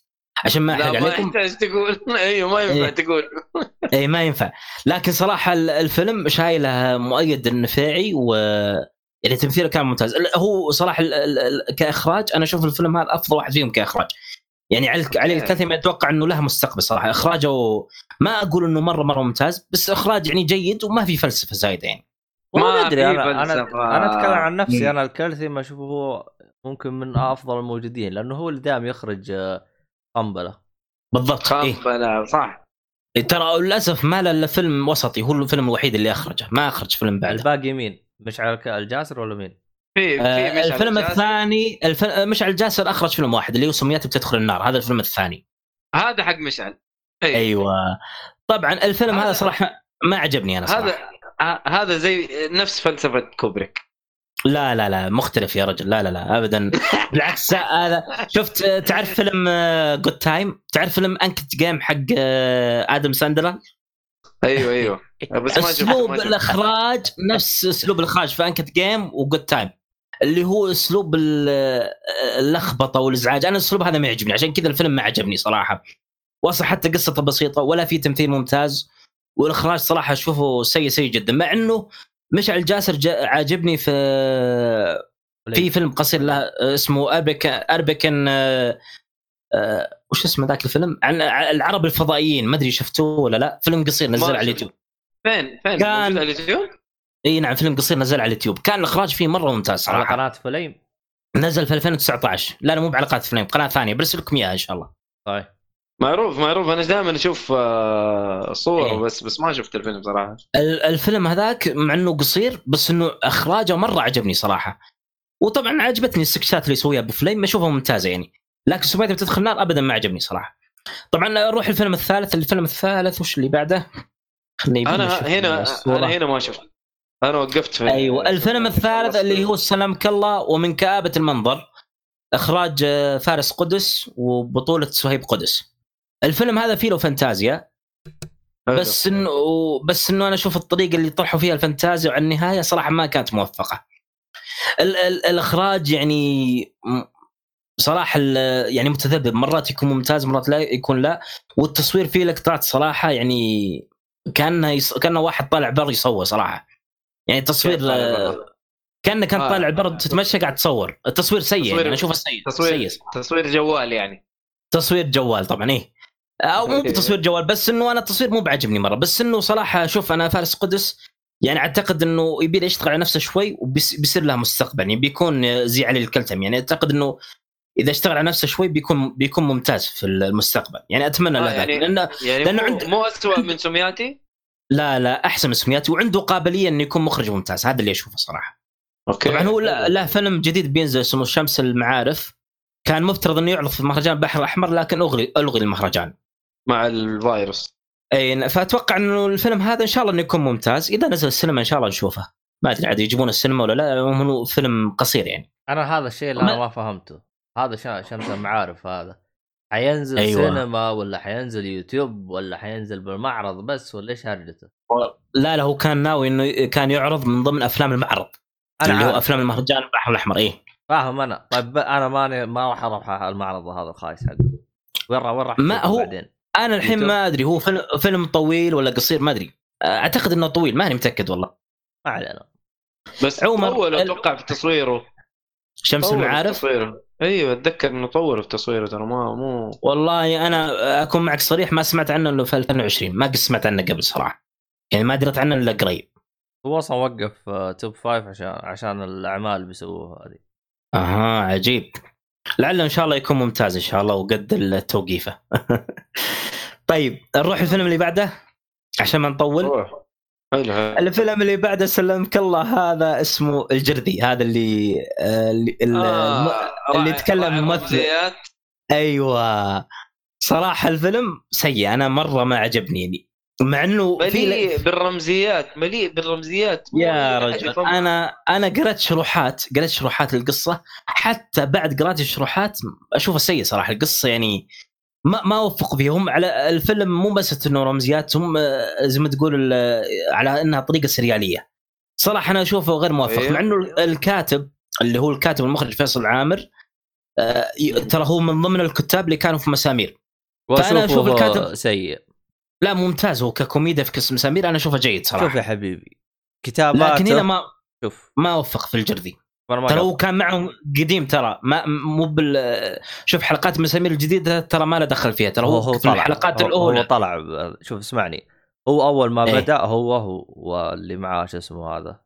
عشان ما أحرق لا ما عليكم يحتاج تقول أيوه ما ينفع إيه. تقول اي ما ينفع لكن صراحة ال- الفيلم شايله مؤيد النفاعي و يعني تمثيله كان ممتاز هو صراحة ال... ال... ال... كإخراج أنا أشوف الفيلم هذا أفضل واحد فيهم كإخراج يعني علي علي الكثير أتوقع إنه له مستقبل صراحة إخراجه ما أقول إنه مره مرة ممتاز بس إخراج يعني جيد وما في فلسفة زايدة يعني ما أدري أنا أنا. أنا أتكلم عن نفسي. أنا الكالثي ما أشوفه هو ممكن من أفضل الموجودين لأنه هو اللي دائما يخرج آه، قنبلة بالضبط إيه. خنبلة صح ترى للأسف ما له إلا فيلم وسطي هو الفيلم الوحيد اللي أخرجه ما أخرج فيلم بعده الباقي مين؟ مشعل الجاسر ولا مين؟ في في آه الفيلم الجاسر. الثاني الف... مشعل الجاسر أخرج فيلم واحد اللي هو سميته بتدخل النار هذا الفيلم الثاني. هذا حق مشعل. أيوة. أيوه. طبعا الفيلم هذا هذا- صراحة ما عجبني أنا صراحة. هذا ه- هذا زي نفس فلسفة كوبريك. لا لا لا مختلف يا رجل. لا لا لا ابدا. بالعكس هذا شفت آه، تعرف فيلم Good Time تعرف فيلم Uncut Gems حق آه، آدم ساندلر؟ أيوه أيوه. بس ما شفت أسلوب. الإخراج نفس أسلوب الإخراج في Uncut Gems و Good Time اللي هو أسلوب ال- اللخبطة والإزعاج. أنا الأسلوب هذا ما يعجبني. عشان كذا الفيلم ما عجبني صراحة. وأصلا حتى قصته بسيطة ولا في تمثيل ممتاز. والإخراج صراحة أشوفه سيء سيء جدا. مع إنه مشعل جاسر جا- عاجبني في في فيلم قصير له اسمه اربكن اربكن آه، آه، وش اسمه ذاك الفيلم؟ عن العرب الفضائيين. ما أدري شفتوه ولا لا. فيلم قصير نزل على. اليوتيوب. فين؟ فين؟ كان- على اليوتيوب؟ إي نعم فيلم قصير نزل على اليوتيوب. كان الإخراج فيه مرة ممتاز على صراحة. قناة فليم؟ نزل في 2019 لا لا مو بعلاقات فيلم قناة ثانية. برسل لكم إياها إن شاء الله. طيب. معروف معروف. أنا دائما أشوف آه، صوره إيه. بس بس ما شفت الفيلم صراحة. ال- الفيلم هذاك مع إنه قصير بس إنه إخراجه مرة عجبني صراحة. وطبعا عجبتني السكشات اللي يسويها ابو فليم أشوفها ممتازة يعني. لكن سميته بتدخل النار ابدا ما عجبني صراحة. طبعا نروح الفيلم الثالث الفيلم الثالث وش اللي بعده؟ خليني أنا هنا الصورة. أنا هنا ما شفت. أنا وقفت في أيوه الفيلم الثالث اللي هو سلامك الله ومن كآبة المنظر. إخراج آه، فارس قدس وبطولة صهيب قدس. الفيلم هذا فيه له فانتازيا. بس إنه بس إنه أنا أشوف الطريقة اللي طرحوا فيها الفانتازيا وعلى النهاية صراحة ما كانت موفقة. ال ال الإخراج يعني صراحة يعني متذبذب. مرات يكون ممتاز مرات لا يكون لا. والتصوير فيه لقطات صراحة يعني كأنه يص... كأنه واحد طالع بر يصور صراحة. يعني التصوير آه، كأنه كان آه. طالع بر تتمشى قاعد تصور، التصوير سيء تصوير- يعني أنا أشوفه سيء تصوير سيء تصوير جوال يعني. تصوير جوال طبعا إيه. أو مو أوكي. بتصوير جوال بس إنه أنا التصوير مو بعجبني مرة. بس إنه صراحة شوف أنا فارس قدس يعني أعتقد إنه يبي يشتغل على نفسه شوي وبيصير له مستقبل. يعني بيكون زي علي الكلتم. يعني أعتقد إنه إذا اشتغل على نفسه شوي بيكون بيكون ممتاز في المستقبل. يعني أتمنى آه، له ذلك يعني- لأنه يعني لأنه مو, عند- مو اسوء من سمياتي لا لا أحسن من سمياتي وعنده قابلية إنه يكون مخرج ممتاز. هذا اللي أشوفه صراحة. أوكي. طبعا هو له فيلم جديد بينزل اسمه شمس المعارف. كان مفترض إنه يعرض في مهرجان البحر الأحمر لكن الغي ألغي المهرجان. مع الفيروس. إي فأتوقع إنه الفيلم هذا إن شاء الله إنه يكون ممتاز. إذا نزل السينما إن شاء الله نشوفه. ما أدري عاد يجيبون السينما ولا لا؟ هو فيلم قصير يعني. أنا هذا الشيء اللي أنا ما فهمته. هذا شا- شمس المعارف هذا. حينزل أيوة. سينما ولا حينزل يوتيوب ولا حينزل بالمعرض بس ولا إيش هرجته؟ لا لا هو كان ناوي إنه كان يعرض من ضمن أفلام المعرض. أنا اللي هو أفلام المهرجان البحر الأحمر إيه. فاهم أنا. طيب أنا ماني ما راح أروح المعرض هذا الخايس حقه. وين راح وين راح ما هو- بعدين؟ أنا الحين يوتيوب؟ ما أدري هو فيلم فيلم طويل ولا قصير؟ ما أدري. أعتقد إنه طويل ماني متأكد والله. ما علينا. بس عمر، طول أتوقع في تصويره. شمس المعارف؟ تصويره. أيوه أتذكر إنه طور في تصويره ترى ما مو والله أنا أكون معك صريح ما سمعت عنه إلا في 2020 ما قد سمعت عنه قبل صراحة. يعني ما دريت عنه إلا قريب. هو أصلا وقف آه، توب فايف عشان عشان الأعمال اللي بيسووها هذه أها عجيب. لعله إن شاء الله يكون ممتاز إن شاء الله وقد التوقيفة. طيب نروح الفيلم اللي بعده عشان ما نطول. روح. حلو. الفيلم اللي بعده سلمك الله هذا اسمه الجردي هذا اللي آه، اللي, آه، اللي يتكلم راعي ممثل. أيوه. صراحة الفيلم سيء أنا مرة ما عجبني يعني. مع إنه مليء بالرمزيات مليء بالرمزيات. يا رجل أنا أنا قرأت شروحات قرأت شروحات القصة. حتى بعد قراءة الشروحات اشوفها سيء صراحة. القصة يعني ما ما وفقوا فيهم. على الفيلم مو بس انه رمزيات هم زي ما تقول على إنها طريقة سريالية. صراحة أنا أشوفه غير موفق إيه؟ مع إنه الكاتب اللي هو الكاتب المخرج فيصل عامر آه، ترى هو من ضمن الكتاب اللي كانوا في مسامير. فأنا أشوف الكاتب سيء. لا ممتاز هو ككوميديا في قسم مسامير أنا أشوفه جيد صراحة. شوف يا حبيبي. كتاباته لكن هنا ما شوف. ما وفق في الجردي ترى هو كان معهم قديم ترى. ما مو بال شوف حلقات مسامير الجديدة ترى ما له دخل فيها. ترى هو, هو في طلع. الحلقات الأولى. هو طلع. شوف اسمعني. هو أول ما إيه؟ بدأ هو هو واللي معاه شو اسمه هذا؟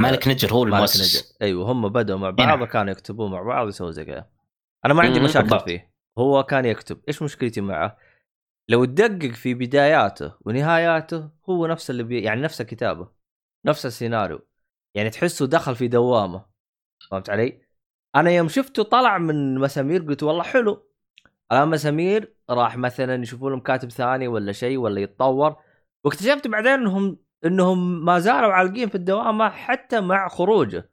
مالك نجر هو المؤسس. أيوه هم بدأوا مع بعض وكانوا يكتبون مع بعض ويسووا زي كذا. أنا ما عندي مشاكل بالضبط. فيه. هو كان يكتب. إيش مشكلتي معه؟ لو تدقق في بداياته ونهاياته هو نفس اللي بي... يعني نفس كتابه نفس السيناريو. يعني تحسه دخل في دوامة. فهمت علي؟ أنا يوم شفته طلع من مسامير قلت والله حلو. الآن مسامير راح مثلا يشوفوا لهم كاتب ثاني ولا شيء ولا يتطور. واكتشفت بعدين إنهم إنهم ما زالوا عالقين في الدوامة حتى مع خروجه.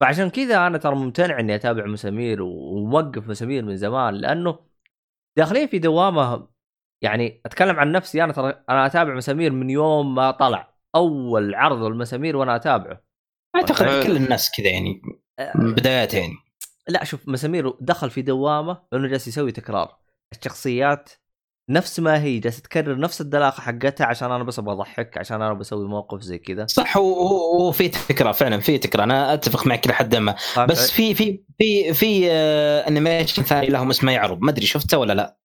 فعشان كذا أنا ترى ممتنع إني أتابع مسامير وموقف مسامير من زمان لأنه داخلين في دوامة يعني أتكلم عن نفسي أنا ترى أنا أتابع مسامير من يوم ما طلع. أول عرض المسامير وأنا أتابعه. أعتقد كل الناس كذا يعني من بدايات يعني لا شوف مسامير دخل في دوامة لأنه جالس يسوي تكرار. الشخصيات نفس ما هي جالسة تكرر نفس الدلاخة حقتها عشان أنا بس أبغى أضحك عشان أنا بسوي موقف زي كذا. صح وفي تكرار فعلا في تكرار. أنا أتفق معك لحد ما. بس في في في في انيميشن ثاني لهم اسمه يعرب. ما أدري شفته ولا لا؟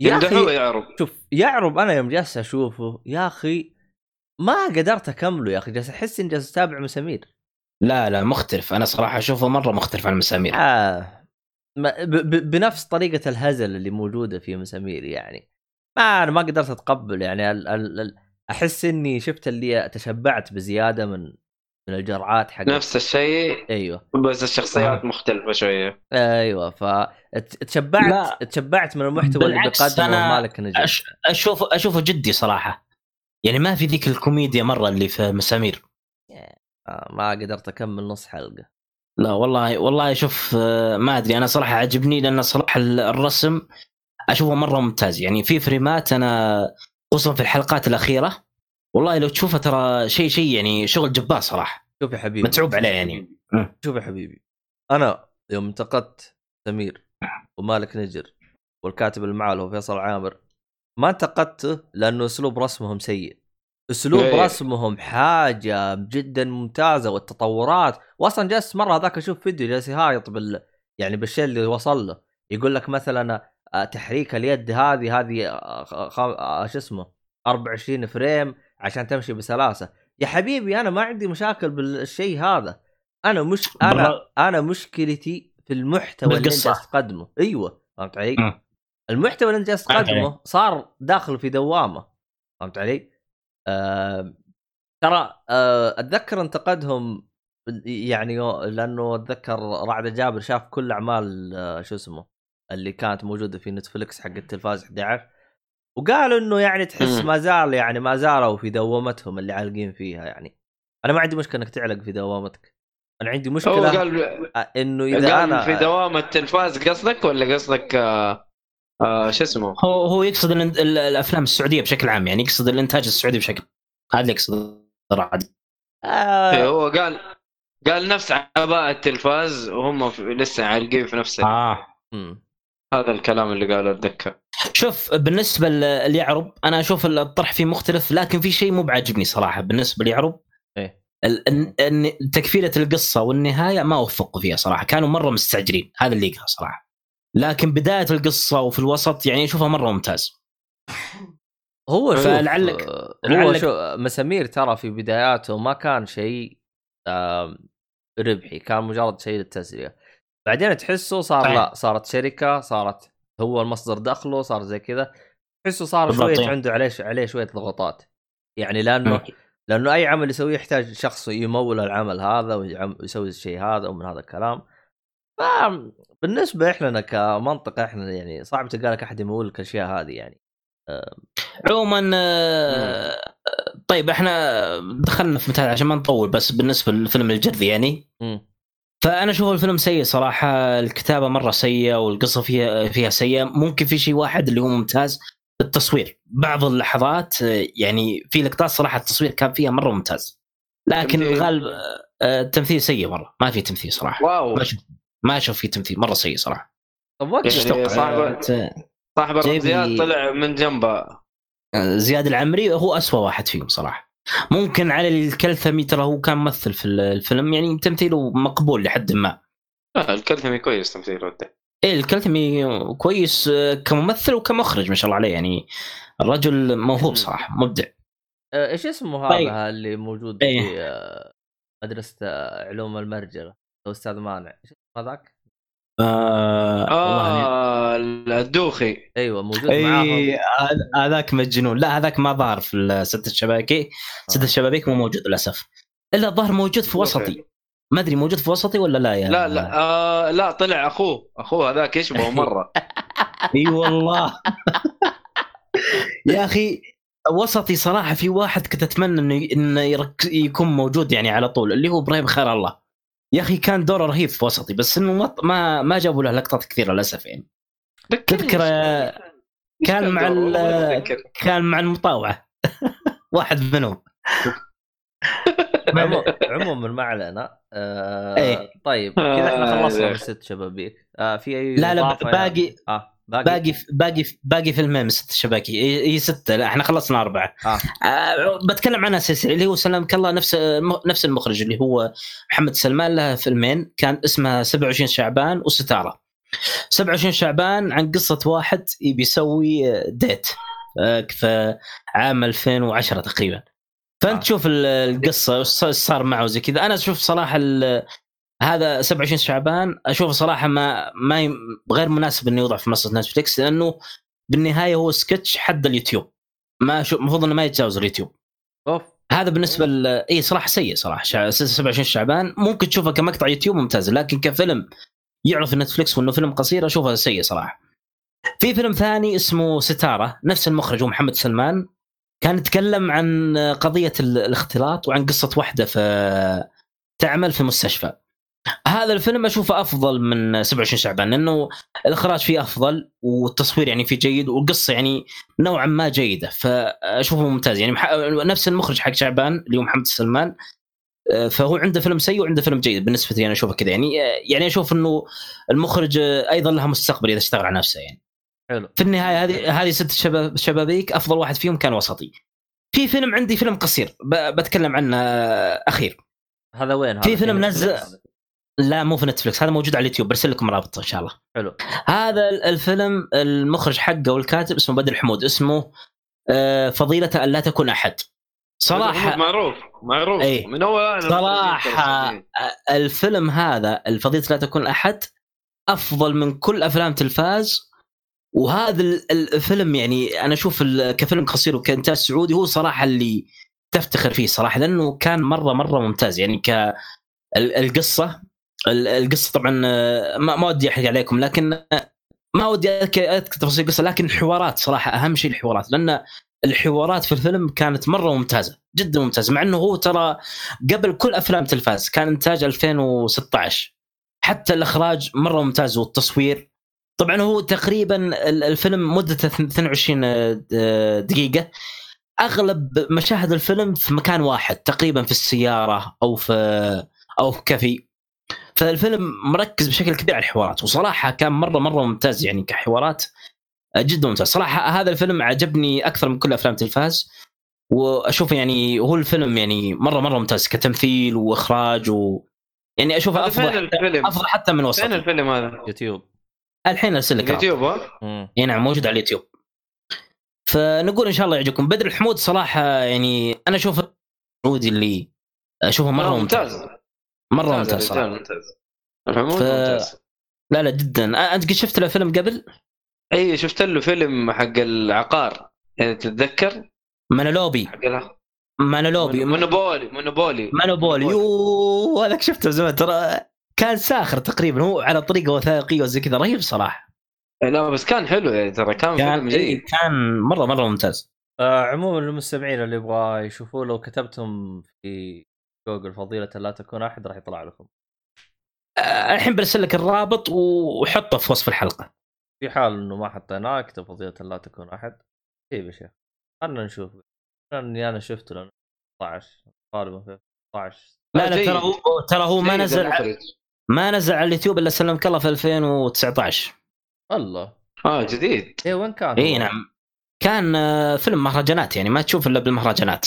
يا أخي يعرب. شوف يعرب أنا يوم جالس أشوفه يا أخي ما قدرت أكمله يا أخي. جالس أحس إني جالس أتابع مسامير. لا لا مختلف. أنا صراحة أشوفه مرة مختلف عن مسامير. آه. بنفس طريقة الهزل اللي موجودة في مسامير يعني. ما أنا ما قدرت أتقبل يعني ال ال ال أحس إني شفت اللي تشبعت بزيادة من من الجرعات حق نفس الشيء. أيوه. بس الشخصيات آه. مختلفة شوية. أيوه. فتشبعت تشبعت من المحتوى اللي بيقدمه مالك نجم أش... أشوف أشوفه جدي صراحة. يعني ما في ذيك الكوميديا مرة اللي في مسامير. ما قدرت أكمل نص حلقة. لا والله والله شوف آه، ما أدري أنا صراحة عجبني لأن صراحة الرسم أشوفه مرة ممتاز. يعني في فريمات أنا خصوصا في الحلقات الأخيرة والله لو تشوفه ترى شيء شيء يعني شغل جبار صراحة. شوف يا حبيبي. متعوب عليه يعني. شوف يا حبيبي. أنا يوم انتقدت سمير ومالك نجر والكاتب اللي معاه اللي هو فيصل عامر ما انتقدته لأنه أسلوب رسمهم سيء. اسلوب إيه. رسمهم حاجة جدا ممتازة والتطورات. واصلا جالس مرة هذاك أشوف فيديو جالس يهايط بال يعني بالشيء اللي وصل له. يقول لك مثلا آه، تحريك اليد هذه هذه آه، آه، شو اسمه 24 فريم عشان تمشي بسلاسة. يا حبيبي أنا ما عندي مشاكل بالشيء هذا. أنا مش أنا أنا مشكلتي في المحتوى اللي أنت تقدمه. أيوه فهمت علي؟ المحتوى اللي أنت تقدمه صار داخل في دوامة. فهمت علي؟ آه ترى آه أتذكر انتقدهم يعني لأنه أتذكر رعد جابر شاف كل أعمال آه شو اسمه اللي كانت موجودة في نتفلكس حق التلفاز 11 وقالوا إنه يعني تحس ما زال يعني ما زالوا في دوامتهم اللي عالقين فيها يعني. أنا ما عندي مشكلة إنك تعلق في دوامتك. أنا عندي مشكلة قال إنه إذا قال أنا في دوامة التلفاز قصدك ولا قصدك آه آه شو اسمه؟ هو هو يقصد الأفلام السعودية بشكل عام يعني يقصد الإنتاج السعودي بشكل هذا اللي يقصد رعد آه. هو قال قال نفس عباءة التلفاز وهم لسه عالقين في نفس آه. هذا الكلام اللي قاله أتذكر. شوف بالنسبة ليعرب أنا أشوف الطرح فيه مختلف لكن في شيء مو بعاجبني صراحة بالنسبة ليعرب. إيه. تكفيلة القصة والنهاية ما وفقوا فيها صراحة كانوا مرة مستعجلين. هذا اللي يقهر صراحة. لكن بداية القصة وفي الوسط يعني أشوفها مرة ممتاز. هو فلعلك هو شو مسامير ترى في بداياته ما كان شيء ربحي كان مجرد شيء للتسلية. بعدين تحسه صار لا صارت شركة صارت هو المصدر دخله صار زي كذا. تحسه صار شوية عنده عليه عليه شوية ضغوطات. يعني لأنه لأنه أي عمل يسويه يحتاج شخص يمول العمل هذا ويسوي الشيء هذا ومن هذا الكلام. بالنسبة إحنا كمنطقة إحنا يعني صعب تلقى لك أحد يمول لك الأشياء هذه يعني. عموما آه، طيب إحنا دخلنا في مثال عشان ما نطول بس بالنسبة للفيلم الجرذي يعني. مم. فأنا أشوف الفيلم سيء صراحة الكتابة مرة سيئة والقصة فيها فيها سيئة. ممكن في شيء واحد اللي هو ممتاز التصوير. بعض اللحظات آه، يعني في لقطات صراحة التصوير كان فيها مرة ممتاز. لكن تمثيل. الغالب آه، التمثيل سيء مرة. ما في تمثيل صراحة. واو. ما ما أشوف في تمثيل مرة سيء صراحة. طب وقت يعني؟ صاحب- آه، لي- طلع من جنبه. زياد العمري هو أسوأ واحد فيهم صراحة. ممكن علي الكلثمي ترى هو كان ممثل في الفيلم يعني تمثيله مقبول لحد ما. لا الكلثمي كويس تمثيله إيه الكلثمي كويس آه، كممثل وكمخرج ما شاء الله عليه يعني الرجل موهوب. صراحة مبدع. آه، إيش اسمه هذا طيب. اللي موجود إيه. في آه، مدرسة آه، علوم المرجلة؟ الاستاذ مانع. إيش هذاك؟ آه آه الدوخي. أيوه موجود إي معاهم. هذا- هذاك مجنون. لا هذاك ما ظهر في الست الشباكي ست آه. الشبابيك مو موجود للأسف. إلا الظاهر موجود في وسطي. ما أدري موجود في وسطي ولا لا يا لا لا آه لا طلع أخوه. أخوه هذاك يشبهه مرة. إي والله. يا أخي وسطي صراحة في واحد كنت أتمنى انه إنه يرك... يكون موجود يعني على طول اللي هو إبراهيم خير الله. يا أخي كان دوره رهيب في وسطي بس إنه ما ما, ما جابوا له لقطات كثيرة للأسف يعني. تذكر كان مع ال- كان مع المطاوعة. واحد منهم. عمو- عموما ما علينا. آه إيه. طيب كذا إحنا آه، خلصنا من ست شبابيك. آه في أي لا لا باقي يعني؟ آه. باقي, باقي باقي باقي فيلمين من ست شباكي. هي هي ستة لا إحنا خلصنا أربعة. آه. آه بتكلم عنها سلسله اللي هو سلامك الله نفس نفس المخرج اللي هو محمد سلمان. له فيلمين كان اسمها 27 شعبان وستارة. 27 شعبان عن قصة واحد يبي يسوي date آه، في عام 2010 تقريبا. فأنت آه. تشوف ال- القصة وش صار معه زي كذا. أنا أشوف صراحة هذا 27 شعبان اشوفه صراحة ما ما ي- غير مناسب إنه يوضع في منصة نتفلكس لأنه بالنهاية هو سكتش حق اليوتيوب. ما شو المفروض إنه ما يتجاوز اليوتيوب. أوف. هذا بالنسبة ل إي صراحة سيء صراحة. شع- 27 شعبان ممكن تشوفه كمقطع يوتيوب ممتاز لكن كفيلم يعرض في نتفلكس وإنه فيلم قصير أشوفه سيء صراحة. في فيلم ثاني اسمه ستارة نفس المخرج هو محمد سلمان. كان يتكلم عن قضية ال- الاختلاط وعن قصة واحدة في تعمل في مستشفى. هذا الفيلم أشوفه أفضل من 27 شعبان لأنه الإخراج فيه أفضل والتصوير يعني فيه جيد والقصة يعني نوعا ما جيدة فأشوفه ممتاز. يعني نفس المخرج حق شعبان اللي هو محمد سلمان آه، فهو عنده فيلم سيء وعنده فيلم جيد بالنسبة لي أنا أشوفه كذا. يعني آه، يعني أشوف إنه المخرج آه، أيضا له مستقبل إذا اشتغل على نفسه يعني. حلو. في النهاية هذه هذه ست شباب شبابيك أفضل واحد فيهم كان وسطي. في فيلم عندي فيلم قصير بتكلم عنه أخير. هذا وين؟ هذا في فيلم نزل-؟ لا مو في نتفلكس هذا موجود على اليوتيوب برسل لكم رابط إن شاء الله. حلو. هذا الفيلم المخرج حقه والكاتب اسمه بدر حمود اسمه آه، فضيلة أن لا تكون أحد. صراحة معروف معروف. إيه. من اول صراحة الفيلم هذا الفضيلة لا تكون أحد أفضل من كل أفلام تلفاز. وهذا ال- الفيلم يعني أنا أشوف كفيلم قصير وكإنتاج سعودي هو صراحة اللي تفتخر فيه صراحة لأنه كان مرة مرة ممتاز. يعني ك ال- القصة ال- القصة طبعا آه، ما ودي أحرق عليكم لكن آه، ما ودي أذكر تفاصيل القصة لكن الحوارات صراحة أهم شيء الحوارات لأن الحوارات في الفيلم كانت مرة ممتازة جدا ممتازة مع إنه هو ترى قبل كل أفلام تلفاز كان إنتاج 2016 حتى الإخراج مرة ممتاز والتصوير. طبعا هو تقريبا ال- الفيلم مدته 22 دقيقة. أغلب مشاهد الفيلم في مكان واحد تقريبا في السيارة أو في أو في كافي فالفيلم مركز بشكل كبير على الحوارات وصراحة كان مرة مرة ممتاز يعني كحوارات جدا ممتاز صراحة هذا الفيلم عجبني أكثر من كل أفلام تلفاز وأشوف يعني هو الفيلم يعني مرة مرة ممتاز كتمثيل وإخراج و يعني اشوفه هذا فين افضل الفيلم؟ أفضل حتى من فين وسط الفيلم هذا؟ يوتيوب الحين أرسل لك رابط. اليوتيوب ها؟ إي نعم موجود على اليوتيوب فنقول إن شاء الله يعجبكم بدر الحمود صراحة يعني أنا أشوف السعودي اللي أشوفه مرة آه، ممتاز مرة ممتاز صراحة. ممتاز ف- ممتاز. لا لا جدا. أنت قد شفت له فيلم قبل؟ إي شفت له فيلم حق العقار. يعني تتذكر؟ مانولوبي. حق مانولوبي. مونوبولي مونوبولي. مانوبولي يوه هذاك شفته زمان. ترى كان ساخر تقريبا هو على طريقة وثائقية وزي كذا. رهيب صراحة. لا بس كان حلو يعني ترى كان, كان فيلم إيه جيد. كان مرة مرة ممتاز. آه عموما المستمعين اللي يبغى يشوفوا لو كتبتم في جوجل فضيلة لا تكون أحد راح يطلع لكم. آه، الحين برسل لك الرابط وحطه في وصف الحلقة. في حال إنه ما حطيناه أكتب فضيلة لا تكون أحد. طيب يا شيخ خلنا نشوف. لاني أنا شفته لأنه 16 غالبا في 16 لا لا ترى هو ترى هو ما نزل ما نزل على اليوتيوب إلا سلمك الله في 2019 الله. آه جديد. إيه وين كان؟ إي نعم. كان آه، فيلم مهرجانات يعني ما تشوف إلا بالمهرجانات.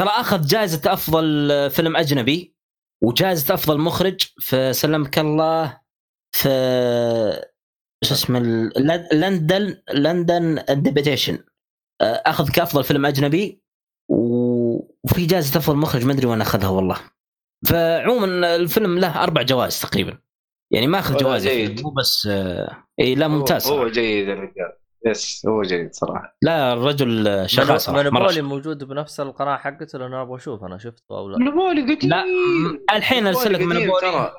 ترى أخذ جائزة أفضل فيلم أجنبي وجائزة أفضل مخرج في سلمك الله في شو اسمه لندن لندن ديبيتيشن أخذ كأفضل فيلم أجنبي وفي جائزة أفضل مخرج ما أدري وين أخذها والله. فعموما الفيلم له أربع جوائز تقريبا. يعني ما أخذ جوائز مو بس إي لا ممتاز هو, هو جيد الرجال yes هو جيد صراحة. لا الرجل شغال صراحة مونوبولي موجود بنفس القناة حقته لأنه أبغى أشوف أنا شفته أو لا. مونوبولي قديم. لا الحين ارسل لك مونوبولي.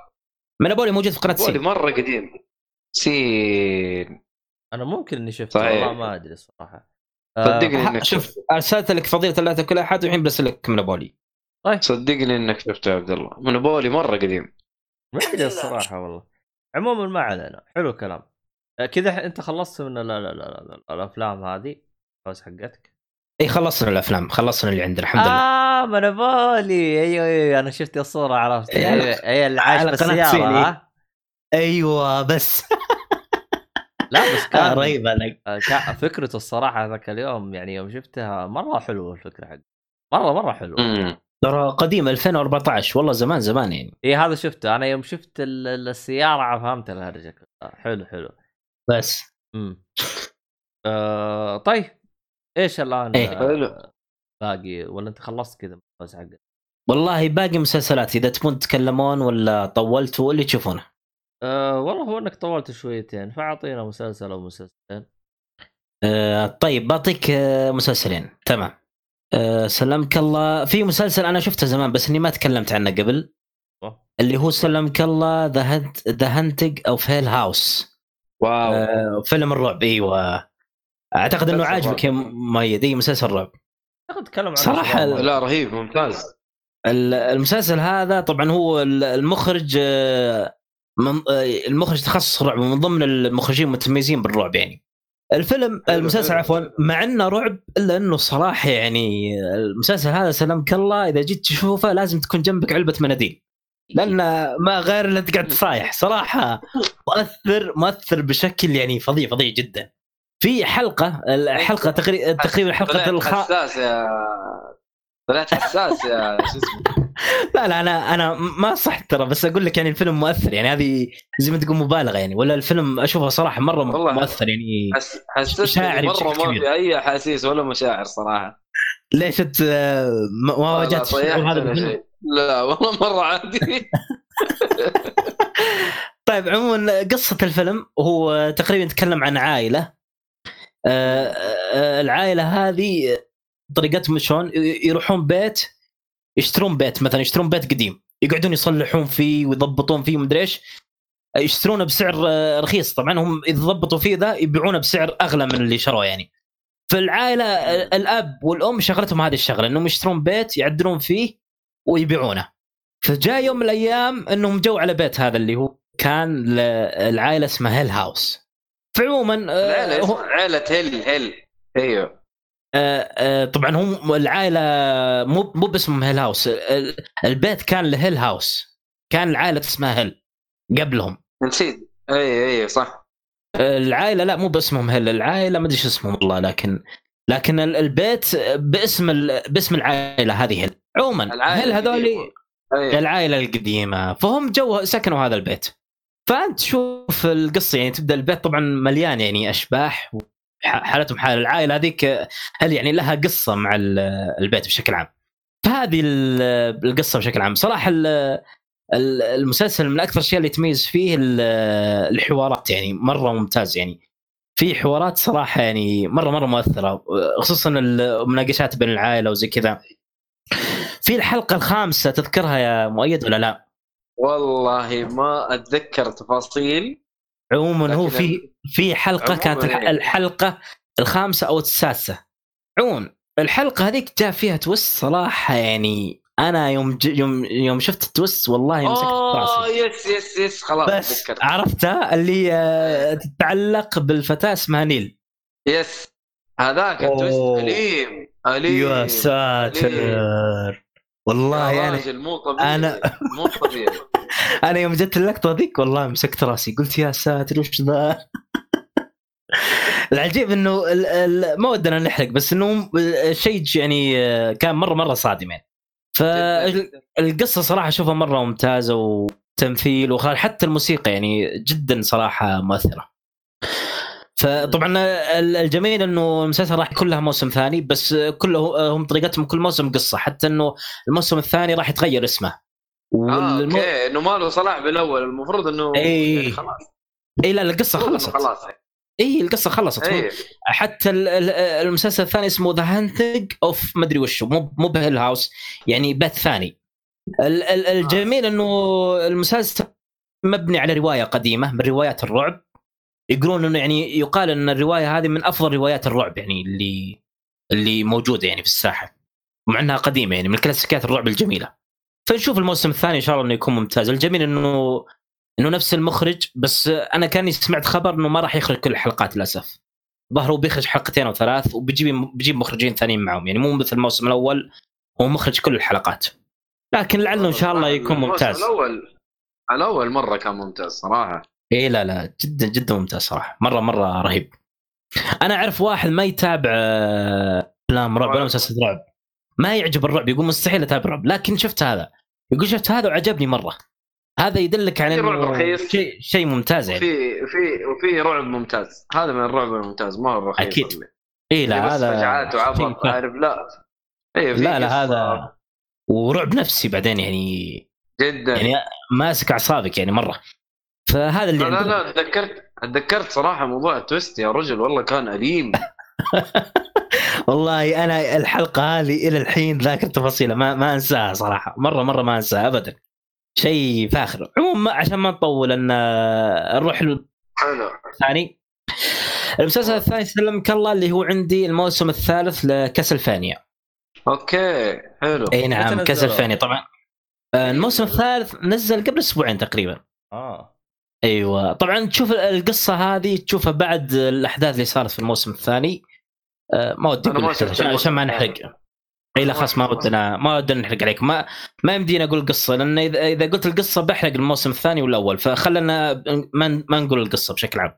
مونوبولي موجود في قناة سي. مرة قديم. سين. أنا ممكن إني شفته والله ما أدري الصراحه صدقني إنك شوف أرسلت لك فضيلة لا تاكل أحد والحين برسل لك مونوبولي. طيب. صدقني إنك شفته يا عبد الله. مونوبولي مرة قديم. ما أدري الصراحة والله. عموما ما علينا. حلو كلام آه، كذا انت خلصت من لا لا لا, لا, لا الأفلام هذه؟ الفوز حقتك؟ إي خلصنا الأفلام خلصنا اللي عندنا الحمد لله. آه مونوبولي أيوه أيوه أنا شفت الصورة عرفت. أيوه أيوه اللي عايش بالسيارة أيوه بس. لا بس كان آه رهيب أنا. آه، فكرته الصراحة ذاك اليوم يعني يوم شفتها مرة حلوة الفكرة حق مرة مرة حلوة. ترى قديم 2014 والله زمان زمان يعني. إي هذا شفته. أنا يوم شفت السيارة فهمت الهرجة. حلو حلو. بس. امم. آه طيب. إيش الآن إيه. آه باقي؟ ولا أنت خلصت كذا بس حقك؟ والله باقي مسلسلات. إذا تبون تتكلمون ولا طولتوا اللي تشوفونه. أه والله هو إنك طولت شويتين فأعطينا مسلسل أو مسلسلين أه طيب بعطيك آه، مسلسلين. تمام. أه سلمك الله. في مسلسل أنا شفته زمان بس إني ما تكلمت عنه قبل. أوه. اللي هو سلمك الله The Haunting of Hill House واو. أه فيلم الرعب إيوه. أعتقد إنه عاجبك يا مؤيد اي مسلسل رعب. اعتقد تكلم عن صراحة لا رهيب ممتاز. المسلسل هذا طبعا هو المخرج آه، من المخرج تخصص رعب ومن ضمن المخرجين المتميزين بالرعب يعني. الفيلم المسلسل عفوا مع إنه رعب إلا إنه صراحة يعني المسلسل هذا سلامك الله إذا جيت تشوفه لازم تكون جنبك علبة مناديل. لأن ما غير الا أنت قاعد تصايح صراحة مؤثر مؤثر بشكل يعني فظيع فظيع جدا. في حلقة الحلقة تقريبا تقريبا الحلقة الخ... حساس يا طلعت حساس يا شو اسمه؟ لا لا أنا أنا ما صح ترى بس أقول لك يعني الفيلم مؤثر. يعني هذه زي ما تقول مبالغة يعني ولا الفيلم أشوفه صراحة مرة مؤثر يعني. حسستني مرة ما في أي أحاسيس ولا مشاعر صراحة. ليش أنت ما واجهت هذا لا والله مرة عادي. طيب عموما قصة الفيلم هو تقريبا يتكلم عن عائلة. آه، آه، العائلة هذه طريقتهم شلون؟ يروحون بيت يشترون بيت مثلا يشترون بيت قديم. يقعدون يصلحون فيه ويضبطون فيه ومدري إيش. يشترونه بسعر آه، رخيص. طبعا هم اذا ضبطوا فيه ذا يبيعونه بسعر أغلى من اللي شروه يعني. فالعائلة الأب والأم شغلتهم هذه الشغلة إنهم يشترون بيت يعدلون فيه ويبيعونه. فجاء يوم من الأيام إنهم جو على بيت هذا اللي هو كان العائلة اسمها هيل هاوس فعموما العائلة هو... عائله هيل هيل أيوه. آه، آه، طبعا هم العائلة مو مو باسمهم Hill House البيت كان ل Hill House كان العائلة اسمها هيل قبلهم. نسيت. اي اي صح. العائلة لا مو باسمهم هيل العائلة ما أدري شو اسمهم والله لكن لكن البيت باسم باسم العائلة هذه عموما هيل هذولي العائله القديمة فهم جو سكنوا هذا البيت. فأنت تشوف القصة يعني تبدأ البيت طبعا مليان يعني أشباح حالتهم حال العائلة هذيك هل يعني لها قصة مع البيت بشكل عام. فهذه القصة بشكل عام. صراحة المسلسل من أكثر الاشياء اللي يتميز فيه الحوارات يعني مرة ممتاز يعني. في حوارات صراحة يعني مرة مرة مؤثرة خصوصا المناقشات بين العائلة وزي كذا. في الحلقة الخامسة تذكرها يا مؤيد ولا لا؟ والله ما أتذكر تفاصيل. عموما هو في في حلقة كانت الحلقة الخامسة أو السادسة. عون الحلقة هذيك جاء فيها twist صراحة يعني أنا يوم ج... يوم يوم شفت ال twist والله مسكت راسي. yes yes yes خلاص بس. عرفتها اللي آه، تتعلق بالفتاة اسمها نيل. yes. هذاك ال twist أليم أليم يا ساتر. والله يا راجل مو طبيعي. أنا مو طبيعي. أنا يوم جت اللقطة ذيك والله مسكت راسي. قلت يا ساتر وش ذا؟ العجيب إنه ما ودنا نحرق بس إنه الشيء يعني كان مرة مرة صادم يعني فالقصة صراحة أشوفها مرة ممتازة وتمثيل وحتى الموسيقى يعني جدا صراحة مؤثرة. فطبعا الجميل إنه المسلسل راح يكون لها موسم ثاني بس كله هم طريقتهم كل موسم قصة حتى إنه الموسم الثاني راح يتغير اسمه. والمو... آه، أوكي إنه ما له صلة بالأول المفروض إنه اي يعني خلاص. اي لا القصة خلصت. خلاص. إي القصة خلصت. أيه. حتى المسلسل الثاني اسمه The Haunting of مدري وشو مو مو بهيل هاوس يعني بث ثاني. الجميل إنه المسلسل مبني على رواية قديمة من روايات الرعب. يقولون إنه يعني يقال إن الرواية هذه من أفضل روايات الرعب يعني اللي اللي موجودة يعني في الساحة. مع إنها قديمة يعني من كلاسيكيات الرعب الجميلة. فنشوف الموسم الثاني إن شاء الله إنه يكون ممتاز. الجميل إنه إنه نفس المخرج بس أنا كاني سمعت خبر إنه ما راح يخرج كل الحلقات للأسف. ظهره بيخرج حلقتين أو ثلاث وبيجيب بيجيب مخرجين ثانيين معهم. يعني مو مثل الموسم الأول هو مخرج كل الحلقات. لكن لعله إن شاء الله يكون ممتاز. الأول الأول مرة كان ممتاز صراحة. اي لا لا جدا جدا ممتاز صراحة. مرة مرة رهيب. أنا أعرف واحد ما يتابع آه، أفلام رعب ولا مسلسل رعب. ما يعجب الرعب يقول مستحيل أتابع رعب. لكن شفت هذا. يقول شفت هذا وعجبني مرة. هذا يدلك على إنه شيء شيء ممتاز يعني. في في وفي رعب ممتاز. هذا من الرعب الممتاز ما هو الرخيص أكيد. إي لا هذا فجعات وعبط عارف لا. إي لا لا هذا ورعب نفسي بعدين يعني. جدا. يعني ماسك أعصابك يعني مرة. فهذا اللي لا لا تذكرت تذكرت صراحة موضوع ال twist يا رجل والله كان أليم. والله أنا الحلقة هذه إلى الحين ذاكر تفاصيلها ما ما أنساها صراحة. مرة مرة ما أنساها ابدا. شيء فاخر. عموما عشان ما نطول أن نروح الثاني المسلسل الثاني سلمك الله اللي هو عندي الموسم الثالث لكاسلفانيا. أوكي حلو. إي نعم كاسلفانيا طبعا. آه، الموسم الثالث نزل قبل أسبوعين تقريبا. آه. أيوه. طبعا تشوف القصة هذه تشوفها بعد الأحداث اللي صارت في الموسم الثاني. آه، ما ودي أقول عشان ما نحرق. اي لا خلاص ما ودنا ما ودنا نحرق عليك. ما ما يمدينا أقول القصة لأن اذا إذا قلت القصة بحرق الموسم الثاني والأول. فخلنا ما ما نقول القصة بشكل عام.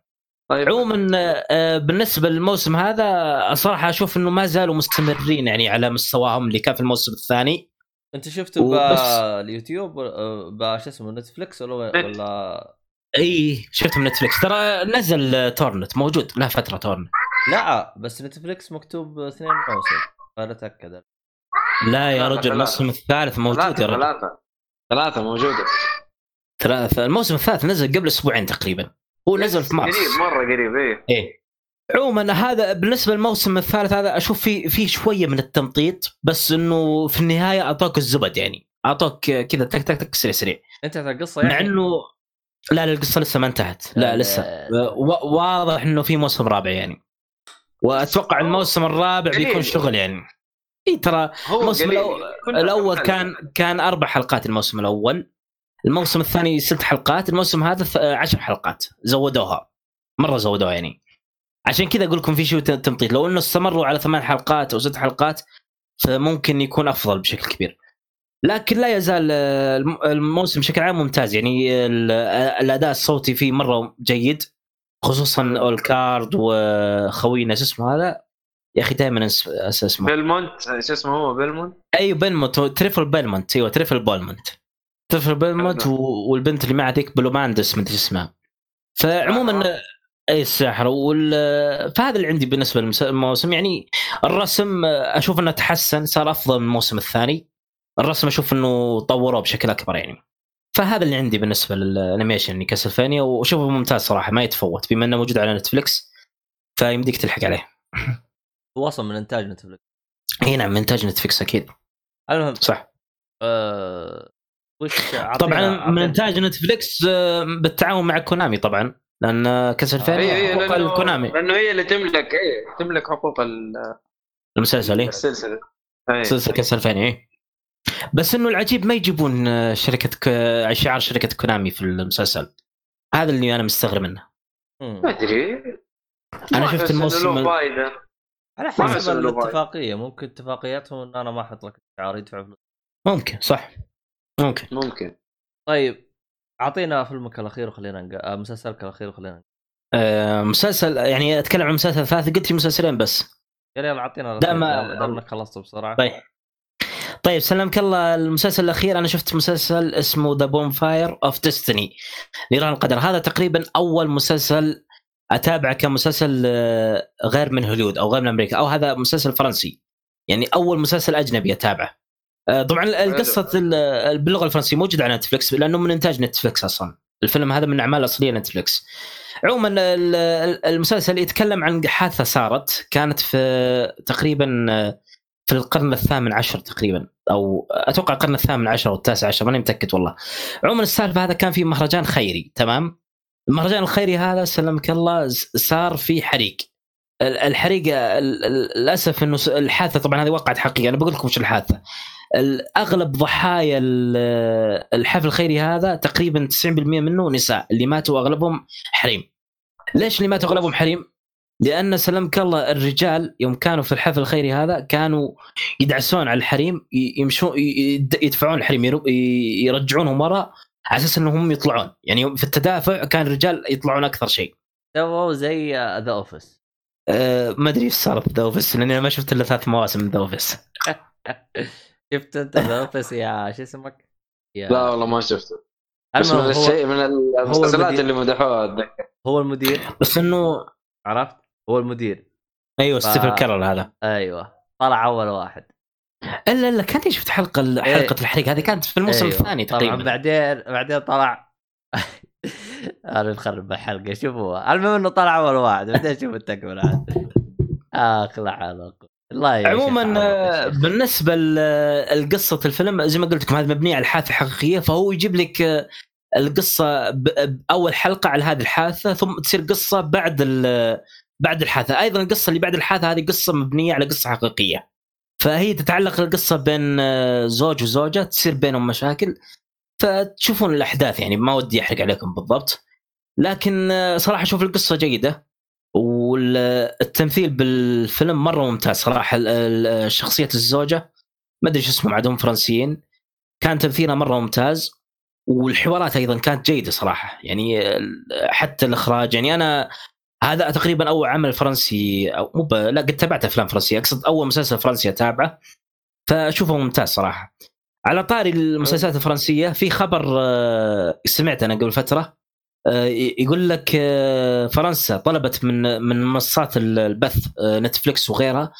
طيب. عموما آه، بالنسبة للموسم هذا صراحة أشوف إنه ما زالوا مستمرين يعني على مستواهم اللي كان في الموسم الثاني. أنت شفته باليوتيوب بش اسمه نتفلكس ولا ولا اي شفته من نتفلكس ترى نزل تورنت موجود له فترة تورنت. لا بس نتفلكس مكتوب اثنين موسم أنا أتأكد. لا يا رجل الموسم الثالث موجود ثلاثة يا رجل. ثلاثة. ثلاثة موجودة. ثلاثة الموسم الثالث نزل قبل أسبوعين تقريبا. هو نزل في مارس. قريب مرة قريب إيه. إيه. عموما هذا بالنسبة للموسم الثالث هذا أشوف في في شوية من التمطيط بس إنه في النهاية أعطوك الزبد يعني. أعطوك كذا تك تك تك سريع سريع. انتهت القصة يعني؟ مع إنه لا لا القصة لسه ما انتهت. لا لسه. واضح إنه في موسم رابع يعني. وأتوقع الموسم الرابع بيكون شغل يعني. اي ترى الموسم الأول كان كان أربع حلقات الموسم الأول. الموسم الثاني ست حلقات الموسم هذا عشر حلقات. زودوها. مرة زودوها يعني. عشان كذا أقول لكم في شيء تمطيط. لو إنه استمروا على ثمان حلقات أو ست حلقات فممكن يكون أفضل بشكل كبير. لكن لا يزال الموسم بشكل عام ممتاز. يعني الأداء الصوتي فيه مرة جيد خصوصا ألوكارد وخوينا شو اسمه هذا؟ يا أخي دائما اسمه بيلمونت شو اسمه هو؟ بيلمونت؟ أيوه بيلمونت. تريفل بيلمونت. أيوه تريفل بيلمونت. تريفل بيلمونت والبنت اللي معها ذيك بلوماندس مدري اسمها. فعموما اي الساحر. وال... فهذا اللي عندي بالنسبة للموسم. يعني الرسم أشوف إنه تحسن صار أفضل من الموسم الثاني. الرسم أشوف إنه طوروه بشكل أكبر يعني. فهذا اللي عندي بالنسبة للأنيميشن يعني كاسلفانيا وأشوفه ممتاز صراحة ما يتفوت بما إنه موجود على نتفلكس فيمديك تلحق عليه. هو أصلا من إنتاج نتفلكس إي نعم من إنتاج نتفلكس أكيد. المهم صح. أه... وش طبعا من إنتاج نتفلكس آه، بالتعاون مع كونامي طبعا لأن كاسلفانيا حقوق الكونامي. لأنه هي اللي تملك إيه تملك حقوق المسلسل إيه؟ السلسله سلسله كاس 2000 إيه بس إنه العجيب ما يجيبون آه، شركة ك... شعار شركة كونامي في المسلسل. هذا اللي أنا مستغرب منه. ما أدري. أنا شفت الموسم ال- على حسب. الاتفاقية. ممكن اتفاقياتهم إن أنا ما أحط لك شعار يدفع فلوس. ممكن صح. ممكن. ممكن. طيب أعطينا فيلمك الأخير وخلينا نق... آه، مسلسلك الأخير وخلينا نق... آه مسلسل يعني أتكلم عن مسلسل ثلاثة قلت لي مسلسلين بس. يلا يلا أعطينا دام انك خلصت بسرعة. طيب. طيب سلمك الله. المسلسل الأخير أنا شفت مسلسل اسمه The Bonfire of Destiny نيران القدر. هذا تقريبا أول مسلسل أتابعه كمسلسل آه، غير من هوليود أو غير من أمريكا أو هذا مسلسل فرنسي. يعني أول مسلسل أجنبي أتابعه. آه، طبعا القصة ال- باللغة الفرنسية موجود على نتفلكس لأنه من إنتاج نتفلكس أصلا. الفيلم هذا من الاعمال الاصليه نتفلكس عموما ال- ال- المسلسل يتكلم عن حادثة صارت كانت في تقريبا آه، في القرن الثامن عشر تقريبا أو أتوقع القرن الثامن عشر أو التاسع عشر ماني متأكد والله. عموما السالفة هذا كان في مهرجان خيري تمام؟ المهرجان الخيري هذا سلمك الله صار في حريق. ال- الحريق ال- ال- للأسف إنه الحادثة طبعا هذه وقعت حقيقة أنا بقول لكم وش الحادثة. ال- اغلب ضحايا ال- الحفل الخيري هذا تقريبا 90% منه نساء اللي ماتوا أغلبهم حريم. ليش اللي ماتوا أغلبهم حريم؟ لأن سلمك الله الرجال يوم كانوا في الحفل الخيري هذا كانوا يدعسون على الحريم يمشون يدفعون الحريم يرجعونهم وراء على أساس إنهم يطلعون. يعني في التدافع كان الرجال يطلعون أكثر شيء. سووا زي ذا اوفيس أه ما أدري إيش صار في The Office لأني أنا ما شفت إلا ثلاث مواسم من The Office شفت أنت The Office يا شو اسمك؟ يا. لا والله ما شفته. بس من المهم هو الشيء من المسلسلات المدير. اللي مدحوها. اتذكر هو المدير. بس إنه عرفت؟ هو المدير. أيوه ف- ستيفن كارل هذا. أيوه. طلع أول واحد. إلا إلا كاني شفت حلقة حلقة الحريق هذه كانت في الموسم أيوة. الثاني طبعا تقريبا. بعدين بعدين طلع. أنا نخرب الحلقة شوفوا. المهم إنه طلع أول واحد بعدين شوف التكملة. عاد اخ لعنه الله عموما. بالنسبة لقصه الفيلم زي ما قلت لكم هذه مبنية على حادثه حقيقيه فهو يجيب لك آه، القصة باول حلقة على هذه الحادثة ثم تصير قصة بعد بعد الحادثة. أيضا القصة اللي بعد الحادثة هذه قصة مبنية على قصة حقيقية. فهي تتعلق القصة بين آه، زوج وزوجة تصير بينهم مشاكل. فتشوفون الأحداث يعني ما ودي أحرق عليكم بالضبط. لكن آه، صراحة أشوف القصة جيدة والتمثيل بالفيلم مرة ممتاز صراحة. شخصية الزوجة ما أدري شو اسمهم عندهم فرنسيين. كان تمثيلها مرة ممتاز والحوارات أيضا كانت جيدة صراحة. يعني حتى الإخراج. يعني أنا هذا تقريبا أول عمل فرنسي أو مو لا قد تابعت أفلام فرنسية. أقصد أول مسلسل فرنسي أتابعه فأشوفه ممتاز صراحة. على طاري المسلسلات الفرنسية في خبر آه، سمعت أنا قبل فترة آه، يقول لك آه، فرنسا طلبت من من منصات البث نتفلكس وغيرها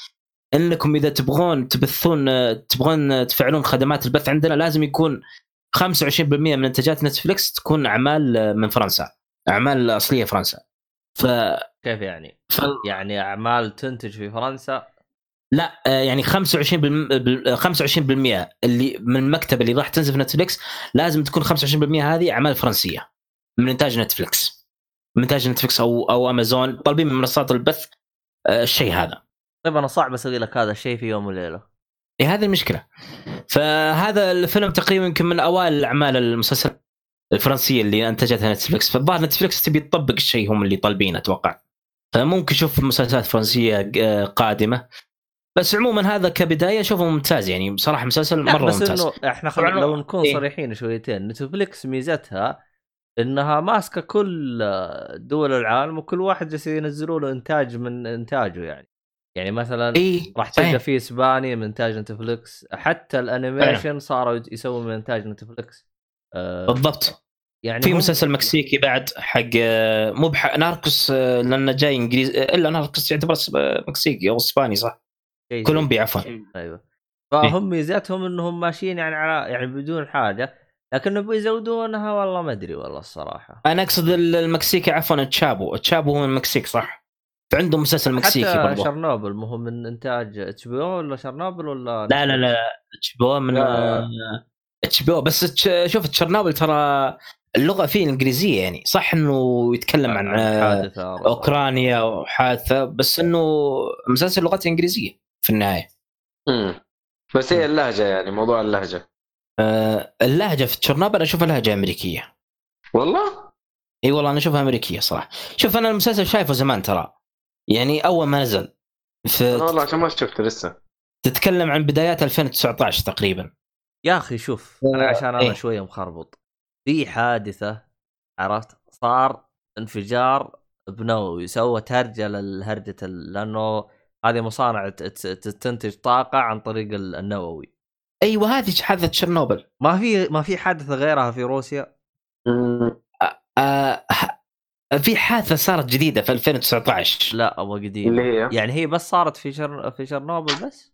إنكم إذا تبغون تبثون تبغون تفعلون خدمات البث عندنا لازم يكون 25% من إنتاجات نتفلكس تكون أعمال من فرنسا أعمال أصلية فرنسا. ف... كيف يعني؟ ف... يعني أعمال تنتج في فرنسا؟ لا آه، يعني 25 بالم... بال- 25% اللي من المكتبه اللي راح تنزل في نتفلكس لازم تكون 25% هذه أعمال فرنسية من إنتاج نتفلكس من إنتاج نتفلكس أو أو أمازون طالبين من منصات البث آه، الشيء هذا. طيب أنا صعب أسوي لك هذا الشيء في يوم وليلة. إيه هذه المشكلة. فهذا الفيلم تقريبا يمكن من أوائل الأعمال المسلسل الفرنسية اللي أنتجتها نتفلكس فالظاهر نتفلكس تبي تطبق الشيء هم اللي طالبينه أتوقع. فممكن نشوف مسلسلات فرنسية آه، قادمة. بس عموما هذا كبداية أشوفه ممتاز يعني. بصراحة مسلسل مرة بس ممتاز. إنه إحنا خل... لو نكون إيه. صريحين شويتين نتفليكس ميزتها إنها ماسكة كل دول العالم وكل واحد جالس ينزلوا له إنتاج من إنتاجه يعني. يعني مثلا اي راح تلقى. في إسباني من إنتاج نتفليكس. حتى الأنيميشن صاروا يسووا من إنتاج نتفليكس. آه بالضبط. يعني في هم- مسلسل مكسيكي بعد حق آه، مو بحق ناركوس آه، لأنه جاي انجليزي آه، إلا ناركوس يعتبر مكسيكي أو إسباني صح؟ شيء زي- كولومبيا عفوا. أيوه. فهم ميزتهم إنهم ماشيين يعني على يعني بدون حاجة لكن بيزودونها والله ما أدري والله الصراحة. أنا أقصد ال- المكسيكي عفوا تشابو تشابو هو من المكسيك صح؟ فعندهم مسلسل مكسيكي حتى برضو. شرنوبل مو هو من إنتاج HBO ولا شرنوبل ولا لا لا لا تشابو من لا. HBO بس تش- شوف تشرنوبل ترى اللغة فيه الانجليزيه يعني. صح إنه يتكلم عن آه، حادثة أوكرانيا وحادثه بس إنه مسلسل لغته إنجليزية في النهاية. امم بس هي اللهجة يعني موضوع اللهجة. آه اللهجة في تشيرنوبل اشوفها لهجة أمريكية. والله؟ إي والله أنا أشوفها أمريكية صراحة. شوف أنا المسلسل شايفه زمان ترى. يعني أول ما نزل. في والله عشان ما شفته لسه. تتكلم عن بدايات 2019 تقريبا. يا أخي شوف أنا عشان أنا إيه؟ شوية مخربط. في حادثة عرفت؟ صار انفجار بنووي سوى هرجة للهرجه لأنه هذه مصانع تنتج طاقة عن طريق النووي. أيوه هذه حادثة تشيرنوبل. ما في ما في حادثة غيرها في روسيا؟ آه في حادثة صارت جديدة في 2019 لا أبغى قديم يعني هي بس صارت في شر... في شرنوبل بس؟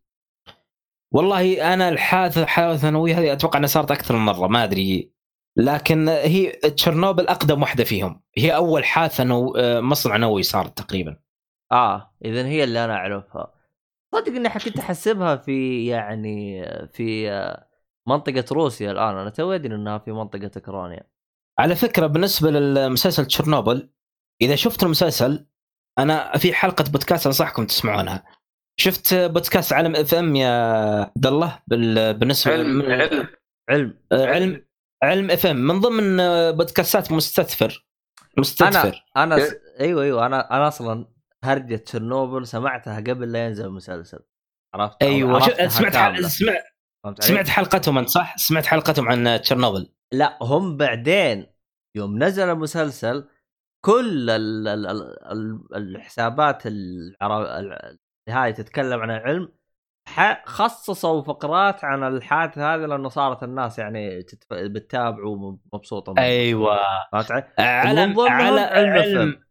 والله أنا الحادثة حادثة نووية هذه أتوقع إنها صارت أكثر من مرة ما أدري لكن هي تشيرنوبل أقدم واحدة فيهم. هي أول حادثة نو... آه، مصنع نووي صارت تقريبا. آه اذا هي اللي أنا أعرفها. صدق إني كنت أحسبها في يعني في آه، منطقة روسيا الآن. أنا تو أدري إنها في منطقة أوكرانيا. على فكرة بالنسبة للمسلسل تشيرنوبل إذا شفت المسلسل أنا في حلقة بودكاست أنصحكم تسمعونها. شفت بودكاست علم FM يا عبد الله؟ بالنسبة علم علم. علم. علم. علم FM من ضمن بودكاستات مستثفر. مستثفر. أنا أنا أيوه أيوه. أنا أنا أصلا هرجة تشيرنوبل سمعتها قبل لا ينزل المسلسل. عرفت؟ أيوه سمعت حل... سمعت سمعت حلقتهم انت صح؟ سمعت حلقتهم عن تشيرنوبل. لا هم بعدين يوم نزل المسلسل كل ال ال ال الحسابات هاي تتكلم عن العلم خصصوا فقرات عن الحادثه هذه لأنه صارت الناس يعني تتف... بتتابع ومبسوطه أيوه. علم على علم علم.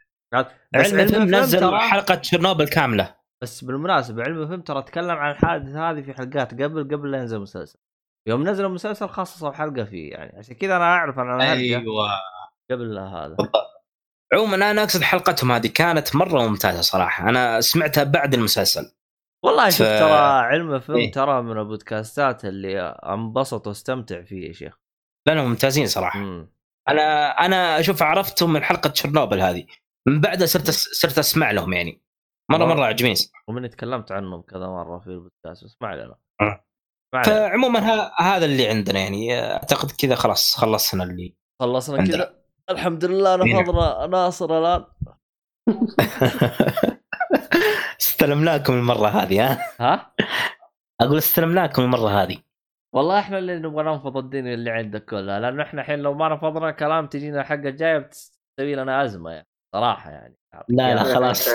علم نزل حلقة تشيرنوبل كاملة. بس بالمناسبة علم فيلم ترى تكلم عن الحادثه هذه في حلقات قبل قبل لا ينزل المسلسل يوم نزل المسلسل خصصوا حلقة فيه يعني. عشان كذا أنا أعرف عن أيوه. قبل هذا. عموما أنا أقصد حلقتهم هذه كانت مرة ممتازة صراحة. أنا سمعتها بعد المسلسل. والله شوف ف... ترى علم الفيلم إيه؟ ترى من البودكاستات اللي انبسط واستمتع فيه يا شيخ. لانهم ممتازين صراحة. م. أنا أنا أشوف عرفتهم من حلقة تشيرنوبل هذه. من بعدها صرت صرت أسمع لهم يعني. مرة مرة عجبين ومن تكلمت عنهم كذا مرة في البودكاست اسمع لنا فعموما هذا اللي عندنا يعني. أعتقد كذا خلاص خلصنا اللي خلصنا كذا. الحمد لله نفضنا ناصر الآن. استلمناكم المرة هذه ها؟ ها؟ أقول استلمناكم المرة هذه. والله إحنا اللي نبغى ننفض الدين اللي عندك كلها لأنه إحنا الحين لو ما نفضنا كلام تجينا الحلقة الجايه بتسوي لنا أزمة يعني صراحة يعني. لا لا خلاص.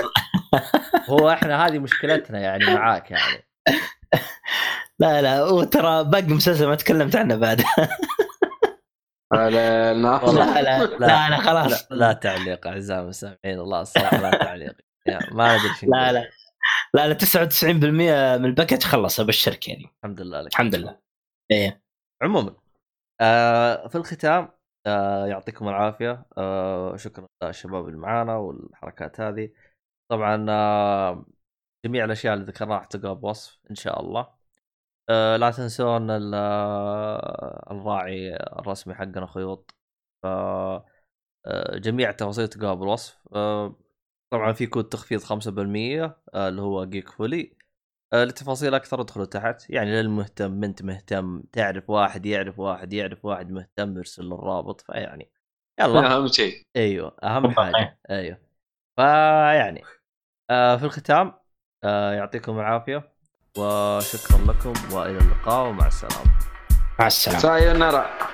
هو إحنا هذه مشكلتنا يعني معاك يعني. لا لا وترى باقي مسلسل ما تكلمت عنه بعد. لا لا لا لا, لا خلاص. لا, لا تعليق أعزائي المستمعين الله الصراحة لا تعليق. ما أدري لا لا. لا لا 99% من الباكج خلص أبشرك يعني. الحمد لله لك. الحمد لله. إيه. عموما آه في الختام آه يعطيكم العافية آه شكرا للشباب اللي معانا والحركات هذه. طبعا آه جميع الأشياء اللي ذكرناها تلقاها بوصف إن شاء الله. آه لا تنسون آه، الراعي الرسمي حقنا خيوط. آه جميع التفاصيل تلقاها بالوصف آه طبعا في كود تخفيض 5% آه اللي هو جيك فولي. آه لتفاصيل أكثر ادخلوا تحت. يعني للمهتم انت مهتم تعرف واحد يعرف واحد يعرف واحد مهتم يرسل له الرابط. فيعني يلا. أهم شيء. أيوه أهم حاجة. أيوه. فيعني آه في الختام آه يعطيكم العافية وشكرا لكم وإلى اللقاء ومع السلامة. مع السلامة. سايونارا.